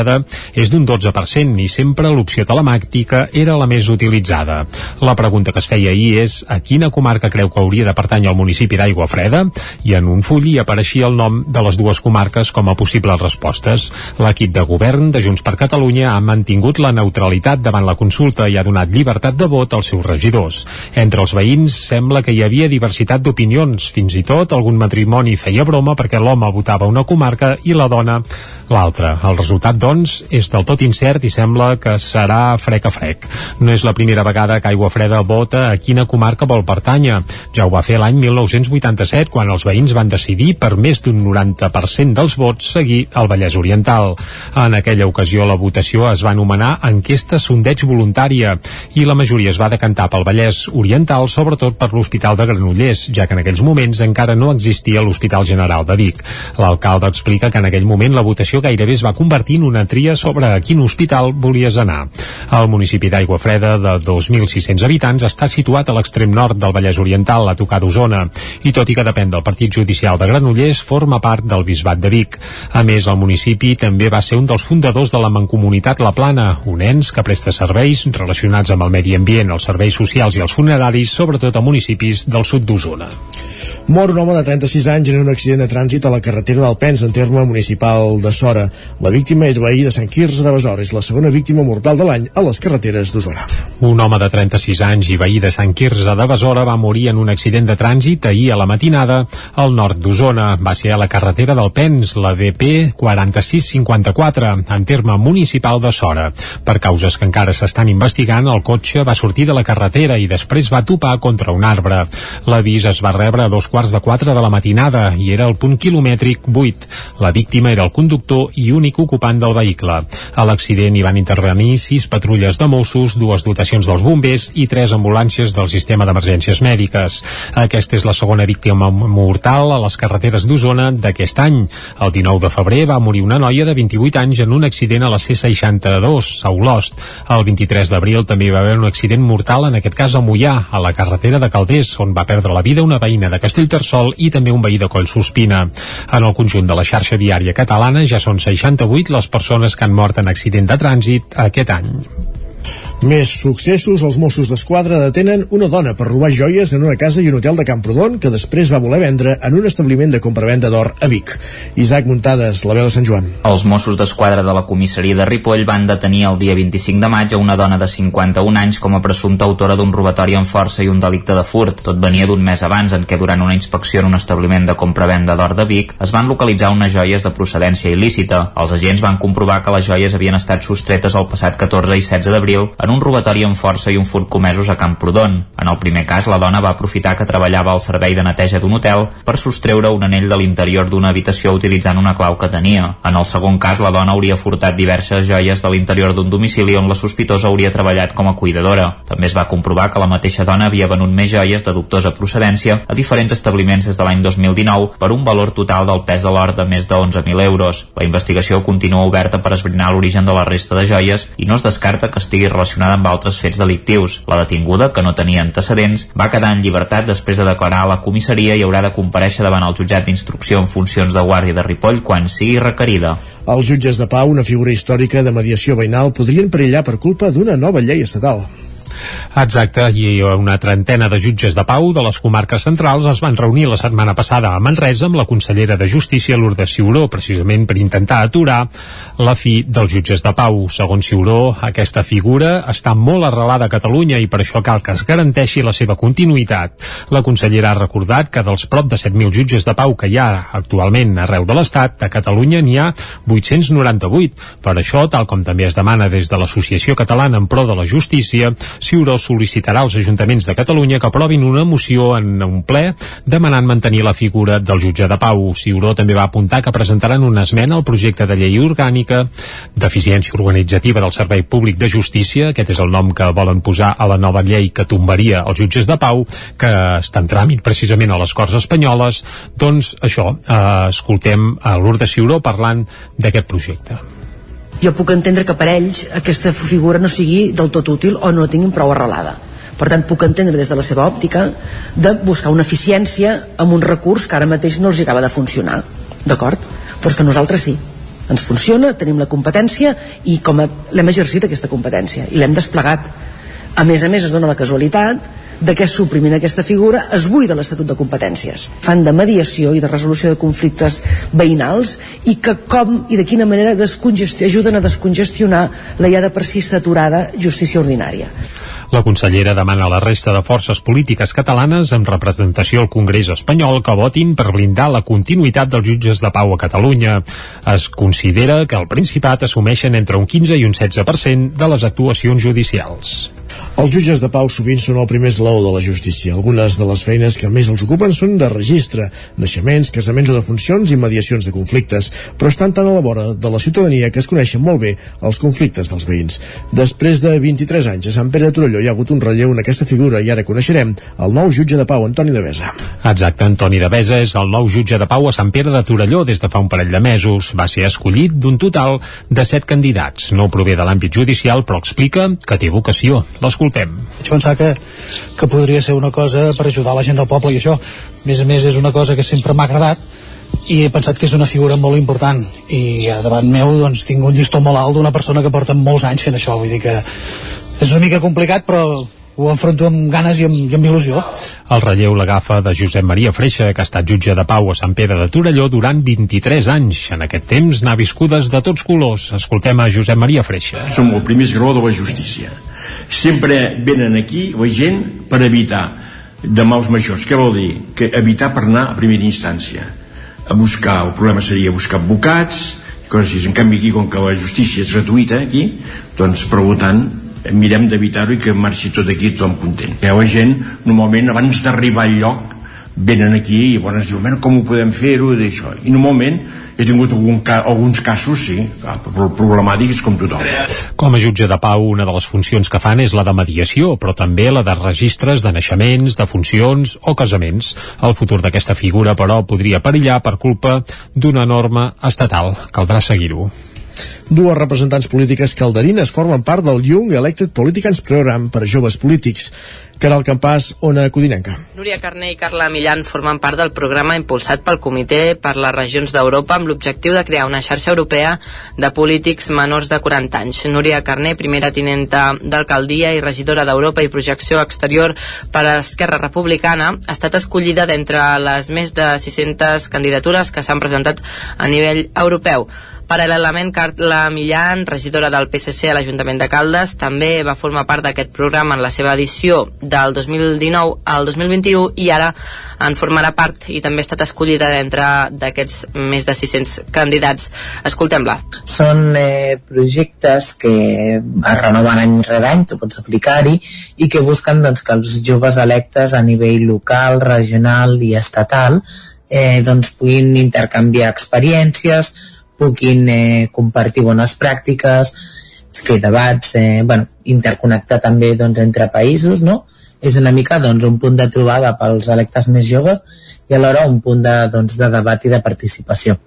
és d'un 12% i sempre l'opció telemàtica era la més utilitzada. La pregunta que es feia ahir és a quina comarca creu que hauria de pertànyer el municipi d'Aigua Freda? I en un full hi apareixia el nom de les dues comarques com a possibles respostes. L'equip de govern de Junts per Catalunya ha mantingut la neutralitat davant la consulta i ha donat llibertat de vot als seus regidors. Entre els veïns sembla que hi havia diversitat d'opinions, fins i tot algun matrimoni feia broma perquè l'home votava una comarca i la dona l'altra. El resultat, doncs, és del tot incert i sembla que serà frec a frec. No és la primera vegada que Aigua Freda vota a quina comarca vol pertànyer. Ja ho va fer l'any 1987, quan els veïns van decidir per més d'un 90% dels vots seguir el Vallès Oriental. En aquella ocasió la votació es va anomenar enquesta sondeig voluntària i la majoria es va decantar pel Vallès Oriental, sobretot per l'Hospital de Granollers, ja que en aquells moments encara no existia l'Hospital General de Vic. L'alcalde explica que en aquell moment la votació gairebé es va convertir en una tria sobre a quin hospital volies anar. El municipi d'Aigua Freda, de 2.600 habitants, està situat a l'extrem nord del Vallès Oriental, a tocar d'Osona, i tot i que depèn del partit judicial de Granollers, forma part del Bisbat de Vic. A més, el municipi també va ser un dels fundadors de la Mancomunitat La Plana, un ens que presta serveis relacionats amb el medi ambient, els serveis socials i els funeraris, sobretot a municipis del sud d'Osona. Mor un home de 36 anys en un accident de trànsit a la carretera del Pens, en terme municipal de Sora. La víctima és veí de Sant Quirze de Besora. És la segona víctima mortal de l'any a les carreteres d'Osona. Un home de 36 anys i veí de Sant Quirze de Besora va morir en un accident de trànsit ahir a la matinada al nord d'Osona. Va ser a la carretera del Pens, la BP 4654, en terme municipal de Sora. Per causes que encara s'estan investigant, el cotxe va sortir de la carretera i després va topar contra un arbre. L'avís es va rebre a dos quarts de quatre de la matinada i era el punt quilomètric 8. La víctima era el conductor i únic ocupant del vehicle. A l'accident hi van intervenir sis patrulles de Mossos, dues dotacions dels bombers i tres ambulàncies del sistema d'emergències mèdiques. Aquesta és la segona víctima mortal a les carreteres d'Osona d'aquest any. El 19 de febrer va morir una noia de 28 anys en un accident a la C62, a Olost. El 23 d'abril també hi va haver un accident mortal, en aquest cas a Mollà, a la carretera de Calders, on va perdre la vida una veïna de Castellterçol i també un veí de Collsospina. En el conjunt de la xarxa viària catalana ja són 68 les persones que han mort en accident de trànsit aquest any. Més successos, els Mossos d'Esquadra detenen una dona per robar joies en una casa i un hotel de Camprodon que després va voler vendre en un establiment de compravenda d'or a Vic. Isaac Muntades, la veu de Sant Joan. Els Mossos d'Esquadra de la comissaria de Ripoll van detenir el dia 25 de maig a una dona de 51 anys com a presumpta autora d'un robatori en força i un delicte de furt. Tot venia d'un mes abans en què durant una inspecció en un establiment de compravenda d'or de Vic es van localitzar unes joies de procedència il·lícita. Els agents van comprovar que les joies havien estat sostretes el passat 14 i 16 d'abril en un robatori amb força i un furt comesos a Camprodon. En el primer cas, la dona va aprofitar que treballava al servei de neteja d'un hotel per sostreure un anell de l'interior d'una habitació utilitzant una clau que tenia. En el segon cas, la dona hauria furtat diverses joies de l'interior d'un domicili on la sospitosa hauria treballat com a cuidadora. També es va comprovar que la mateixa dona havia venut més joies de dubtosa procedència a diferents establiments des de l'any 2019 per un valor total del pes de l'or de més de 11.000 euros. La investigació continua oberta per esbrinar l'origen de la resta de joies i no es descarta que estigui relacionada amb altres fets delictius. La detinguda, que no tenia antecedents, va quedar en llibertat després de declarar a la comissaria i haurà de compareixer davant el jutjat d'instrucció en funcions de guàrdia de Ripoll quan sigui requerida. Els jutges de pau, una figura històrica de mediació veïnal, podrien perillar per culpa d'una nova llei estatal. Exacte, i una trentena de jutges de pau de les comarques centrals es van reunir la setmana passada a Manresa amb la consellera de Justícia, Lourdes Ciuró, precisament per intentar aturar la fi dels jutges de pau. Segons Ciuró, aquesta figura està molt arrelada a Catalunya i per això cal que es garanteixi la seva continuïtat. La consellera ha recordat que dels prop de 7.000 jutges de pau que hi ha actualment arreu de l'Estat, a Catalunya n'hi ha 898. Per això, tal com també es demana des de l'Associació Catalana en Pro de la Justícia, Ciuró sol·licitarà als ajuntaments de Catalunya que aprovin una moció en un ple demanant mantenir la figura del jutge de pau. Ciuró també va apuntar que presentaran una esmena al projecte de llei orgànica d'eficiència organitzativa del Servei Públic de Justícia, aquest és el nom que volen posar a la nova llei que tombaria els jutges de pau, que està en tràmit precisament a les Corts Espanyoles, doncs això, eh, escoltem a Lourdes Ciuró parlant d'aquest projecte jo puc entendre que per ells aquesta figura no sigui del tot útil o no la tinguin prou arrelada. Per tant puc entendre des de la seva òptica de buscar una eficiència amb un recurs que ara mateix no els acaba de funcionar. D'acord? però és que nosaltres sí. Ens funciona, tenim la competència i com l'hem exercit aquesta competència i l'hem desplegat. A més a més es dona la casualitat de què suprimint aquesta figura es buida l'Estatut de Competències. Fan de mediació i de resolució de conflictes veïnals i que com i de quina manera ajuden a descongestionar la ja de per si saturada justícia ordinària. La consellera demana a la resta de forces polítiques catalanes amb representació al Congrés espanyol que votin per blindar la continuïtat dels jutges de pau a Catalunya. Es considera que el Principat assumeixen entre un 15 i un 16% de les actuacions judicials. Els jutges de pau sovint són el primer esglaó de la justícia. Algunes de les feines que més els ocupen són de registre, naixements, casaments o de funcions i mediacions de conflictes, però estan tan a la vora de la ciutadania que es coneixen molt bé els conflictes dels veïns. Després de 23 anys a Sant Pere de Torelló hi ha hagut un relleu en aquesta figura i ara coneixerem el nou jutge de pau, Antoni de Besa. Exacte, Antoni de Besa és el nou jutge de pau a Sant Pere de Torelló des de fa un parell de mesos. Va ser escollit d'un total de 7 candidats. No prové de l'àmbit judicial, però explica que té vocació. L'escoltem. Vaig pensar que, que podria ser una cosa per ajudar la gent del poble i això, a més a més és una cosa que sempre m'ha agradat i he pensat que és una figura molt important i davant meu doncs tinc un llistó molt alt d'una persona que porta molts anys fent això vull dir que és una mica complicat però ho enfronto amb ganes i amb, i amb il·lusió. El relleu l'agafa de Josep Maria Freixa, que ha estat jutge de pau a Sant Pere de Torelló durant 23 anys. En aquest temps n'ha viscudes de tots colors. Escoltem a Josep Maria Freixa. Som el primer esgró de la justícia. Sempre venen aquí la gent per evitar de mals majors. Què vol dir? Que evitar per anar a primera instància. A buscar, el problema seria buscar advocats, coses així. En canvi aquí, com que la justícia és gratuïta aquí, doncs per tant mirem d'evitar-ho i que marxi tot aquí tothom content. La gent, normalment, abans d'arribar al lloc, venen aquí i llavors diuen, bueno, com ho podem fer-ho d'això? I normalment he tingut algun ca alguns casos, sí, problemàtics com tothom. Com a jutge de pau, una de les funcions que fan és la de mediació, però també la de registres de naixements, de funcions o casaments. El futur d'aquesta figura, però, podria perillar per culpa d'una norma estatal. Caldrà seguir-ho. Dues representants polítiques calderines formen part del Young Elected Politicians Program per a joves polítics. Caral Campàs, Ona Codinenca. Núria Carné i Carla Millan formen part del programa impulsat pel Comitè per les Regions d'Europa amb l'objectiu de crear una xarxa europea de polítics menors de 40 anys. Núria Carné, primera tinenta d'alcaldia i regidora d'Europa i projecció exterior per a Esquerra Republicana, ha estat escollida d'entre les més de 600 candidatures que s'han presentat a nivell europeu. Paral·lelament, Carla Millan, regidora del PSC a l'Ajuntament de Caldes, també va formar part d'aquest programa en la seva edició del 2019 al 2021 i ara en formarà part i també ha estat escollida d'entre d'aquests més de 600 candidats. Escoltem-la. Són eh, projectes que es renoven any rere any, tu pots aplicar-hi, i que busquen doncs, que els joves electes a nivell local, regional i estatal eh, doncs, puguin intercanviar experiències, puguin eh, compartir bones pràctiques, fer debats, eh, bueno, interconnectar també doncs, entre països, no? És una mica doncs, un punt de trobada pels electes més joves i alhora un punt de, doncs, de debat i de participació.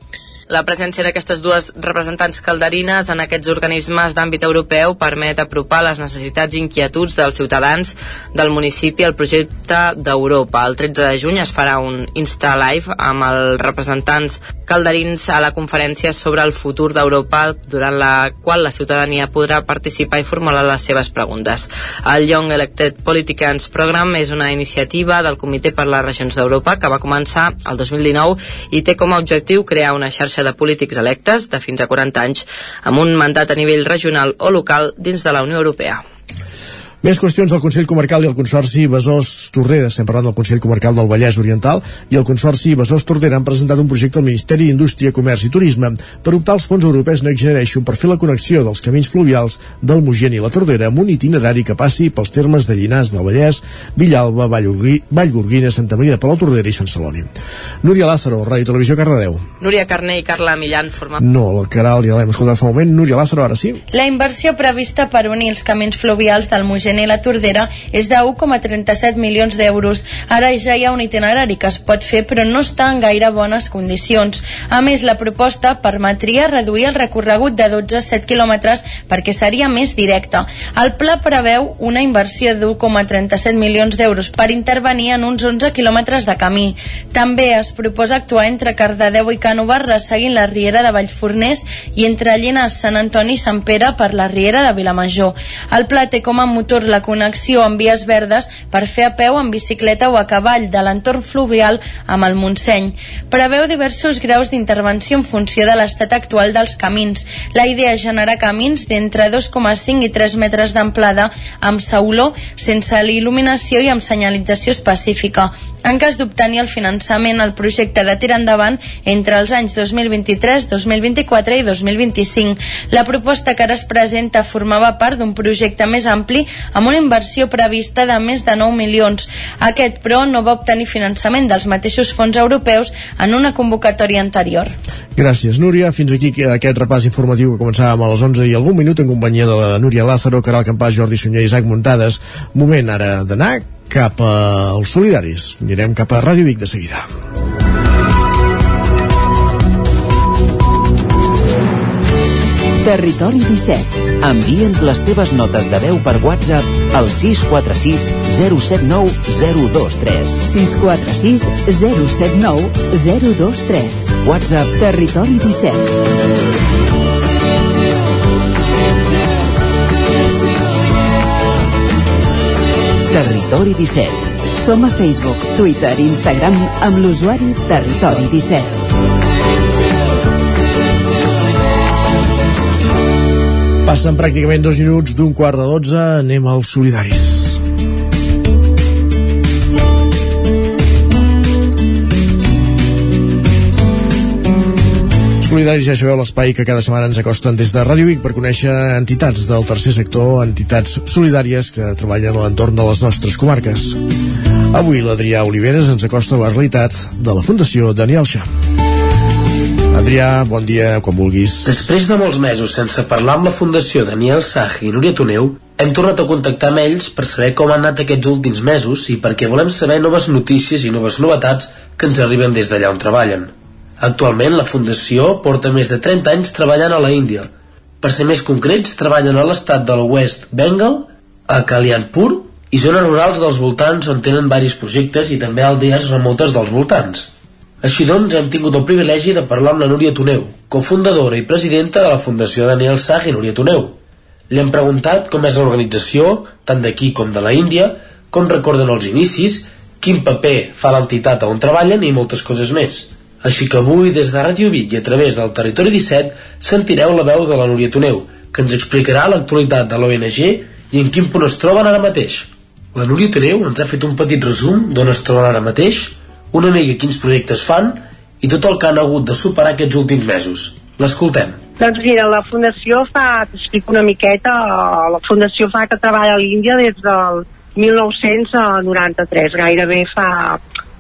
La presència d'aquestes dues representants calderines en aquests organismes d'àmbit europeu permet apropar les necessitats i inquietuds dels ciutadans del municipi al projecte d'Europa. El 13 de juny es farà un Insta Live amb els representants calderins a la conferència sobre el futur d'Europa durant la qual la ciutadania podrà participar i formular les seves preguntes. El Young Elected Politicians Program és una iniciativa del Comitè per les Regions d'Europa que va començar el 2019 i té com a objectiu crear una xarxa xarxa de polítics electes de fins a 40 anys amb un mandat a nivell regional o local dins de la Unió Europea. Més qüestions al Consell Comarcal i al Consorci Besòs Tordera. Estem parlant del Consell Comarcal del Vallès Oriental i el Consorci Besòs Tordera han presentat un projecte al Ministeri d'Indústria, Comerç i Turisme per optar als fons europeus Next Generation per fer la connexió dels camins fluvials del Mugent i la Tordera amb un itinerari que passi pels termes de Llinars del Vallès, Villalba, Vallgorguina, Santa Maria de Palau Tordera i Sant Celoni. Núria Lázaro, Ràdio Televisió Cardedeu. Núria Carné i Carla Millan formen... No, el Caral ja l'hem escoltat fa un moment. Núria Lázaro, ara sí. La inversió prevista per unir els camins fluvials del Mugent i la Tordera és de 1,37 milions d'euros. Ara ja hi ha un itinerari que es pot fer però no està en gaire bones condicions. A més, la proposta permetria reduir el recorregut de 12 a 7 quilòmetres perquè seria més directe. El pla preveu una inversió de 1,37 milions d'euros per intervenir en uns 11 quilòmetres de camí. També es proposa actuar entre Cardedeu i Cànoves resseguint la Riera de Vallforners i entre Llenes, Sant Antoni i Sant Pere per la Riera de Vilamajor. El pla té com a motor la connexió amb vies verdes per fer a peu, en bicicleta o a cavall de l'entorn fluvial amb el Montseny. Preveu diversos graus d'intervenció en funció de l'estat actual dels camins. La idea és generar camins d'entre 2,5 i 3 metres d'amplada amb sauló, sense il·luminació i amb senyalització específica. En cas d'obtenir el finançament, el projecte de tirar endavant entre els anys 2023, 2024 i 2025. La proposta que ara es presenta formava part d'un projecte més ampli amb una inversió prevista de més de 9 milions. Aquest, però, no va obtenir finançament dels mateixos fons europeus en una convocatòria anterior. Gràcies, Núria. Fins aquí aquest repàs informatiu que començàvem a les 11 i algun minut en companyia de la Núria Lázaro, Caral Campàs, Jordi Sunyer i Isaac Muntades. Moment ara d'anar cap als solidaris. Anirem cap a Ràdio Vic de seguida. Territori 17. Envia'ns les teves notes de veu per WhatsApp al 646 079 023. 646 079 023. WhatsApp Territori 17. Territori 17. Som a Facebook, Twitter i Instagram amb l'usuari Territori 17. Passen pràcticament dos minuts d'un quart de dotze, anem als solidaris. Solidaris, ja sabeu l'espai que cada setmana ens acosten des de Ràdio Vic per conèixer entitats del tercer sector, entitats solidàries que treballen a l'entorn de les nostres comarques. Avui l'Adrià Oliveres ens acosta la realitat de la Fundació Daniel Xa. Adrià, bon dia, quan vulguis. Després de molts mesos sense parlar amb la Fundació Daniel Sach i Núria Toneu, hem tornat a contactar amb ells per saber com han anat aquests últims mesos i perquè volem saber noves notícies i noves novetats que ens arriben des d'allà on treballen. Actualment la Fundació porta més de 30 anys treballant a la Índia. Per ser més concrets, treballen a l'estat del West Bengal, a Kalyanpur i zones rurals dels voltants on tenen varis projectes i també aldees remotes dels voltants. Així doncs, hem tingut el privilegi de parlar amb la Núria Toneu, cofundadora i presidenta de la Fundació Daniel Sag i Núria Toneu. Li hem preguntat com és l'organització, tant d'aquí com de la Índia, com recorden els inicis, quin paper fa l'entitat on treballen i moltes coses més. Així que avui, des de Ràdio Vic i a través del Territori 17, sentireu la veu de la Núria Toneu, que ens explicarà l'actualitat de l'ONG i en quin punt es troben ara mateix. La Núria Toneu ens ha fet un petit resum d'on es troben ara mateix, una mica quins projectes fan i tot el que han hagut de superar aquests últims mesos. L'escoltem. Doncs mira, la Fundació fa, t'explico una miqueta, la Fundació fa que treballa a l'Índia des del 1993, gairebé fa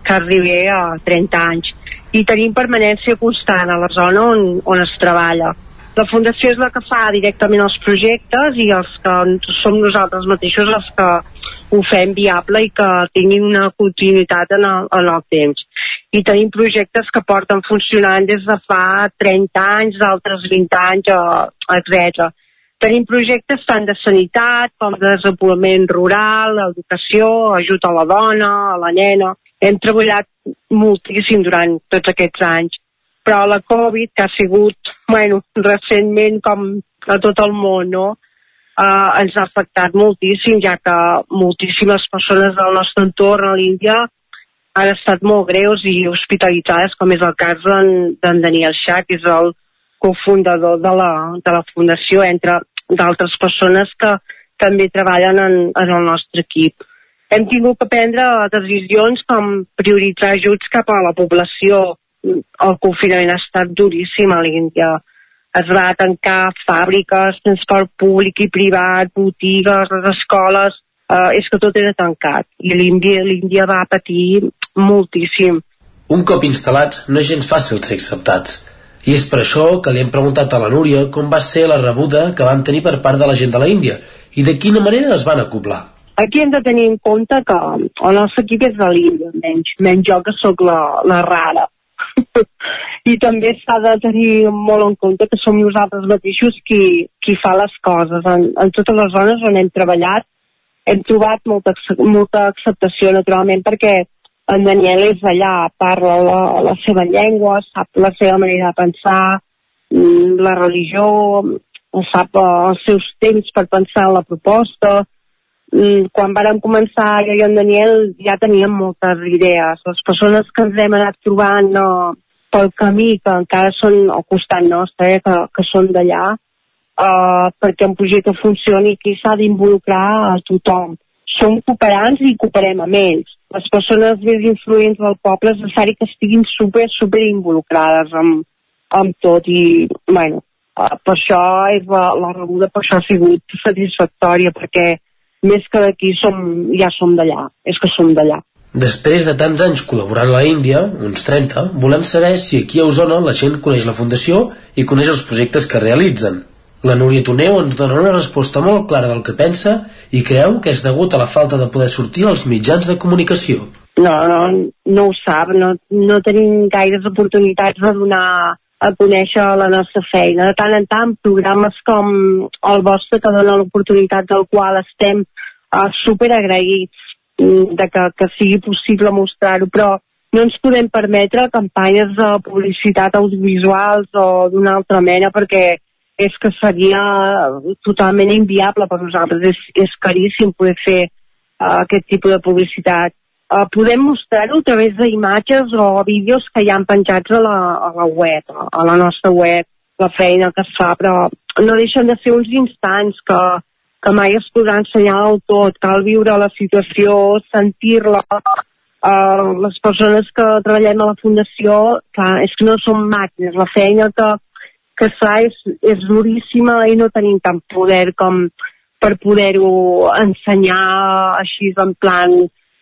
que arribi a 30 anys i tenim permanència constant a la zona on, on es treballa. La Fundació és la que fa directament els projectes i els que som nosaltres mateixos els que ho fem viable i que tinguin una continuïtat en el, en el temps. I tenim projectes que porten funcionant des de fa 30 anys, d'altres 20 anys, etc. Tenim projectes tant de sanitat com de desenvolupament rural, educació, ajut a la dona, a la nena. Hem treballat moltíssim durant tots aquests anys, però la Covid, que ha sigut, bueno, recentment com a tot el món, no? Uh, ens ha afectat moltíssim, ja que moltíssimes persones del nostre entorn a l'Índia han estat molt greus i hospitalitzades, com és el cas d'en Daniel Shah, que és el cofundador de la, de la fundació, entre d'altres persones que també treballen en, en el nostre equip hem tingut que prendre decisions com prioritzar ajuts cap a la població. El confinament ha estat duríssim a l'Índia. Es va tancar fàbriques, transport públic i privat, botigues, les escoles, eh, és que tot era tancat. I l'Índia va patir moltíssim. Un cop instal·lats, no és gens fàcil ser acceptats. I és per això que li hem preguntat a la Núria com va ser la rebuda que van tenir per part de la gent de la Índia i de quina manera es van acoblar. Aquí hem de tenir en compte que el nostre equip és de l'Índia, menys, menys jo que sóc la, la rara. I també s'ha de tenir molt en compte que som nosaltres mateixos qui, qui fa les coses. En, en totes les zones on hem treballat hem trobat molta, molta acceptació, naturalment, perquè en Daniel és allà, parla la, la seva llengua, sap la seva manera de pensar, mm, la religió, sap eh, els seus temps per pensar en la proposta, quan vàrem començar jo i en Daniel ja teníem moltes idees. Les persones que ens hem anat trobant no, pel camí, que encara són al costat nostre, eh, que, que són d'allà, uh, perquè un projecte funcioni aquí s'ha d'involucrar a tothom. Som cooperants i cooperem amb ells. Les persones més influents del poble és necessari que estiguin super, super involucrades amb, amb tot i, bueno, uh, per això és la, la rebuda, per això ha sigut satisfactòria, perquè més que d'aquí som, ja som d'allà, és que som d'allà. Després de tants anys col·laborant a la Índia, uns 30, volem saber si aquí a Osona la gent coneix la Fundació i coneix els projectes que realitzen. La Núria Toneu ens dona una resposta molt clara del que pensa i creu que és degut a la falta de poder sortir als mitjans de comunicació. No, no, no ho sap, no, no tenim gaires oportunitats de donar a conèixer la nostra feina. De tant en tant, programes com el vostre que dona l'oportunitat del qual estem uh, super agraïts mm, de que, que sigui possible mostrar-ho, però no ens podem permetre campanyes de publicitat audiovisuals o d'una altra mena perquè és que seria totalment inviable per nosaltres. És, és caríssim poder fer uh, aquest tipus de publicitat. Uh, podem mostrar-ho a través d'imatges o vídeos que hi han penjats a la, a la web, a la nostra web, la feina que es fa, però no deixen de ser uns instants que, que mai es podrà ensenyar del tot. Cal viure la situació, sentir-la. Uh, les persones que treballem a la Fundació, clar, és que no som màquines. La feina que, que es fa és, és duríssima i no tenim tant poder com per poder-ho ensenyar així en plan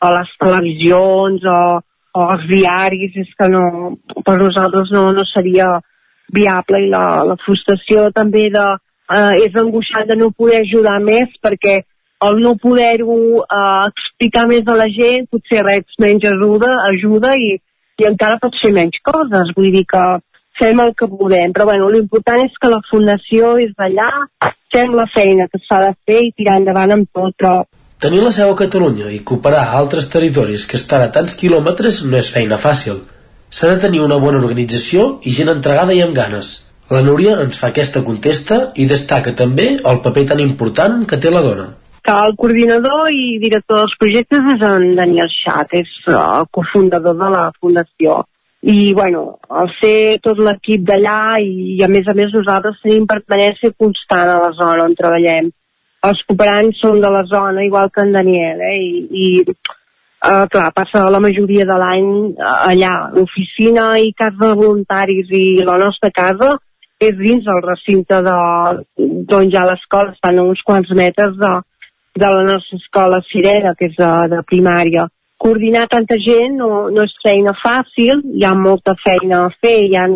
a les televisions o, o als diaris, és que no, per nosaltres no, no seria viable i la, la frustració també de, eh, és angoixant de no poder ajudar més perquè el no poder-ho eh, explicar més a la gent potser reps menys ajuda, ajuda i, i encara pot ser menys coses. Vull dir que fem el que podem. Però bueno, l'important és que la Fundació és d'allà, fem la feina que s'ha de fer i tirar endavant amb tot, però tenir la seu a Catalunya i cooperar a altres territoris que estan a tants quilòmetres no és feina fàcil. S'ha de tenir una bona organització i gent entregada i amb ganes. La Núria ens fa aquesta contesta i destaca també el paper tan important que té la dona el coordinador i director dels projectes és en Daniel Xat, és el uh, cofundador de la fundació. I, bueno, al ser tot l'equip d'allà i, a més a més, nosaltres tenim permanència constant a la zona on treballem. Els cooperants són de la zona, igual que en Daniel, eh? I, i uh, clar, passa la majoria de l'any uh, allà. L'oficina i casa de voluntaris i la nostra casa és dins el recinte de, d'on ha l'escola, estan a uns quants metres de, de la nostra escola Sirena, que és de, de primària. Coordinar tanta gent no, no és feina fàcil, hi ha molta feina a fer, hi ha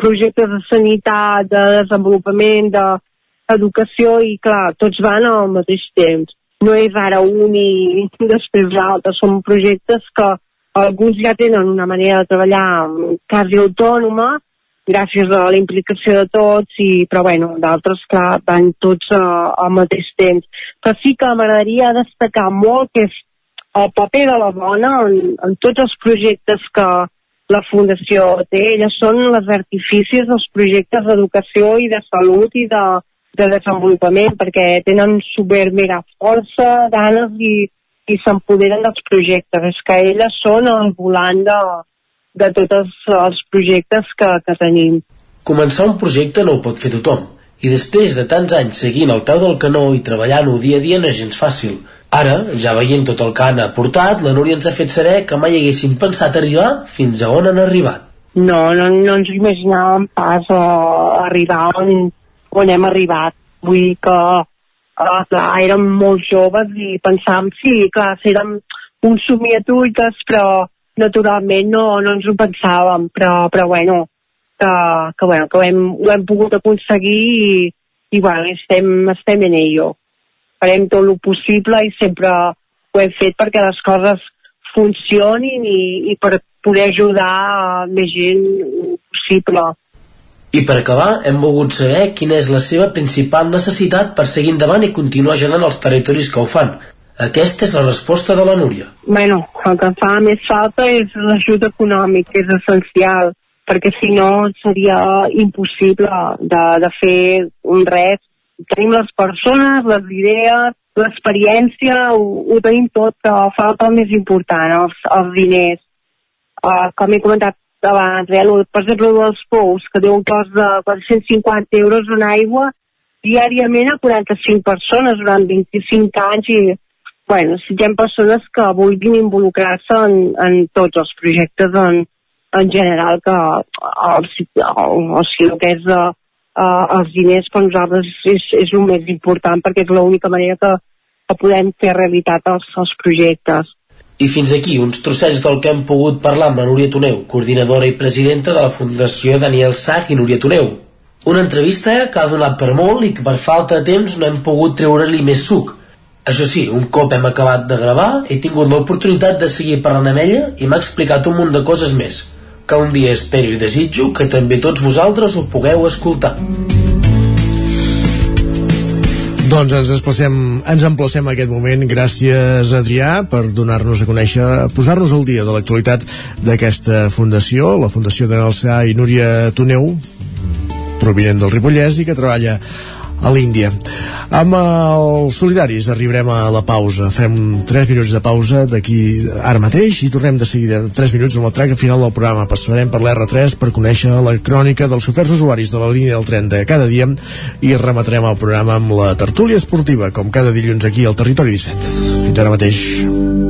projectes de sanitat, de desenvolupament, d'educació i clar, tots van al mateix temps. No és ara un i després l'altre, són projectes que alguns ja tenen una manera de treballar quasi autònoma gràcies a la implicació de tots, i, però bueno, d'altres, clar, van tots uh, al mateix temps. Però sí que m'agradaria destacar molt que és el paper de la dona en, en tots els projectes que la Fundació té. Elles són les artificis dels projectes d'educació i de salut i de, de desenvolupament, perquè tenen super mega força, ganes i, i s'empoderen dels projectes. És que elles són el volant de, de tots els projectes que, que tenim. Començar un projecte no ho pot fer tothom, i després de tants anys seguint al peu del canó i treballant-ho dia a dia no és gens fàcil. Ara, ja veient tot el que han aportat, la Núria ens ha fet saber que mai haguessin pensat arribar fins a on han arribat. No, no, no ens imaginàvem pas uh, arribar on, on hem arribat. Vull dir que, uh, clar, érem molt joves i pensàvem, sí, clar, érem uns somiatuites, però naturalment no, no ens ho pensàvem, però, però bueno, que, que, bueno, que ho hem, ho hem pogut aconseguir i, i bueno, estem, estem en ello. Farem tot el possible i sempre ho hem fet perquè les coses funcionin i, i per poder ajudar més gent possible. I per acabar, hem volgut saber quina és la seva principal necessitat per seguir endavant i continuar generant els territoris que ho fan, aquesta és la resposta de la Núria. Bueno, el que fa més falta és l'ajut econòmic, que és essencial, perquè si no seria impossible de, de fer un res. Tenim les persones, les idees, l'experiència, ho, ho tenim tot, però falta el més important, els, els diners. Uh, com he comentat abans, eh, per exemple, dels pous, que té un cost de 450 euros en aigua, diàriament a 45 persones durant 25 anys i bueno, siguem persones que vulguin involucrar-se en, en tots els projectes en, en general que el, el, o sigui, el que és uh, uh, els diners per nosaltres és, és el més important perquè és l'única manera que, que podem fer realitat els, els projectes. I fins aquí uns trossets del que hem pogut parlar amb la Núria Toneu, coordinadora i presidenta de la Fundació Daniel Sach i Núria Toneu. Una entrevista que ha donat per molt i que per falta de temps no hem pogut treure-li més suc, això sí, un cop hem acabat de gravar, he tingut l'oportunitat de seguir parlant amb ella i m'ha explicat un munt de coses més, que un dia espero i desitjo que també tots vosaltres ho pugueu escoltar. Doncs ens emplacem, ens emplacem a aquest moment. Gràcies, Adrià, per donar-nos a conèixer, posar-nos al dia de l'actualitat d'aquesta fundació, la Fundació de Nelsà i Núria Toneu, provinent del Ripollès i que treballa a l'Índia. Amb els solidaris arribarem a la pausa. Fem 3 minuts de pausa d'aquí ara mateix i tornem de seguida 3 minuts amb el track final del programa. Passarem per l'R3 per conèixer la crònica dels oferts usuaris de la línia del tren de cada dia i rematarem el programa amb la tertúlia esportiva, com cada dilluns aquí al Territori 17. Fins ara mateix.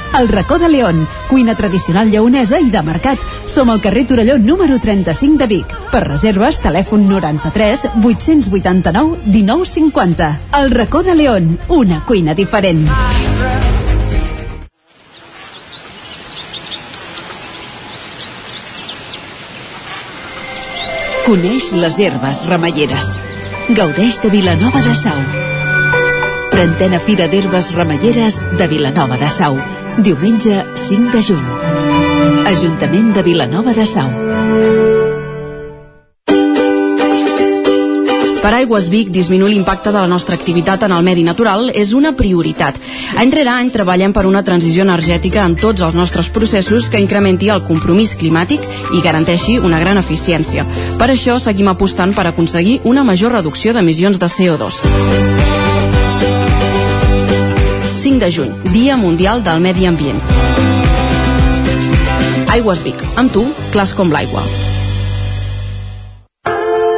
El racó de León, cuina tradicional lleonesa i de mercat. Som al carrer Torelló número 35 de Vic. Per reserves, telèfon 93 889 1950. El racó de León, una cuina diferent. Coneix les herbes remeieres. Gaudeix de Vilanova de Sau. Trentena Fira d'Herbes Remeieres de Vilanova de Sau. Diumenge 5 de juny. Ajuntament de Vilanova de Sau. Per Aigües Vic, disminuir l'impacte de la nostra activitat en el medi natural és una prioritat. Any rere any treballem per una transició energètica en tots els nostres processos que incrementi el compromís climàtic i garanteixi una gran eficiència. Per això seguim apostant per aconseguir una major reducció d'emissions de CO2. 5 de juny, Dia Mundial del Medi Ambient. Aigües Vic, amb tu, clars com l'aigua.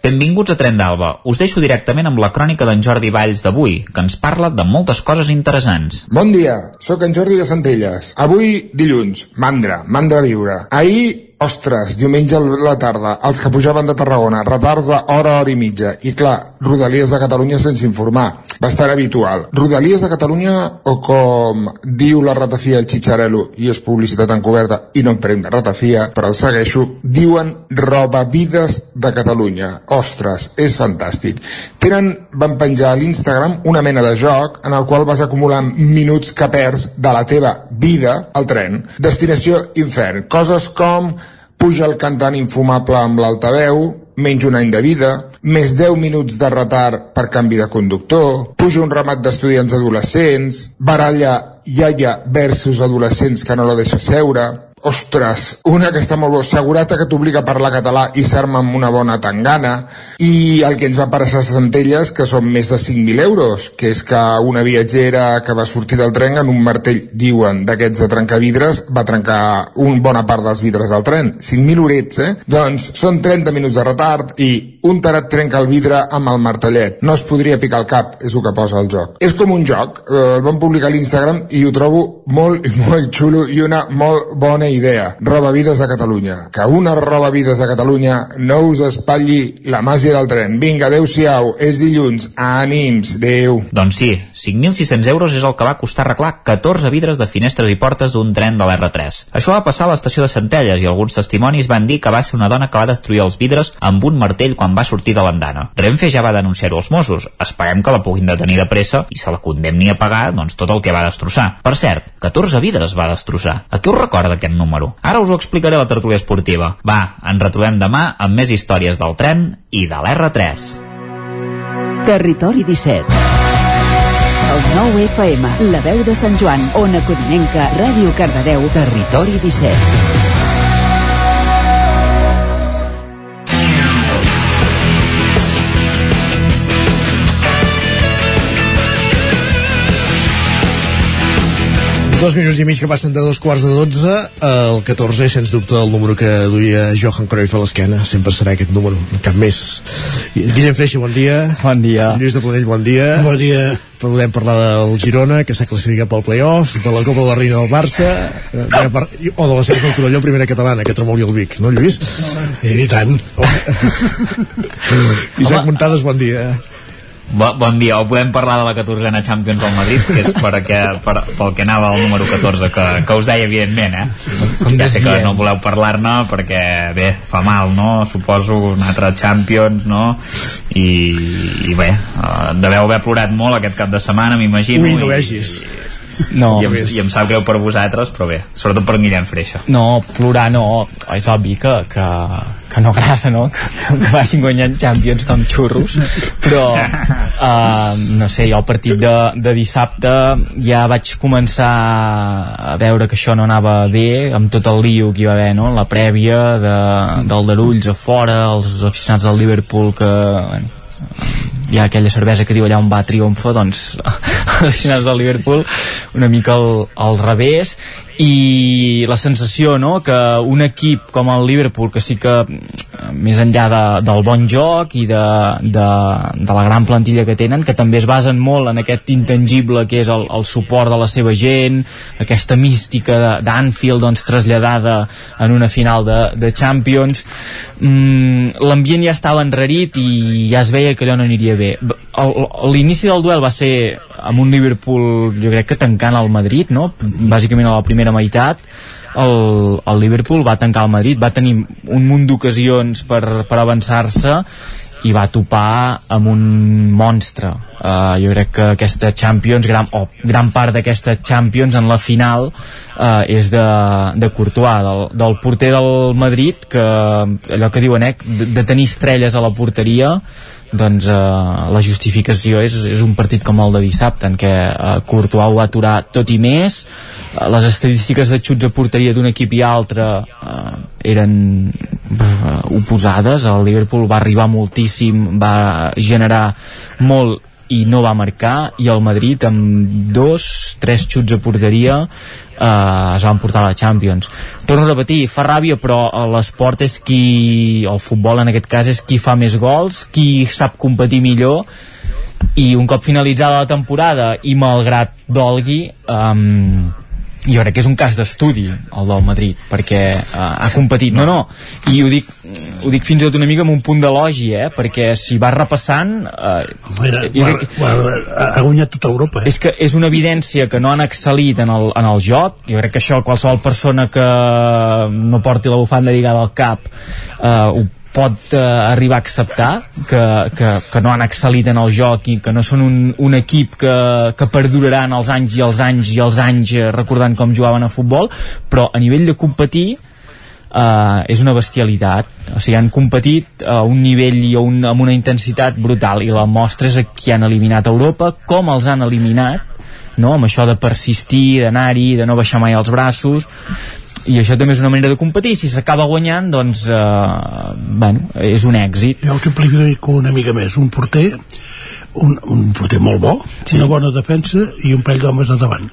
Benvinguts a Tren d'Alba. Us deixo directament amb la crònica d'en Jordi Valls d'avui, que ens parla de moltes coses interessants. Bon dia, sóc en Jordi de Centelles. Avui, dilluns, mandra, mandra viure. Ahir, ostres, diumenge a la tarda, els que pujaven de Tarragona, retards d'hora, hora i mitja. I clar, Rodalies de Catalunya sense informar. Bastant habitual. Rodalies de Catalunya, o com diu la ratafia el Xitxarelo, i és publicitat encoberta, i no em prenc de ratafia, però el segueixo, diuen robavides de Catalunya. Ostres, és fantàstic. Tenen, van penjar a l'Instagram una mena de joc en el qual vas acumulant minuts que perds de la teva vida al tren. Destinació infern. Coses com puja el cantant infumable amb l'altaveu, menys un any de vida, més 10 minuts de retard per canvi de conductor, puja un ramat d'estudiants adolescents, baralla iaia versus adolescents que no la deixa seure, ostres, una que està molt bo, segurata que t'obliga a parlar català i ser-me amb una bona tangana, i el que ens va passar a Centelles, que són més de 5.000 euros, que és que una viatgera que va sortir del tren en un martell, diuen, d'aquests de trencavidres, va trencar un bona part dels vidres del tren. 5.000 horets, eh? Doncs són 30 minuts de retard i un tarat trenca el vidre amb el martellet. No es podria picar el cap, és el que posa el joc. És com un joc, eh, el vam publicar a l'Instagram i ho trobo molt, molt xulo i una molt bona idea. Roba vides de Catalunya. Que una roba vides de Catalunya no us espatlli la màgia del tren. Vinga, adeu-siau, és dilluns. Ànims, adeu. Doncs sí, 5.600 euros és el que va costar arreglar 14 vidres de finestres i portes d'un tren de l'R3. Això va passar a l'estació de Centelles i alguns testimonis van dir que va ser una dona que va destruir els vidres amb un martell quan va sortir de l'andana. Renfe ja va denunciar-ho als Mossos. Esperem que la puguin detenir de pressa i se la condemni a pagar doncs, tot el que va destrossar. Per cert, 14 vidres va destrossar. A què us recorda aquest número? Ara us ho explicaré a la tertúlia esportiva. Va, ens retrobem demà amb més històries del tren i de l'R3. Territori 17 El 9 FM, la veu de Sant Joan, Ona Codinenca, Ràdio Cardedeu, Territori 17 Dos minuts i mig que passen de dos quarts de dotze El 14, sens dubte, el número que duia Johan Cruyff a l'esquena. Sempre serà aquest número, cap més. Guillem Freixa, bon dia. Bon dia. Lluís de Planell, bon dia. Bon dia. Podem parlar del Girona, que s'ha classificat pel playoff De la Copa de la Reina del Barça eh, per... O de la Sèrie del Torelló, primera catalana Que tremoli el Vic, no Lluís? I tant. Isaac Montades, bon dia Bo, bon dia, o podem parlar de la 14a Champions del Madrid, que és perquè, per, pel que anava el número 14, que, que us deia evidentment, eh? Com ja sé que no voleu parlar-ne perquè, bé, fa mal, no? Suposo un altre Champions, no? I, i bé, uh, deveu haver plorat molt aquest cap de setmana, m'imagino. Ui, no vegis. No, I, em, I em sap greu per vosaltres, però bé, sobretot per Guillem Freixa. No, plorar no, és obvi que, que, que no agrada, no? Que, que vagin guanyant Champions com xurros, però uh, no sé, jo al partit de, de dissabte ja vaig començar a veure que això no anava bé, amb tot el lío que hi va haver, no? La prèvia de, del Darulls a fora, els aficionats del Liverpool que, bueno, hi ha aquella cervesa que diu allà on va triomfa doncs els finals del Liverpool una mica al, al revés i la sensació no, que un equip com el Liverpool que sí que més enllà de, del bon joc i de, de, de la gran plantilla que tenen que també es basen molt en aquest intangible que és el, el suport de la seva gent aquesta mística d'Anfield doncs, traslladada en una final de, de Champions mm, l'ambient ja estava enrarit i ja es veia que allò no aniria bé l'inici del duel va ser amb un Liverpool jo crec que tancant el Madrid no? bàsicament a la primera meitat el, el Liverpool va tancar el Madrid va tenir un munt d'ocasions per, per avançar-se i va topar amb un monstre uh, jo crec que aquesta Champions gran, o gran part d'aquesta Champions en la final uh, és de, de Courtois del, del porter del Madrid que allò que diuen eh, de, de tenir estrelles a la porteria doncs eh, la justificació és, és un partit com el de dissabte en què eh, Courtois ho va aturar tot i més. Eh, les estadístiques de xuts a porteria d'un equip i altre eh, eren eh, oposades. El Liverpool va arribar moltíssim va generar molt i no va marcar i el Madrid amb dos, tres xuts a porteria eh, es van portar a la Champions. Torno a repetir, fa ràbia però l'esport és qui, el futbol en aquest cas és qui fa més gols, qui sap competir millor i un cop finalitzada la temporada i malgrat dolgui um, jo crec que és un cas d'estudi el del Madrid perquè uh, ha competit, no, no i ho dic, ho dic fins i tot una mica amb un punt d'elogi eh? perquè si va repassant uh, Mira, crec, bueno, ha guanyat tota Europa eh? és que és una evidència que no han excel·lit en el, en el joc jo crec que això qualsevol persona que no porti la bufanda lligada al cap uh, ho pot eh, arribar a acceptar que, que, que no han excel·lit en el joc i que no són un, un equip que, que perduraran els anys i els anys i els anys eh, recordant com jugaven a futbol però a nivell de competir eh, és una bestialitat o sigui, han competit a un nivell i a un, amb una intensitat brutal i la mostra és qui han eliminat Europa com els han eliminat no? amb això de persistir, d'anar-hi, de no baixar mai els braços i això també és una manera de competir. Si s'acaba guanyant doncs eh, bueno, és un èxit. Jo el simplifico una mica més un porter un, un porter molt bo, sí. una bona defensa i un parell d'homes de davant.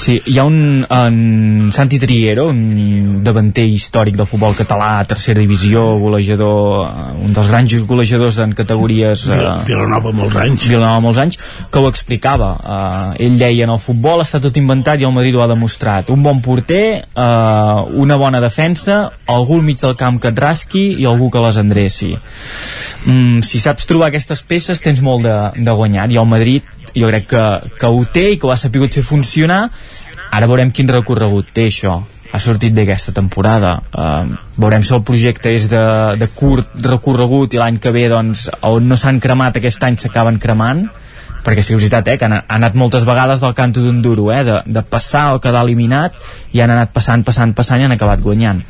Sí, hi ha un en Santi Triero, un davanter històric del futbol català, tercera divisió, golejador, eh, un dels grans golejadors en categories... Eh, Vilanova molts anys. Vilanova molts anys, que ho explicava. Eh, ell deia, en el futbol està tot inventat i el Madrid ho ha demostrat. Un bon porter, eh, una bona defensa, algú al mig del camp que et rasqui i algú que les endreci. Mm, si saps trobar aquestes peces tens molt de, de guanyar. I el Madrid jo crec que, que ho té i que ho ha sapigut fer funcionar. Ara veurem quin recorregut té això. Ha sortit bé aquesta temporada. Uh, veurem si el projecte és de, de curt recorregut i l'any que ve doncs on no s'han cremat aquest any s'acaben cremant perquè sí, és veritat, eh, que han, han anat moltes vegades del canto d'un duro, eh, de, de passar o quedar eliminat, i han anat passant, passant, passant i han acabat guanyant.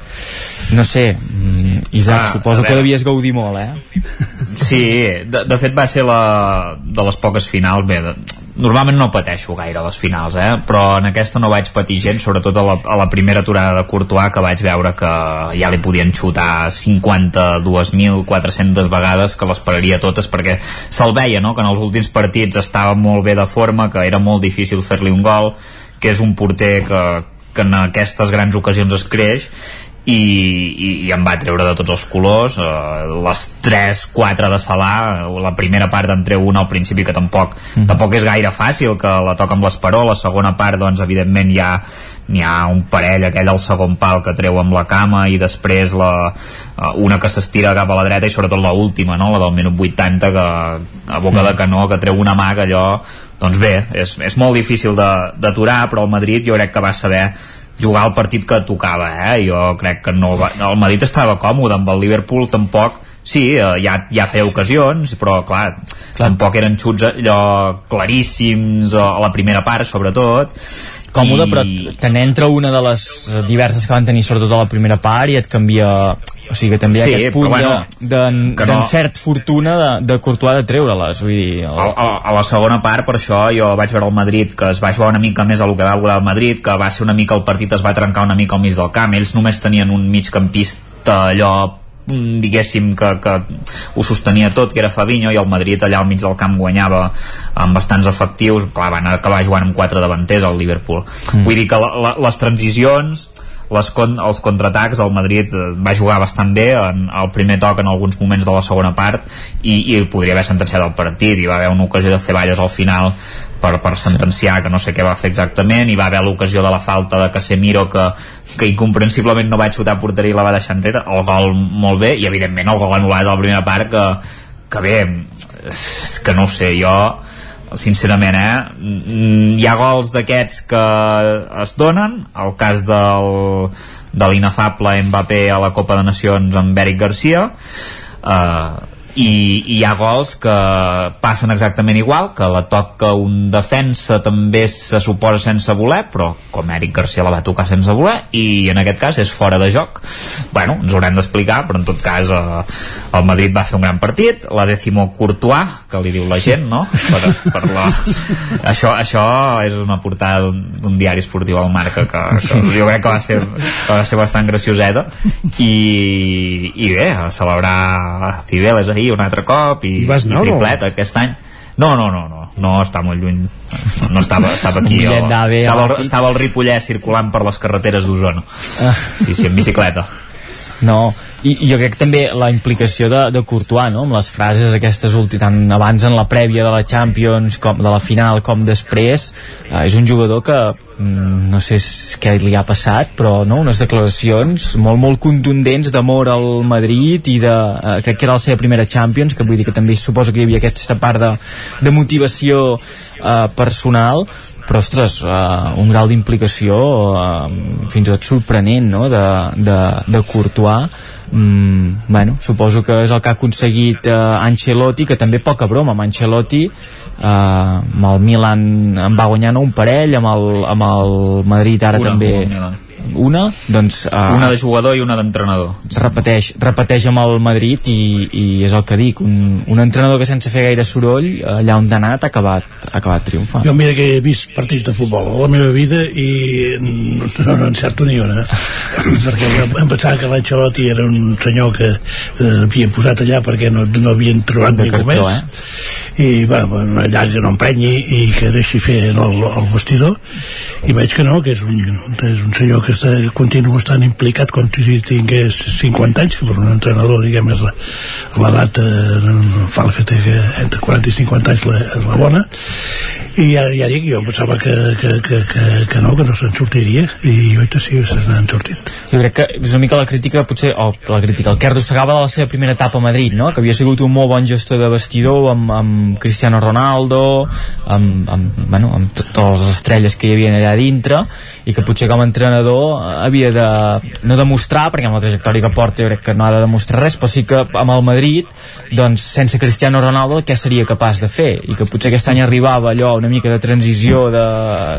No sé, mm, Isaac, ah, suposo que devies gaudir molt, eh? Sí, de, de fet va ser la, de les poques finals, bé, de, normalment no pateixo gaire a les finals, eh? però en aquesta no vaig patir gens, sobretot a la, a la primera aturada de Courtois, que vaig veure que ja li podien xutar 52.400 vegades, que les pararia totes, perquè se'l veia, no?, que en els últims partits estava molt bé de forma, que era molt difícil fer-li un gol, que és un porter que, que en aquestes grans ocasions es creix i, i, i em va treure de tots els colors uh, les 3-4 de Salah la primera part en treu una al principi que tampoc, mm. tampoc és gaire fàcil que la toca amb l'esperó, la segona part doncs evidentment ja n'hi ha un parell aquell al segon pal que treu amb la cama i després la, uh, una que s'estira cap a la dreta i sobretot la última no? la del minut 80 que a boca de canó que treu una mà que allò doncs bé, és, és molt difícil d'aturar però el Madrid jo crec que va saber jugar el partit que tocava, eh? Jo crec que no va... El Madrid estava còmode, amb el Liverpool tampoc sí, eh, ja, ja feia ocasions però clar, clar, tampoc eren xuts allò claríssims a la primera part sobretot còmode, I... però te n'entra una de les diverses que van tenir sobretot a la primera part i et canvia o sigui que també hi ha sí, aquest punt bueno, d'encert no... fortuna de, de Courtois de treure-les vull dir, el... a, a, a, la segona part per això jo vaig veure el Madrid que es va jugar una mica més a lo que va voler el Madrid que va ser una mica el partit es va trencar una mica al mig del camp ells només tenien un migcampista allò diguéssim que, que ho sostenia tot, que era Fabinho i el Madrid allà al mig del camp guanyava amb bastants efectius, clar, van acabar jugant amb quatre davanters al Liverpool. Mm. vull dir que la, la, les transicions les con, els contraatacs el Madrid eh, va jugar bastant bé en el primer toc en alguns moments de la segona part i, i podria haver sentenciat el partit. I va haver una ocasió de Ceballos al final per, per sentenciar que no sé què va fer exactament i va haver l'ocasió de la falta de Casemiro que, que incomprensiblement no va xutar porteria i la va deixar enrere el gol molt bé i evidentment el gol anul·lat de la primera part que, que bé que no sé, jo sincerament, eh? Hi ha gols d'aquests que es donen, el cas del, de l'inefable Mbappé a la Copa de Nacions amb Eric Garcia, eh, i, i hi ha gols que passen exactament igual que la toca un defensa també se suposa sense voler però com Eric Garcia la va tocar sense voler i en aquest cas és fora de joc. Bueno, ens haurem d'explicar però en tot cas eh, el Madrid va fer un gran partit. La dècimo Courtois que li diu la gent no? per, per la... això, això és una portada d'un diari esportiu al Marca que, que jo crec que va ser, que va ser bastant gracioseta. I, i bé, a celebrar Cibeles ahir ahir un altre cop i, I, vas anar, i triplet no? aquest any no, no, no, no, no està molt lluny no, no estava, estava aquí o, estava, el, estava el Ripollès circulant per les carreteres d'Osona ah. sí, sí, en bicicleta no, i, i jo crec també la implicació de, de Courtois no? amb les frases aquestes últimes tant abans en la prèvia de la Champions com de la final com després eh, és un jugador que no sé què li ha passat però no, unes declaracions molt molt contundents d'amor al Madrid i de, eh, crec que era la seva primera Champions que vull dir que també suposo que hi havia aquesta part de, de motivació eh, personal però ostres, uh, un grau d'implicació uh, fins i tot sorprenent no? de, de, de Courtois. Mm, bueno, suposo que és el que ha aconseguit uh, Ancelotti, que també poca broma amb Ancelotti. Uh, amb el Milan en va guanyar no, un parell amb el, amb el Madrid ara Una, també una doncs uh, una de jugador i una d'entrenador. repeteix, repeteix amb el Madrid i, i és el que dic un, un entrenador que sense fer gaire soroll allà on ha anat ha acabat, ha acabat triomfant. Jo mira que he vist partits de futbol a la meva vida i no, no encerto ni una perquè em pensava que l'Ancelotti era un senyor que eh, havia posat allà perquè no, no havien trobat de ningú cartó, més. eh? i va, bueno, allà que no emprenyi i que deixi fer el, el vestidor. I veig que no, que és un, és un senyor que està, continua estant implicat com si tingués 50 anys, per un entrenador, diguem, és l'edat eh, fa l'efecte que entre 40 i 50 anys la, és la bona, i ja, ja dic, jo pensava que, que, que, que, que no, que no se'n sortiria, i oi sí, se n'han sortit. Jo crec que és una mica la crítica, potser, o la crítica, el que arrossegava de la seva primera etapa a Madrid, no? que havia sigut un molt bon gestor de vestidor amb, amb Cristiano Ronaldo, amb, amb, bueno, amb totes les estrelles que hi havia allà dintre, i que potser com a entrenador havia de no demostrar, perquè amb la trajectòria que porta jo crec que no ha de demostrar res, però sí que amb el Madrid, doncs sense Cristiano Ronaldo què seria capaç de fer? I que potser aquest any arribava allò una mica de transició de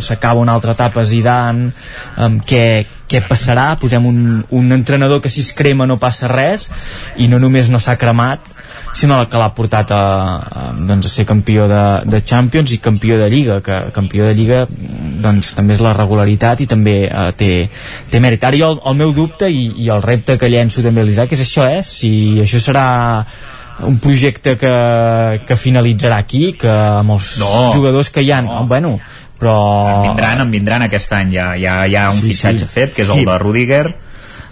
s'acaba una altra etapa Zidane, um, què, què passarà? Posem un, un entrenador que si es crema no passa res i no només no s'ha cremat sinó que l'ha portat a, a, doncs, a ser campió de, de Champions i campió de Lliga, que campió de Lliga doncs, també és la regularitat i també eh, té, té mèrit. Ara jo el, el meu dubte i, i el repte que llenço també a l'Isaac és això, eh? si això serà un projecte que, que finalitzarà aquí, que amb els no, jugadors que hi ha, no. bueno, però... En vindran, en vindran aquest any, ja, ja, ja un sí, fitxatge sí. fet, que és el de Rudiger,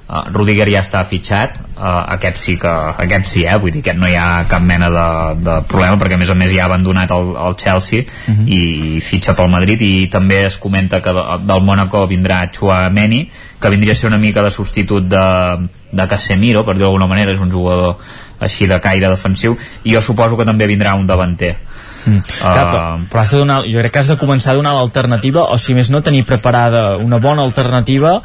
Uh, Rudiger ja està fitxat uh, aquest sí que aquest sí, eh? vull dir que no hi ha cap mena de, de problema perquè a més a més ja ha abandonat el, el Chelsea uh mhm. -huh. i fitxa pel Madrid i també es comenta que de, del Mónaco vindrà Chouameni que vindria a ser una mica de substitut de, de Casemiro, per dir d'alguna manera és un jugador així de caire defensiu i jo suposo que també vindrà un davanter Mm. Uh, Clar, però, has de donar, jo crec que has de començar a donar l'alternativa o si més no tenir preparada una bona alternativa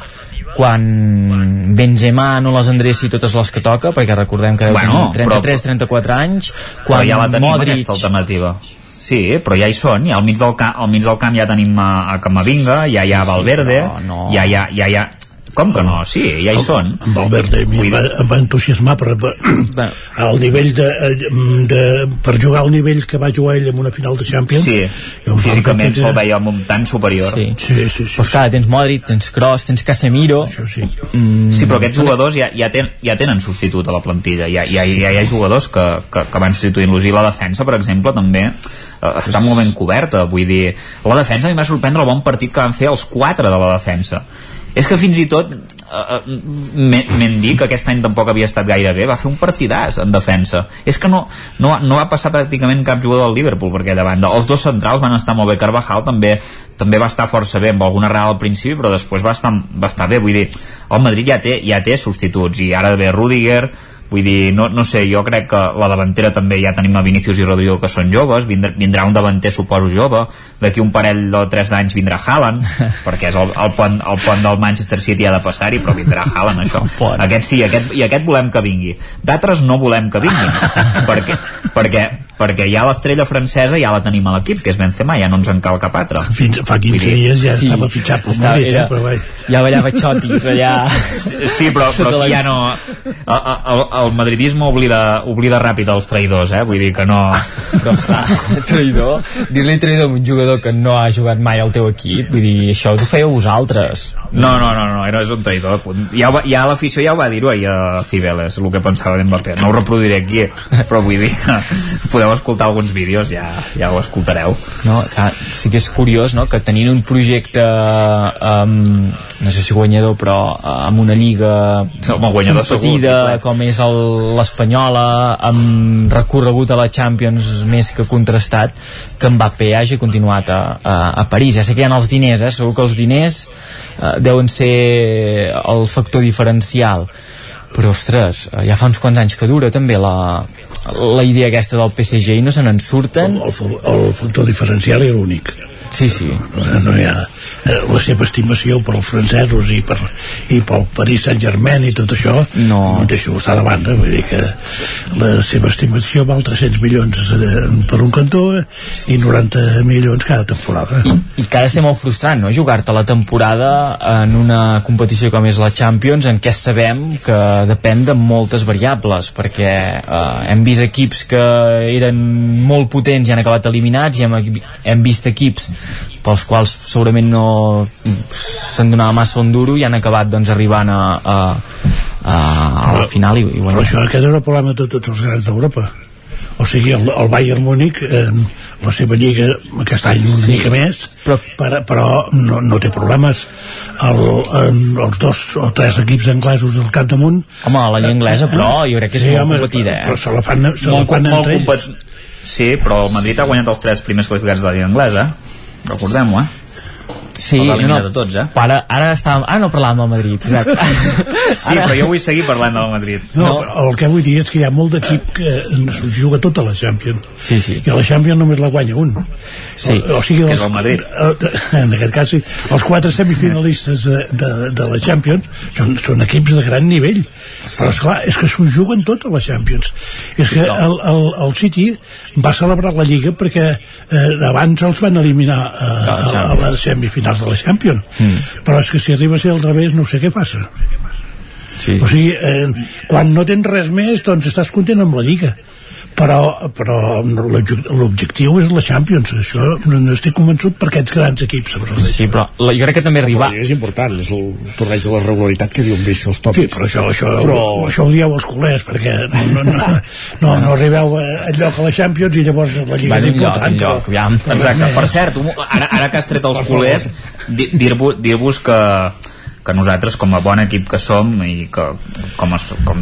quan Benzema no les endreci totes les que toca, perquè recordem que bueno, 33-34 anys, quan però ja la tenim Modric... aquesta alternativa. Sí, però ja hi són, ja al mig del, camp, al mig del camp ja tenim a, a Camavinga, ja hi ha Valverde, sí, no. ja, ja, ja, ja, com que no? Sí, ja hi són. En Valverde em va, em va entusiasmar per, per, al nivell de, de, per jugar al nivell que va jugar ell en una final de Champions. Sí, físicament se'l veia tan superior. Sí, sí, sí. sí, pues clar, tens Modric, tens Kroos, tens Casemiro... Això sí. Mm. Sí, però aquests jugadors ja, ja, ten, ja tenen substitut a la plantilla. Ja, ja, ja hi ha jugadors que, que, que van substituint-los. I la defensa, per exemple, també eh, està molt ben coberta. Vull dir, la defensa a mi m'ha sorprendre el bon partit que van fer els quatre de la defensa és que fins i tot uh, Mendy, que aquest any tampoc havia estat gaire bé, va fer un partidàs en defensa. És que no, no, no va passar pràcticament cap jugador del Liverpool per aquella banda. Els dos centrals van estar molt bé. Carvajal també també va estar força bé, amb alguna errada al principi, però després va estar, va estar bé. Vull dir, el Madrid ja té, ja té substituts, i ara ve Rudiger, Vull dir, no, no sé, jo crec que la davantera també ja tenim a Vinícius i Rodrigo que són joves, vindrà, vindrà un davanter suposo jove, d'aquí un parell o tres d'anys vindrà Haaland, perquè és el, el, pont, el pont del Manchester City ha de passar-hi, però vindrà Haaland, això. Aquest sí, aquest, i aquest volem que vingui. D'altres no volem que vinguin, perquè, perquè, perquè ja l'estrella francesa ja la tenim a l'equip, que és Benzema, ja no ens en cal cap altre. Fins fa 15 dir, dies ja sí, estava fitxat pel Madrid, eh, però vai. Ja ballava xotis, allà... Sí, sí però, però aquí ja no... El, el, el madridisme oblida, oblida ràpid els traïdors, eh? Vull dir que no... Però, esclar, traïdor, dir-li traïdor a un jugador que no ha jugat mai al teu equip, vull dir, això ho fèieu vosaltres. No, no, no, no, no és un traïdor. Ja, ja l'afició ja ho va dir-ho ahir a Cibeles, el que pensava d'Mbappé. No ho reproduiré aquí, però vull dir, podeu escoltar alguns vídeos, ja, ja ho escoltareu. No, clar, sí que és curiós, no?, que tenint un projecte um, no sé si guanyador, però amb una lliga com guanyador petida, segur, com és l'Espanyola, amb recorregut a la Champions més que contrastat, que Mbappé hagi continuat a, a, a París. Ja sé que hi ha els diners, eh? segur que els diners eh, deuen ser el factor diferencial però ostres, ja fa uns quants anys que dura també la, la idea aquesta del PSG i no se n'en surten. El, el, el factor diferencial era únic Sí, sí. No, hi ha eh, la seva estimació per als francesos i, per, i pel Paris Saint-Germain i tot això no. no deixo estar de banda vull dir que la seva estimació val 300 milions eh, per un cantó eh, i 90 milions cada temporada I, i que ha de ser molt frustrant no? jugar-te la temporada en una competició com és la Champions en què sabem que depèn de moltes variables perquè eh, hem vist equips que eren molt potents i han acabat eliminats i hem, hem vist equips pels quals segurament no se'n donava massa un duro i han acabat doncs arribant a, a, a, a la final i, i bueno. però això aquest era el problema de tots els grans d'Europa. O sigui, el, el Bayern Múnich eh, la seva lliga aquest any una sí, mica més però, per, però no, no té problemes. El, en, els dos o tres equips anglesos del capdamunt home, la lliga anglesa però jo crec que és sí, molt home, competida eh? però se la fan, se molt, la fan molt entre ells. Sí, però el Madrid ha guanyat els tres primers qualificats de la Lliga Anglesa recordem-ho, eh? Sí, no, no, de tots, eh? Ara, ara, estàvem, ara no parlàvem del Madrid, exacte. sí, ara... però jo vull seguir parlant del Madrid. No, no, el que vull dir és que hi ha molt d'equip que s'ho juga tota la Champions. Sí, sí. I a la Champions només la guanya un. Sí, o, o sigui, els, que és el Madrid. En aquest cas, sí, els quatre semifinalistes de, de, de la Champions són, són equips de gran nivell. Sí. Però, esclar, és que s'ho juguen tot a la Champions. És que el, el, el City va celebrar la Lliga perquè eh, abans els van eliminar eh, a, a, a les semifinals de la Champions mm. però és que si arriba a ser al revés no sé què passa sí. o sigui, eh, quan no tens res més doncs estàs content amb la Lliga però, però l'objectiu és la Champions això no estic convençut per aquests grans equips sí, però la, jo crec que també arribar és important, és el torneig de la regularitat que diuen bé això els tòpics. Sí, però això, això, però... això ho dieu els culers perquè no, no, no, no, no arribeu a lloc a la Champions i llavors la Lliga és important lloc, lloc, ja. exacte, per cert, ara, ara que has tret els culers dir-vos dir que que nosaltres com a bon equip que som i que com, a, com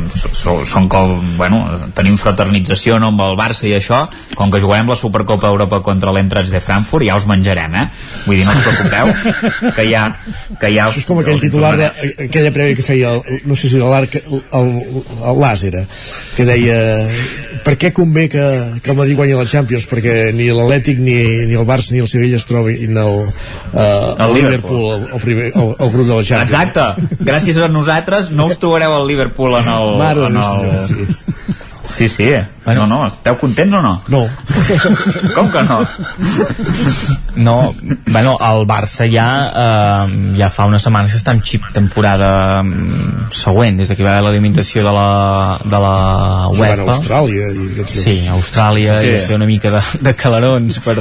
som com, bueno, tenim fraternització no, amb el Barça i això com que jugarem la Supercopa Europa contra l'Entrats de Frankfurt ja us menjarem, eh? Vull dir, no us preocupeu que ja, que ja Això és com aquell titular d'aquella prèvia que feia el, no sé si era l'arc el, el, el Làsera que deia per què convé que, que el Madrid guanyi la Champions? Perquè ni l'Atlètic ni, ni el Barça ni el Sevilla es trobin el, uh, el, el Liverpool. El, el, primer, el, el grup de la Champions Exacte, gràcies a nosaltres. No us trobareu al Liverpool en el... En el... Sí. Sí, sí. Bueno. No, no, esteu contents o no? No. Com que no? No, bueno, el Barça ja eh, ja fa unes setmanes que està en xip temporada mm, següent, des que va haver l'alimentació de la, de la UEFA. Jugant a Austràlia i aquests Sí, a Austràlia sí. i fer una mica de, de calarons per,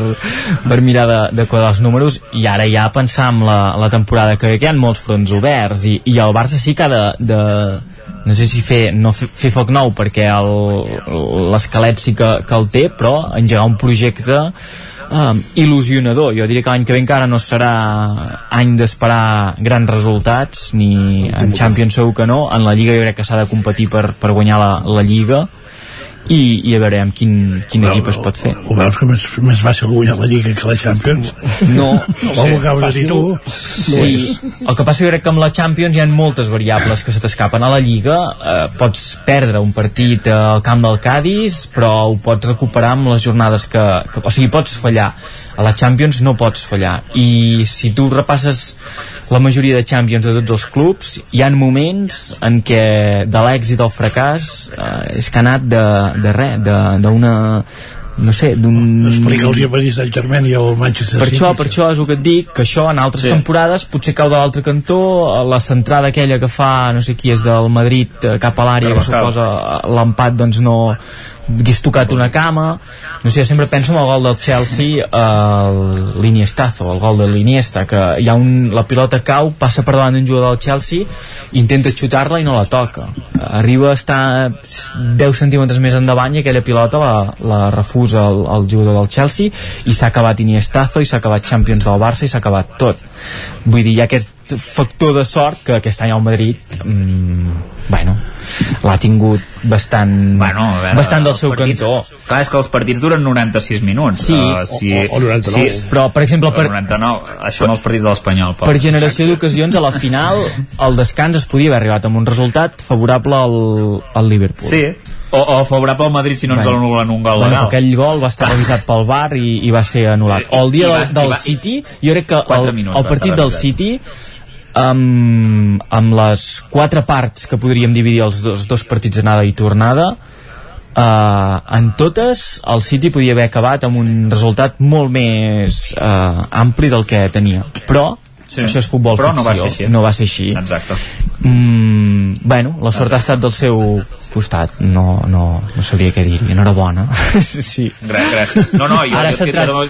per mirar de, de quadrar els números i ara ja pensar en la, la temporada que ve, que hi ha molts fronts oberts i, i el Barça sí que ha de, de no sé si fer, no fer, fer foc nou perquè l'esquelet sí que, que el té però engegar un projecte um, il·lusionador. Jo diria que l'any que ve encara no serà any d'esperar grans resultats ni en Champions segur que no. En la Lliga jo crec que s'ha de competir per, per guanyar la, la Lliga i, i a veure amb quin, quin equip es pot fer. ho veus que més, més fàcil guanyar la Lliga que la Champions? No, no ho acabes de dir tu sí, el que passa jo crec que amb la Champions hi ha moltes variables que se t'escapen a la Lliga. Eh, pots perdre un partit al camp del Cádiz però ho pots recuperar amb les jornades que, que o sigui, pots fallar. A la Champions no pots fallar. I si tu repasses la majoria de Champions de tots els clubs hi han moments en què de l'èxit al fracàs eh, és que ha anat de, de res d'una no sé, d'un... Explica'ls a Paris Saint-Germain i al Manchester per City. Això, per això és el que et dic, que això en altres sí. temporades potser cau de l'altre cantó, la centrada aquella que fa, no sé qui és del Madrid eh, cap a l'àrea, que suposa l'empat doncs no, hagués tocat una cama. No sé, jo sempre penso en el gol del Chelsea el l'Iniestazo el gol de l'Iniesta que hi ha un, la pilota cau, passa per davant d'un jugador del Chelsea intenta xutar-la i no la toca. Arriba a estar 10 centímetres més endavant i aquella pilota la, la refusa el, el jugador del Chelsea i s'ha acabat Iniestazo i s'ha acabat Champions del Barça i s'ha acabat tot. Vull dir, hi ha aquest factor de sort que aquest any al Madrid mmm, bueno, l'ha tingut bastant bueno, veure, bastant del seu partits, cantó. Clar, és que els partits duren 96 minuts sí, uh, si, o, o, o 99 si, però per exemple per, 99, això no els partits de l'Espanyol per generació d'ocasions a la final el descans es podia haver arribat amb un resultat favorable al, al Liverpool. Sí, o, o favorable al Madrid si no ens Bueno. anulen un gol Bueno, legal aquell gol va estar revisat pel VAR i, i va ser anul·lat. O el dia I va- del, del va- City, jo crec que el, minuts el partit del. City amb, amb les quatre parts que podríem dividir els dos, dos partits d'anada i tornada uh, en totes el City podia haver acabat amb un resultat molt més uh, ampli del que tenia però Sí. això és futbol Però no va ficció ser així. no va ser així exacte Mm, bueno, la sort ha estat del seu costat no, no, no sabria què dir enhorabona sí. Gràcies, gràcies. No, no, jo, Ara jo, jo,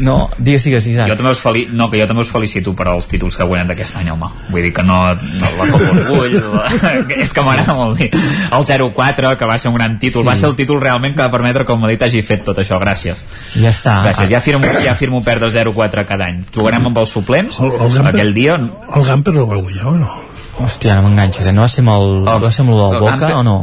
no, digues, digues, Isaac jo també us feli... no, que jo també us felicito per als títols que guanyat aquest any, home. Vull dir que no, no la Copa Orgull, la... és que m'agrada molt dir. El 0-4, que va ser un gran títol, Sí. sí. va ser el títol realment que va permetre que el Madrid hagi fet tot això, gràcies. ja està Gràcies, ja firmo, ja firmo perdre 0-4 cada any. Jugarem amb els suplents, El- el Gamper- aquell dia... El Gamper no va guanyar o no? Hòstia, no m'enganxes, eh? No va ser amb el, va ser amb el del el Boca o no?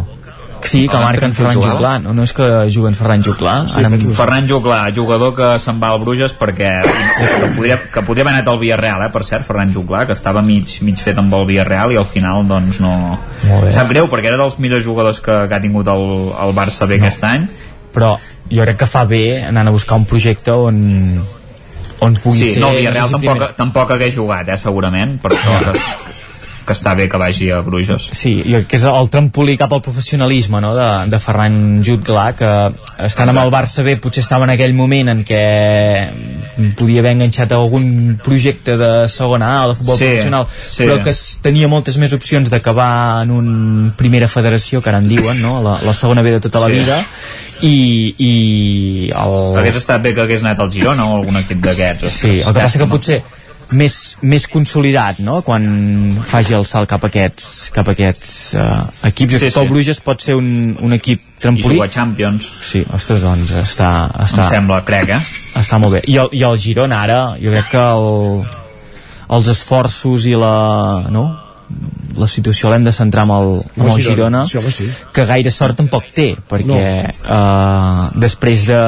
Sí, que el marca en Gamper Ferran? Juglà. No, no és que juguen Ferran Juglà. Sí, Ara Ferran Juglà, jugador que se'n va al Bruges perquè que podria, que podria haver anat al Villarreal, eh, per cert, Ferran Juglà, que estava mig, mig fet amb el Villarreal i al final doncs no... Sap greu perquè era dels millors jugadors que, que ha tingut el, el Barça bé no. aquest any. Però jo crec que fa bé anant a buscar un projecte on on pugui Sí, ser... no, el Villarreal sé si tampoc, primer- tampoc hagués jugat, eh, segurament, per això que, que està bé que vagi a Bruges. Sí, i que és el trampolí cap al professionalisme no? de, de Ferran Jutgla que estant amb el Barça B potser estava en aquell moment en què podia haver enganxat a algun projecte de segona A o de futbol Sí, professional sí. però que tenia moltes més opcions d'acabar en un primera federació que ara en diuen, no? la, la segona B de tota la Sí. vida i, i el... Hagués estat bé que hagués anat al Girona o algun equip d'aquests. Sí, el que passa que potser més, més consolidat, no?, quan faci el salt cap a aquests, cap a aquests uh, equips. Sí, Sí. El. Bruges pot ser un, un equip I trampolí. jugar Champions. Sí, ostres, doncs està, està, Em sembla, crec, eh? està molt bé. I el, I el Girona ara, jo crec que el, els esforços i la, no? La situació l'hem de centrar amb el, amb el Girona, Sí, home, sí. que gaire sort tampoc té perquè uh, després de,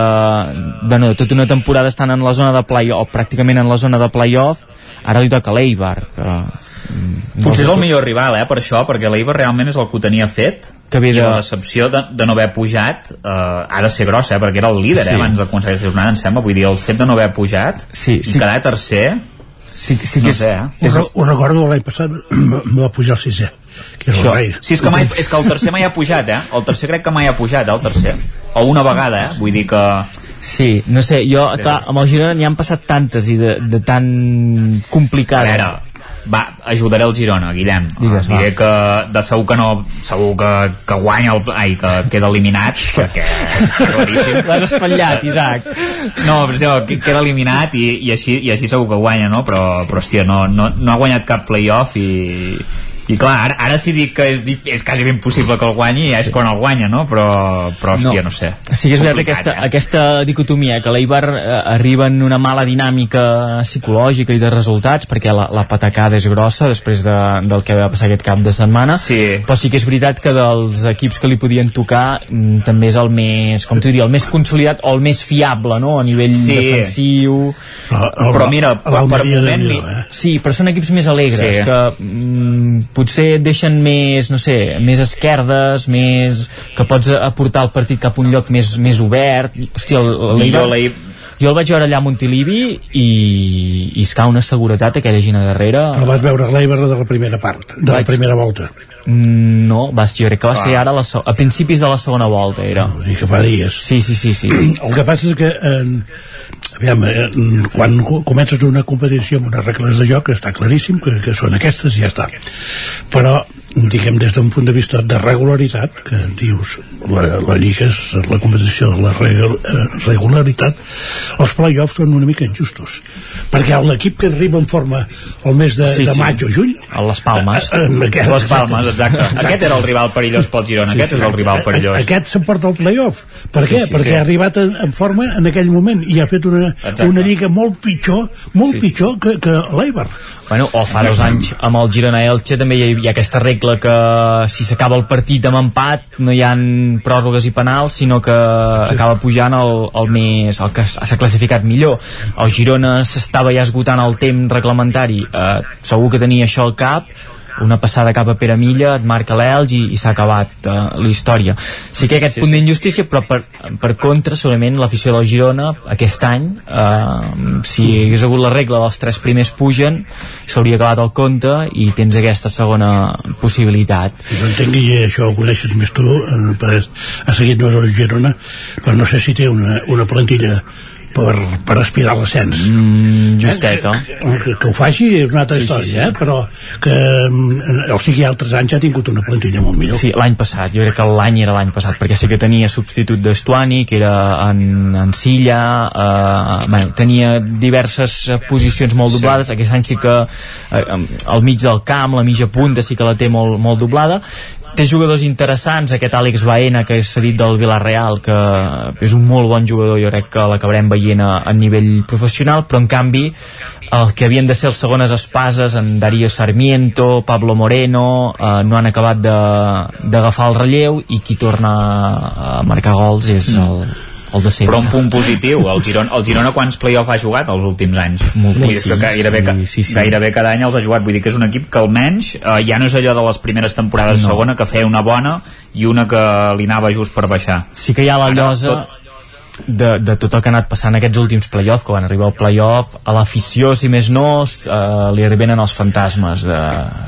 bueno, de tota una temporada estant en la zona de play-off pràcticament en la zona de play-off ara li toca l'Eibar que, mm, Potser és el millor rival, eh, per això, perquè l'Eibar realment és el que ho tenia fet Que ve i de- la decepció de, de no haver pujat eh, ha de ser grossa, eh, perquè era el líder Sí. eh, abans de començar aquesta jornada, em sembla vull dir, el fet de no haver pujat Sí, i sí. quedar tercer sí, sí no que és, sé, eh? Us, re- us recordo l'any passat me va pujar el sisè que era Això. Sí, és que, mai, és que el tercer mai ha pujat, eh? El tercer crec que mai ha pujat, eh, el tercer. O una vegada, eh? Vull dir que... Sí, no sé, jo, clar, amb el Girona n'hi han passat tantes i de, de tan A complicades. veure, va, ajudaré el Girona, Guillem. Digues, Diré va. que de segur que no, segur que, que guanya el, ai, que queda eliminat, perquè és claríssim. L'has espatllat, Isaac. No, però això, que- queda eliminat i, i, així, i així segur que guanya, no? Però, però hòstia, no, no, no ha guanyat cap playoff i, i clar, ara, ara si dic que és, és quasi ben possible que el guanyi ja és quan el guanya, no? Però, però hòstia, no, no sé. Sí que és veritat aquesta, eh? aquesta dicotomia, que l'Eibar eh, arriba en una mala dinàmica psicològica i de resultats, perquè la, la patacada és grossa després de, del que va passar aquest cap de setmana, Sí. però sí que és veritat que dels equips que li podien tocar mm, també és el més, com t'ho diria, el més consolidat o el més fiable, no?, a nivell Sí. defensiu... Però mira, per, per moment... eh? Sí, però són equips més alegres, Sí. que mm, potser et deixen més, no sé, més esquerdes, més... que pots aportar el partit cap a un lloc més, més obert. Hòstia, l'Eibar- Jo el vaig veure allà a Montilivi i, i es cau una seguretat aquella gent a darrere. però vas veure l'Eibar de la primera part de la Vaig. primera volta Mm, No, va, jo crec que va ser ara la, se- a principis de la segona volta era. o sigui que fa dies Sí, sí, sí, sí. el que passa és que eh, aviam, eh, quan co- comences una competició amb unes regles de joc està claríssim que, que són aquestes i ja està però diguem des d'un punt de vista de regularitat que dius la, la lliga és la competició de la eh, regularitat els play-offs són una mica injustos perquè l'equip que arriba en forma el mes de, Sí, de sí. maig o juny A les Palmes. eh, eh, aquest- Les Palmes, exacte. Aquest era el rival perillós pel Girona, Sí, aquest sí. és el rival perillós. Aquest s'emporta el playoff. Per Sí, què? sí, Perquè sí. ha arribat en, en forma en aquell moment i ha fet una, Exacte. una lliga molt pitjor, molt Sí, sí. pitjor que, que l'Eibar. Bueno, o fa dos anys amb el Girona Elche també hi ha, hi ha aquesta regla que si s'acaba el partit amb empat no hi ha pròrrogues i penals sinó que sí. acaba pujant el, el més el que s'ha classificat millor el Girona s'estava ja esgotant el temps reglamentari eh, segur que tenia això al cap una passada cap a Pere Milla et marca l'Elx i, i s'ha acabat uh, la història sí que hi ha aquest sí, punt sí. d'injustícia però per, per contra segurament l'afició del Girona aquest any uh, si hagués hagut la regla dels tres primers pugen s'hauria acabat el compte i tens aquesta segona possibilitat no entenc i això ho coneixes més tu eh, ha seguit més el Girona però no sé si té una, una plantilla per, per aspirar a l'ascens mm, justeta eh, que, que, que ho faci és una altra sí, història sí, sí. Eh? però que mm, o sigui altres anys ha tingut una plantilla molt millor sí, l'any passat, jo crec que l'any era l'any passat perquè sí que tenia substitut d'Estuani que era en, en Silla eh, bueno, tenia diverses posicions molt doblades sí. aquest any sí que eh, al mig del camp, la mitja punta sí que la té molt, molt doblada té jugadors interessants, aquest Àlex Baena que és cedit del Villarreal que és un molt bon jugador, jo crec que l'acabarem veient a, a nivell professional però en canvi el que havien de ser els segones espases en Darío Sarmiento, Pablo Moreno eh, no han acabat d'agafar el relleu i qui torna a marcar gols és el, el de. Però un punt positiu, el Girona, el Girona quants play-off ha jugat els últims anys? Gairebé, sí, sí, sí. gairebé cada any els ha jugat, vull dir que és un equip que almenys eh, ja no és allò de les primeres temporades no. segona que feia una bona i una que li anava just per baixar. Sí que hi ha la llosa... Tot de, de tot el que ha anat passant aquests últims play-off, que van arribar al play-off, a l'afició, si més no, eh, li arriben els fantasmes de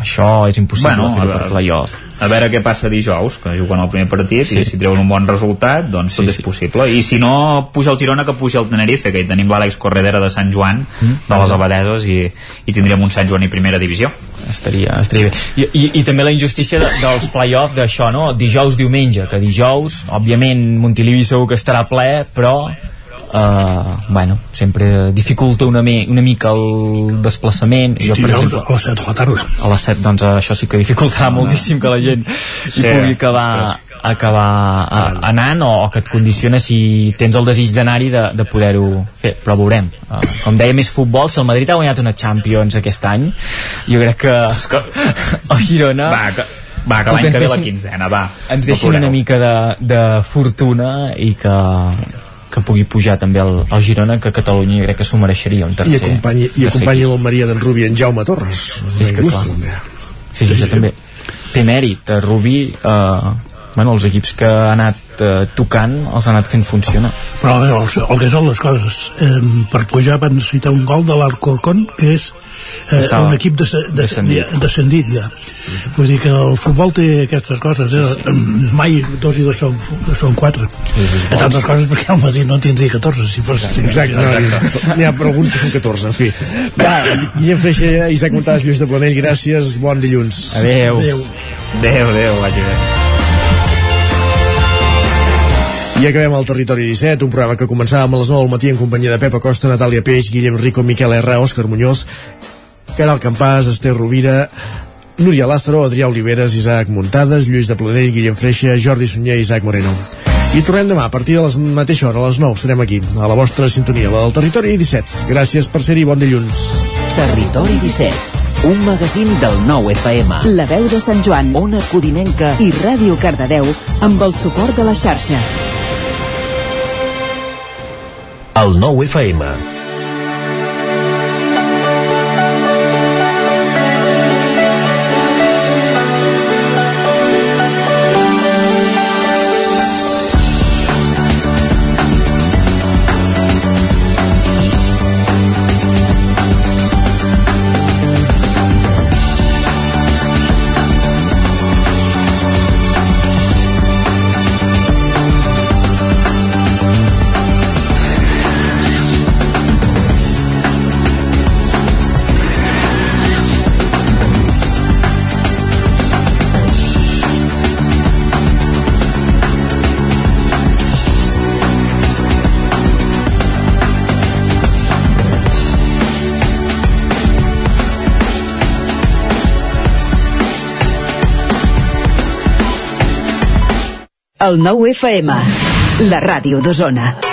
això és impossible bueno, fer per play-off. A veure què passa dijous, que juguen el primer partit, sí. i si treuen un bon resultat, doncs tot sí, és sí. possible. I si no puja el Girona, que puja el Tenerife, que hi tenim l'Àlex Corredera de Sant Joan, mm. de les Abadeses, i, i tindríem un Sant Joan i primera divisió estaria, estaria bé I, i, i també la injustícia de, dels play-off d'això, no? dijous, diumenge que dijous, òbviament Montilivi segur que estarà ple, però uh, bueno, sempre dificulta una, mi, una mica el desplaçament i jo, per exemple, a les 7 de la tarda a les 7 doncs això sí que dificultarà ah. moltíssim que la gent sí, hi pugui acabar acabar a, anant o, o que et condiciona si tens el desig d'anar-hi de, de poder-ho fer, però veurem uh, com deia més futbol, si el Madrid ha guanyat una Champions aquest any jo crec que, que... el Girona va, que, va, que l'any que ve la quinzena, va. Ens deixin una mica de, de fortuna i que, que pugui pujar també el, el Girona, que Catalunya crec que s'ho mereixeria un tercer. I acompanyi, i acompanyi l'Almeria d'en Rubi en Jaume Torres. És que clar. Sí, sí, sí, també té mèrit. Rubi eh, bueno, els equips que ha anat eh, tocant els ha anat fent funcionar. Però el, el que són les coses eh, per pujar van necessitar un gol de l'Arcorcon que és eh, un equip de, de, descendit. descendit ja. Vull dir que el futbol té aquestes coses eh? sí, sí. mai dos i dos són, són quatre. Sí, sí, entre altres coses perquè el Madrid no tindria 14 si fos exacte, exacte. n'hi ha per alguns que són 14 en fi. Va, Guillem Freixa Isaac Montàs, Lluís de Planell gràcies, bon dilluns. Adeu adeu, adeu, adeu vagi i acabem el Territori 17, un programa que començàvem a les 9 del matí en companyia de Pepa Costa, Natàlia Peix, Guillem Rico, Miquel R, Òscar Muñoz, Caral Campàs, Esther Rovira, Núria Lázaro, Adrià Oliveres, Isaac Muntades, Lluís de Planell, Guillem Freixa, Jordi Sunyer i Isaac Moreno. I tornem demà a partir de la mateixa hora, a les 9, serem aquí, a la vostra sintonia, la del Territori 17. Gràcies per ser-hi, bon dilluns. Territori 17, un magazín del nou FM. La veu de Sant Joan, Ona Codinenca i Ràdio Cardedeu amb el suport de la xarxa el 9 FM. El nou FM, la ràdio d'Osona.